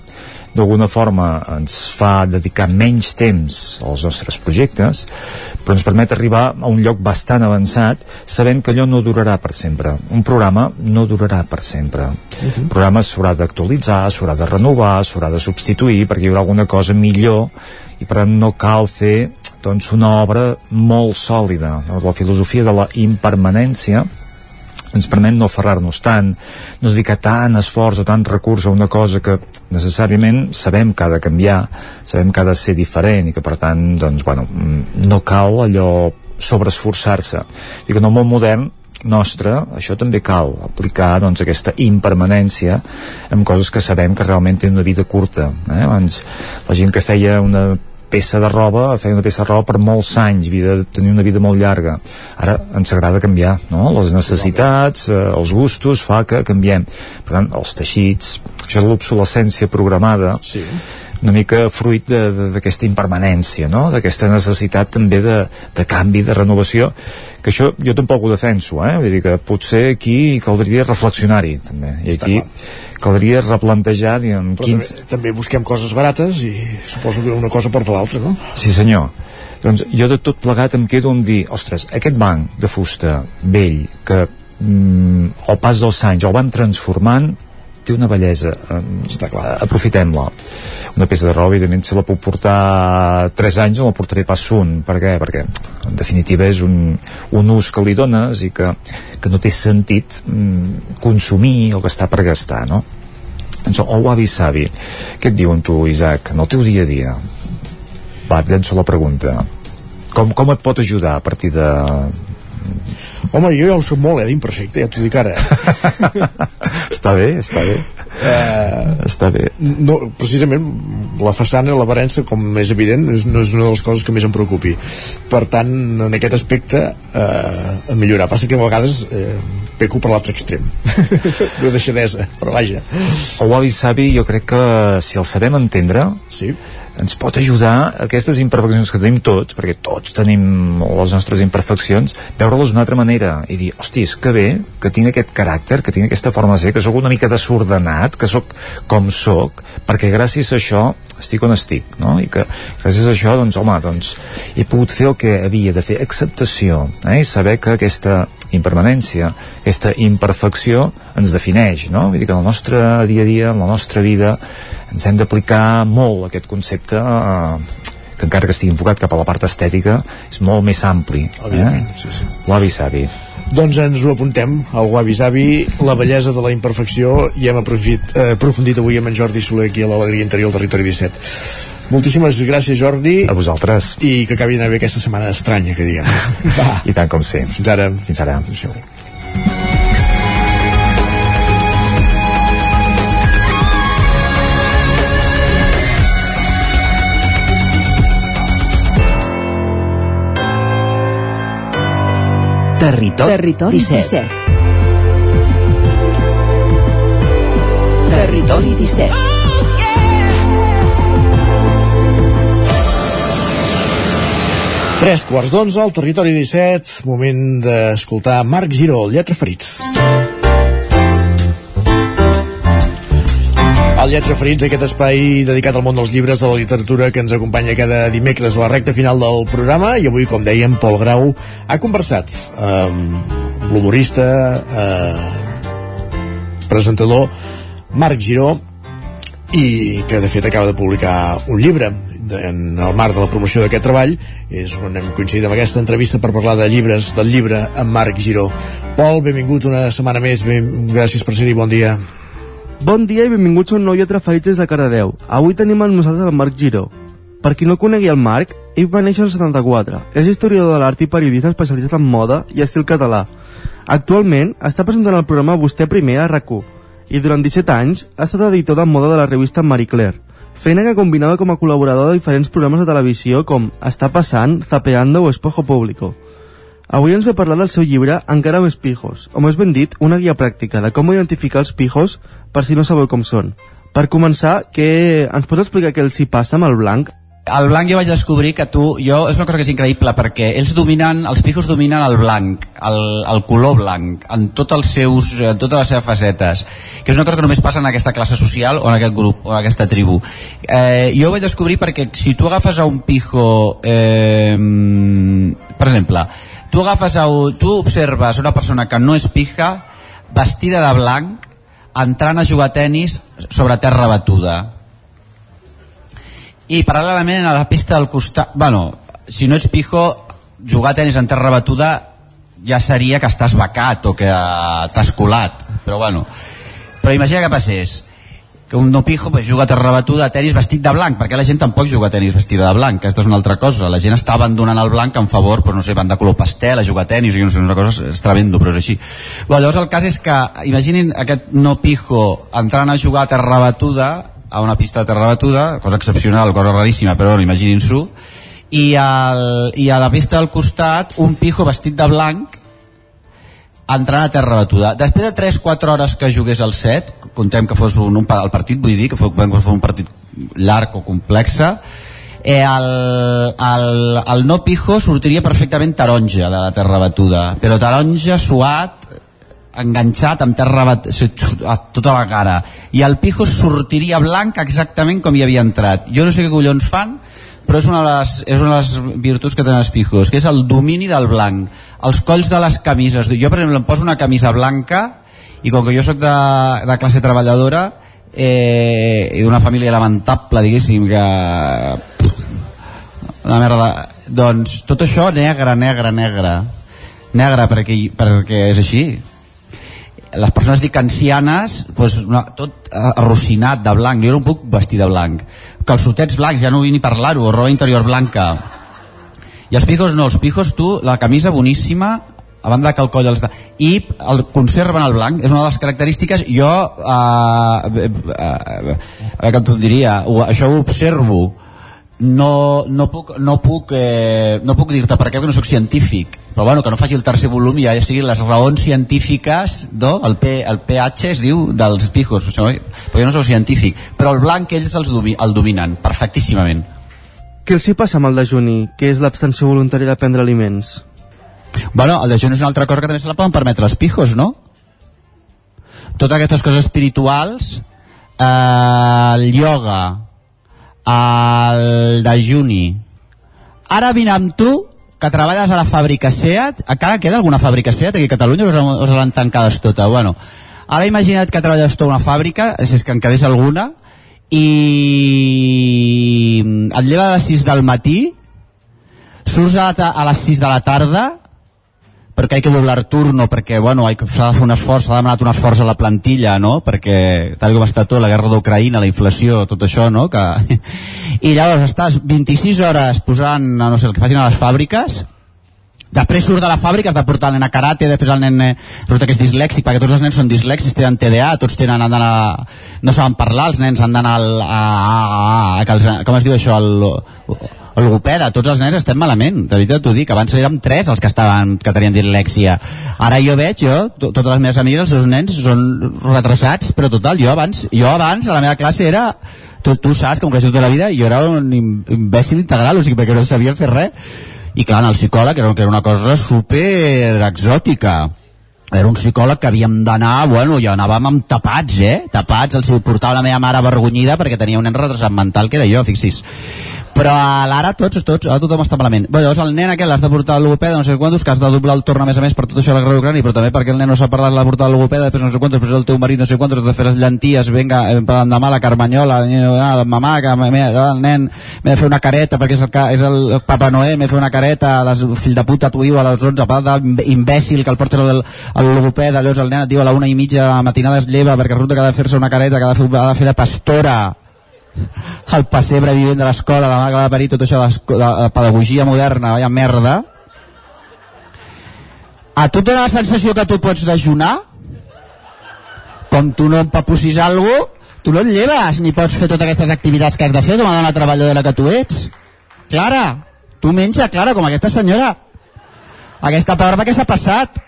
d'alguna forma ens fa dedicar menys temps als nostres projectes, però ens permet arribar a un lloc bastant avançat sabent que allò no durarà per sempre. Un programa no durarà per sempre. Uh -huh. Un programa s'haurà d'actualitzar, s'haurà de renovar, s'haurà de substituir perquè hi haurà alguna cosa millor i per tant no cal fer doncs, una obra molt sòlida. La filosofia de la impermanència ens permet no aferrar-nos tant, no dedicar tant esforç o tant recurs a una cosa que necessàriament sabem que ha de canviar, sabem que ha de ser diferent i que per tant, doncs, bueno, mm, no cal allò sobreesforçar-se. Dic en el món modern nostre, això també cal aplicar doncs, aquesta impermanència en coses que sabem que realment tenen una vida curta. Eh? Abans la gent que feia una peça de roba, feia una peça de roba per molts anys, vida, tenir una vida molt llarga. Ara ens agrada canviar, no? Les necessitats, eh, els gustos, fa que canviem. Per tant, els teixits, això de l'obsolescència programada, sí una mica fruit d'aquesta impermanència, no? d'aquesta necessitat també de, de canvi, de renovació, que això jo tampoc ho defenso, eh? vull dir que potser aquí caldria reflexionar-hi també, i aquí caldria replantejar diguem, Però quins... també, també busquem coses barates i suposo que una cosa porta l'altra, no? Sí senyor, doncs jo de tot plegat em quedo amb dir, ostres, aquest banc de fusta vell que mm, al pas dels anys el van transformant té una bellesa Està clar. aprofitem-la una peça de roba evidentment si la puc portar 3 anys no la portaré pas un per què? perquè en definitiva és un, un ús que li dones i que, que no té sentit mm, consumir o gastar per gastar no? doncs el avi savi què et diuen tu Isaac en el teu dia a dia va, et llenço la pregunta com, com et pot ajudar a partir de Home, jo ja ho soc molt, eh, d'imperfecte, ja t'ho dic ara. està bé, està bé. Uh, està bé. No, precisament la façana, la varença, com és evident, és, no és una de les coses que més em preocupi. Per tant, en aquest aspecte, uh, a millorar. Passa que a vegades uh, peco per l'altre extrem. de deixadesa, però vaja. El Wabi Sabi jo crec que si el sabem entendre, sí. Ens pot ajudar aquestes imperfeccions que tenim tots, perquè tots tenim les nostres imperfeccions, veure-les d'una altra manera i dir, hosti, és que bé que tinc aquest caràcter, que tinc aquesta forma de ser, que sóc una mica desordenat, que sóc com sóc, perquè gràcies a això estic on estic, no? I que gràcies a això, doncs, home, doncs, he pogut fer el que havia de fer, acceptació, eh? I saber que aquesta impermanència, aquesta imperfecció ens defineix, no? Vull dir que en el nostre dia a dia, en la nostra vida, ens hem d'aplicar molt aquest concepte eh, que encara que estigui enfocat cap a la part estètica és molt més ampli eh? sí, sí. l'avi savi Doncs ens ho apuntem, al Guavi Savi, la bellesa de la imperfecció, i hem aprofit, eh, aprofundit avui amb en Jordi Soler aquí a l'Alegria Interior del Territori 17. Moltíssimes gràcies, Jordi. A vosaltres. I que acabi d'anar bé aquesta setmana estranya, que diguem. Va. I tant com sí. Fins ara. Fins ara. Adéu. Territori, Territori 17. 17. Territori 17. Tres quarts d'onze al territori 17, moment d'escoltar Marc Giró, Lletra Ferits. El Lletra Ferits, aquest espai dedicat al món dels llibres de la literatura que ens acompanya cada dimecres a la recta final del programa i avui, com dèiem, Pol Grau ha conversat amb l'humorista, eh, presentador Marc Giró i que de fet acaba de publicar un llibre en el marc de la promoció d'aquest treball és on hem coincidit amb aquesta entrevista per parlar de llibres, del llibre amb Marc Giró Pol, benvingut una setmana més ben... gràcies per ser-hi, bon dia Bon dia i benvinguts a un nou Lletra Ferits de Cardedeu. Avui tenim amb nosaltres el Marc Giró. Per qui no conegui el Marc, ell va néixer el 74. És historiador de l'art i periodista especialitzat en moda i estil català. Actualment està presentant el programa Vostè primer a rac i durant 17 anys ha estat editor de moda de la revista Marie Claire, feina que combinava com a col·laborador de diferents programes de televisió com Està passant, Zapeando o Espejo Público. Avui ens ve parlar del seu llibre Encara més pijos, o més ben dit, una guia pràctica de com identificar els pijos per si no sabeu com són. Per començar, que ens pots explicar què els hi passa amb el blanc? El blanc jo vaig descobrir que tu, jo, és una cosa que és increïble perquè ells dominen, els pijos dominen el blanc, el, el color blanc, en, tot els seus, en totes les seves facetes, que és una cosa que només passa en aquesta classe social o en aquest grup o en aquesta tribu. Eh, jo ho vaig descobrir perquè si tu agafes a un pijo, eh, per exemple, tu agafes a, tu observes una persona que no és pija, vestida de blanc, entrant a jugar a tennis sobre terra batuda i paral·lelament a la pista del costat bueno, si no ets pijo jugar a tenis en terra batuda ja seria que estàs becat o que t'has colat però bueno. Però imagina que passés que un no pijo pues, juga a terra batuda a tenis vestit de blanc perquè la gent tampoc juga a tenis vestida de blanc aquesta és una altra cosa, la gent està abandonant el blanc en favor, pues, no sé, van de color pastel a jugar a tenis, i no sé, una cosa és tremendo però és així. Bueno, llavors el cas és que imaginin aquest no pijo entrant a jugar a terra batuda a una pista de terra batuda, cosa excepcional, cosa raríssima, però bueno, imaginin-s'ho, i, al, i a la pista del costat un pijo vestit de blanc entrant a terra batuda. Després de 3-4 hores que jugués al set, contem que fos un, un, el partit, vull dir, que fos, que fos un partit llarg o complexe, eh, el, el, el no pijo sortiria perfectament taronja de la terra batuda, però taronja suat, enganxat amb terra bat... a tota la cara. I el pijo sortiria blanc exactament com hi havia entrat. Jo no sé què collons fan però és una, de les, és una de les virtuts que tenen els pijos que és el domini del blanc. Els colls de les camises. Jo per exemple em poso una camisa blanca i com que jo sóc de, de classe treballadora eh, i d'una família lamentable diguéssim que una merda. Doncs tot això negre, negre, negre negre perquè, perquè és així les persones dic ancianes doncs, una, tot arrocinat de blanc jo no puc vestir de blanc calçotets blancs, ja no vull ni parlar-ho roba interior blanca i els pijos no, els pijos tu, la camisa boníssima a banda que el coll els... i el conserven el blanc, és una de les característiques jo eh, eh, eh, veure com t'ho diria ho, això ho observo no, no puc, no puc, eh, no puc dir-te per què perquè no sóc científic però bueno, que no faci el tercer volum i ja siguin les raons científiques no? el, P, el PH es diu dels pijos però jo no sóc científic però el blanc ells els domi, el dominen perfectíssimament Què els hi passa amb el dejuni, que és l'abstenció voluntària de prendre aliments? Bueno, el dejuni és una altra cosa que també se la poden permetre els pijos, no? Totes aquestes coses espirituals, eh, el yoga, el dejuni. Ara vine amb tu, que treballes a la fàbrica SEAT, encara queda alguna fàbrica SEAT aquí a Catalunya o us, l'han tancades tota? Bueno, ara imagina't que treballes tu a una fàbrica, si és que en quedés alguna, i et lleva a les 6 del matí, surts a, a les 6 de la tarda, perquè hay que doblar turno, perquè bueno, que- s'ha de fer un esforç, s'ha demanat un esforç a la plantilla, no? perquè tal com està tot, la guerra d'Ucraïna, la inflació, tot això, no? Que... I llavors estàs 26 hores posant, no sé, el que facin a les fàbriques, Després surt de la fàbrica, has de portar el nen a karate, després el nen eh, resulta que és dislèxic, perquè tots els nens són dislèxics, tenen TDA, tots tenen, han d'anar, no saben parlar, els nens han d'anar al, a, a, a, a, com es diu això, el logopeda, tots els nens estem malament, de veritat t'ho dic, abans érem tres els que estaven, que tenien dislèxia, ara jo veig, jo, to- totes les meves amigues, els seus nens són retrasats, però total, jo abans, jo abans a la meva classe era tu, tu saps com creixeu tota la vida jo era un im- imbècil integral o sigui, perquè no sabia fer res i clar, en el psicòleg era, que era una cosa super exòtica era un psicòleg que havíem d'anar, bueno, ja anàvem amb tapats, eh? Tapats, els portava la meva mare avergonyida perquè tenia un nen retrasat mental que era jo, fixis. Però a l'ara tots, tots, ara tothom està malament. Bé, llavors el nen aquell l'has de portar al logopeda, no sé quantos, que has de doblar el torn a més a més per tot això de la guerra d'Ucrània, però també perquè el nen no sap parlar, l'ha de portar al logopeda, després no sé quantos, després el teu marit, no sé quantos, de fer les llenties, vinga, eh, per l'endemà la carmanyola, eh, la mamà, que m'he- el nen m'he de fer una careta perquè és el, és el Papa Noé, m'he de fer una careta, les, fill de puta, t'ho diu a les 11, part d'imbècil que el porta al logopeda, llavors el nen et diu a la una i mitja de la matinada es lleva perquè resulta que ha de fer-se una careta, que ha de fer, ha de fer de pastora el pessebre vivent de l'escola, la que va parir tot això de, de la pedagogia moderna, vaya merda. A tu et la sensació que tu pots dejunar? Com tu no empapussis algú, tu no et lleves ni pots fer totes aquestes activitats que has de fer com a dona treballadora que tu ets. Clara, tu menja, Clara, com aquesta senyora. Aquesta pobra què s'ha passat?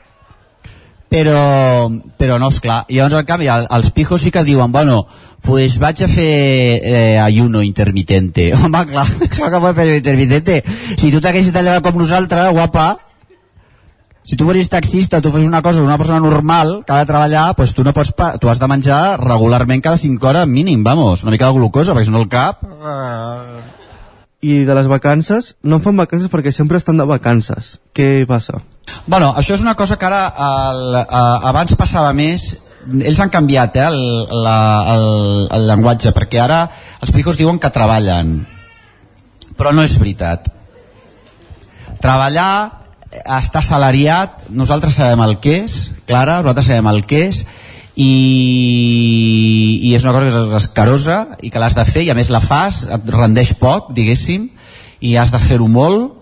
Però, però no, és clar. I llavors, en canvi, el, els pijos sí que diuen, bueno, pues vaig a fer eh, ayuno intermitente. Home, clar, clar que pots fer ayuno intermitente. Si tu t'haguessis llevar com nosaltres, guapa, si tu fossis taxista, tu fos una cosa, una persona normal, que ha de treballar, pues tu no pots, pa tu has de menjar regularment cada 5 hores mínim, vamos, una mica de glucosa, perquè si no el cap... I de les vacances, no fan vacances perquè sempre estan de vacances. Què passa? Bueno, això és una cosa que ara el, a, abans passava més ells han canviat eh, el, la, el, el llenguatge perquè ara els pijos diuen que treballen però no és veritat. Treballar estar assalariat nosaltres sabem el que és Clara, nosaltres sabem el que és i, i és una cosa que és escarosa i que l'has de fer i a més la fas, et rendeix poc diguéssim i has de fer-ho molt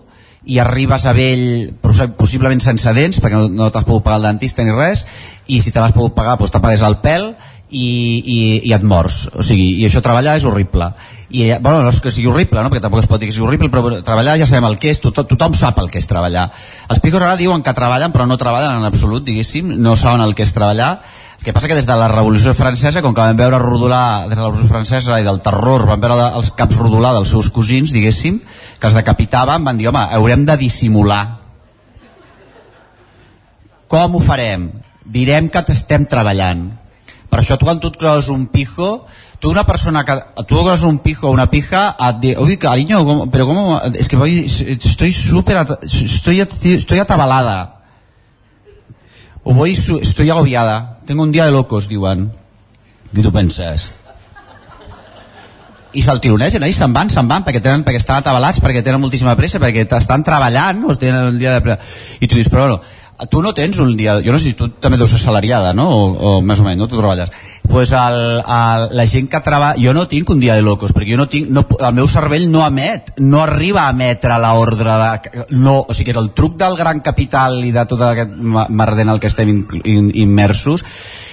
i arribes a vell possi- possiblement sense dents perquè no, no t'has pogut pagar el dentista ni res i si te l'has pogut pagar doncs t'apagues el pèl i, i, i et mors. O sigui, i això treballar és horrible. I, eh, bueno, no és que sigui horrible, no? perquè tampoc es pot dir que sigui horrible però treballar ja sabem el que és tothom, tothom sap el que és treballar. Els picos ara diuen que treballen però no treballen en absolut diguéssim, no saben el que és treballar que passa que des de la Revolució Francesa, com que vam veure rodolar des de la Revolució Francesa i del terror, van veure els caps rodolar dels seus cosins, diguéssim, que els decapitaven, van dir, home, haurem de dissimular. Com ho farem? Direm que estem treballant. Per això tu quan tu et creus un pijo, tu una persona que tu creus un pijo o una pija et diu, uy cariño, ¿cómo- pero cómo, es que voy, estoy súper, estoy, estoy atabalada. O voy, estoy agobiada. Tengo un día de locos, diuen. I tu penses? I se'l tironegen, eh? I se'n van, se'n van, perquè, tenen, perquè estan atabalats, perquè tenen moltíssima pressa, perquè estan treballant, o tenen un dia de... I tu dius, però no, tu no tens un dia... Jo no sé si tu també deus ser assalariada, no? O, o més o menys, no? Tu treballes. pues el, el, la gent que treballa... Jo no tinc un dia de locos, perquè jo no tinc... No, el meu cervell no emet, no arriba a emetre l'ordre de... No, o sigui, el truc del gran capital i de tot aquest merder en el que estem in, in, immersos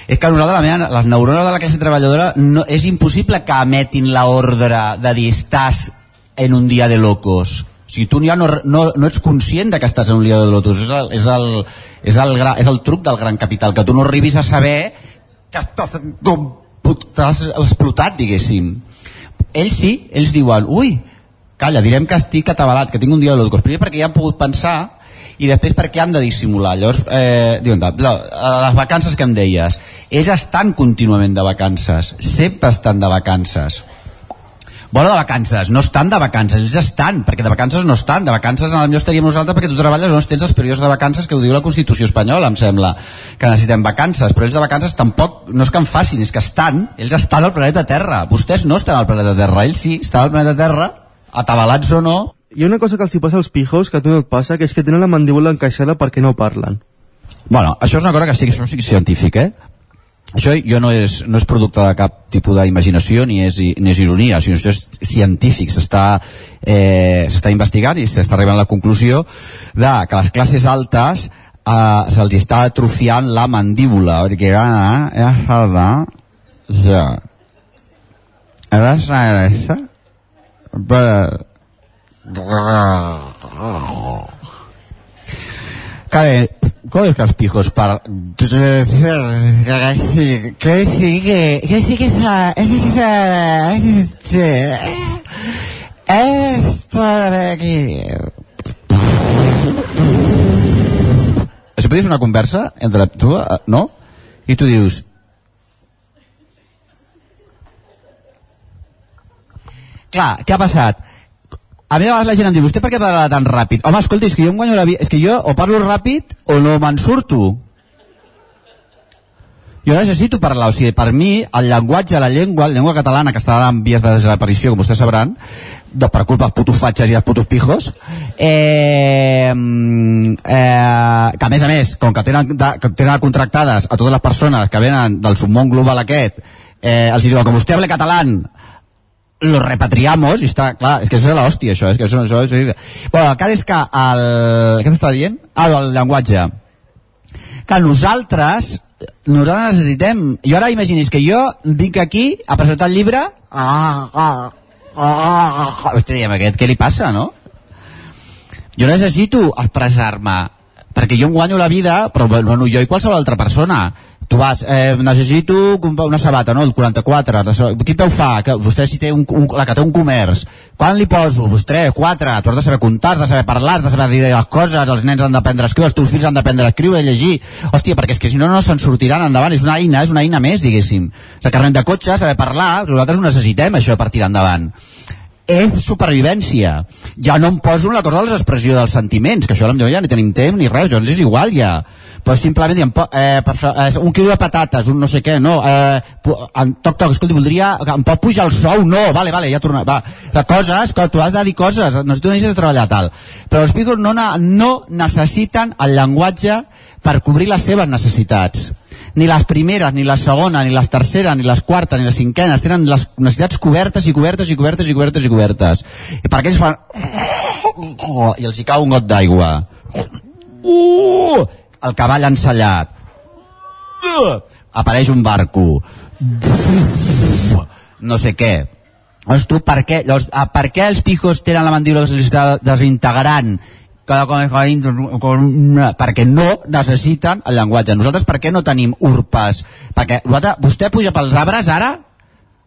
és que nosaltres, la meva, les neurones de la classe treballadora, no, és impossible que emetin l'ordre de dir estàs en un dia de locos. Sigui, tu ja no, no, no ets conscient de que estàs en un lío de lotus. És el, és, el, és, el, gra- és el truc del gran capital, que tu no arribis a saber que estàs, com, t'has explotat, diguéssim. Ells sí, ells diuen, ui, calla, direm que estic atabalat, que tinc un dia de lotus. Primer perquè ja han pogut pensar i després perquè han de dissimular. Llavors, eh, diuen, no, les vacances que em deies, ells estan contínuament de vacances, sempre estan de vacances. Bueno, de vacances, no estan de vacances, ells estan, perquè de vacances no estan, de vacances a millor estaríem nosaltres perquè tu treballes on tens els períodes de vacances que ho diu la Constitució espanyola, em sembla, que necessitem vacances, però ells de vacances tampoc, no és que en facin, és que estan, ells estan al planeta Terra, vostès no estan al planeta Terra, ells sí, estan al planeta Terra, atabalats o no, Hi ha una cosa que els hi passa als pijos que a tu no et passa, que és que tenen la mandíbula encaixada perquè no parlen. Bueno, això és una cosa que sí, que és científic, eh? Això jo no és, no és producte de cap tipus d'imaginació ni, és, ni és ironia, sinó això és científic, s'està eh, investigant i s'està arribant a la conclusió de que les classes altes eh, se'ls està atrofiant la mandíbula, perquè ara, ja. S'ha ja. Ara s'ha de... Cabe, ¿cómo es que los pijos para...? Que sí, que que, sí que esa, esa, es para aquí. Podria ser una conversa entre tu, no? I tu dius... Clar, què ha passat? A mi a vegades la gent em diu, vostè per què parla tan ràpid? Home, escolta, és que jo em guanyo la vida... És que jo o parlo ràpid o no me'n surto. Jo necessito parlar, o sigui, per mi el llenguatge, la llengua, la llengua catalana que està en vies de desaparició, com vostès sabran, de, per culpa dels putos fatxes i dels putos pijos, eh, eh, que a més a més, com que tenen, de, que tenen contractades a totes les persones que venen del submón global aquest, eh, els diuen, com vostè hable català, lo repatriamos i està, clar, és que això és l'hòstia això, és que això, això, això, bueno, el cas és que el, què t'està dient? Ah, el llenguatge que nosaltres nosaltres necessitem jo ara imagini's que jo vinc aquí a presentar el llibre ah, ah, ah, ah, estic dient aquest, què li passa, no? jo necessito expressar-me perquè jo em guanyo la vida però bueno, jo i qualsevol altra persona tu vas, eh, necessito una sabata, no? El 44, la sa- quin peu fa? Que vostè si té un, un, la que té un comerç, quan li poso? Pues 3, 4, tu has de saber comptar, has de saber parlar, has de saber dir les coses, els nens han d'aprendre a escriure, els teus fills han d'aprendre a escriure i llegir. Hòstia, perquè és que si no, no se'n sortiran endavant, és una eina, és una eina més, diguéssim. O sigui, carnet de cotxe, saber parlar, nosaltres ho necessitem, això, per tirar endavant és supervivència. Ja no em poso en la cosa de l'expressió dels sentiments, que això potser ja ni tenim temps ni res, doncs és igual ja. Però simplement diem, eh, per, eh, un quilo de patates, un no sé què, no, eh, en, toc, toc, escolti, voldria, em pot pujar el sou? No, vale, vale, ja torna, va. De coses, que tu has de dir coses, necessito una de treballar tal. Però els picos no, no necessiten el llenguatge per cobrir les seves necessitats ni les primeres, ni les segones, ni les terceres, ni les quartes, ni les cinquenes, tenen les necessitats cobertes i cobertes i cobertes i cobertes i cobertes. I per ells fan... I els hi cau un got d'aigua. Uh! El cavall encellat. Uh! Apareix un barco. No sé què. Llavors tu, per què, llavors, ah, per què els pijos tenen la mandíbula que se'ls està desintegrant cada com perquè no necessiten el llenguatge. Nosaltres per què no tenim urpes? Perquè vostè puja pels arbres ara,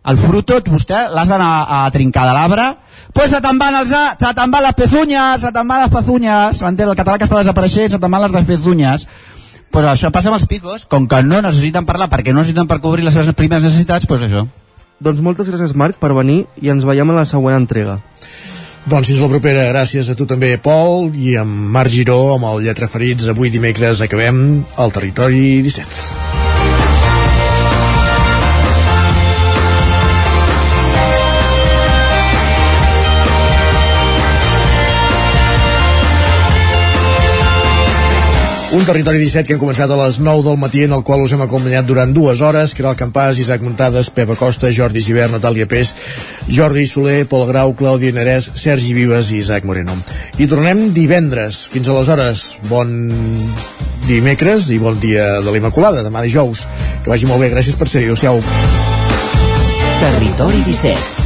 el fruto, vostè l'has d'anar a trincar de l'arbre, pues se te'n van, els, a- se te'n van les pezunyes, se te'n van les pezunyes, m'entén? El català que està desapareixent, se te'n van les pezunyes. Pues això passa amb els picos, com que no necessiten parlar perquè no necessiten per cobrir les seves primeres necessitats, pues això. Doncs moltes gràcies, Marc, per venir i ens veiem a la següent entrega. Doncs fins la propera, gràcies a tu també, Pol, i amb Marc Giró, amb el Lletra Ferits, avui dimecres acabem al Territori 17. Un territori 17 que hem començat a les 9 del matí en el qual us hem acompanyat durant dues hores, que era el Campàs, Isaac Muntades, Pepa Costa, Jordi Givert, Natàlia Pes, Jordi Soler, Pol Grau, Clàudia Nerès, Sergi Vives i Isaac Moreno. I tornem divendres. Fins aleshores, bon dimecres i bon dia de l'Immaculada, demà dijous. Que vagi molt bé, gràcies per ser-hi. Adéu-siau. Territori 17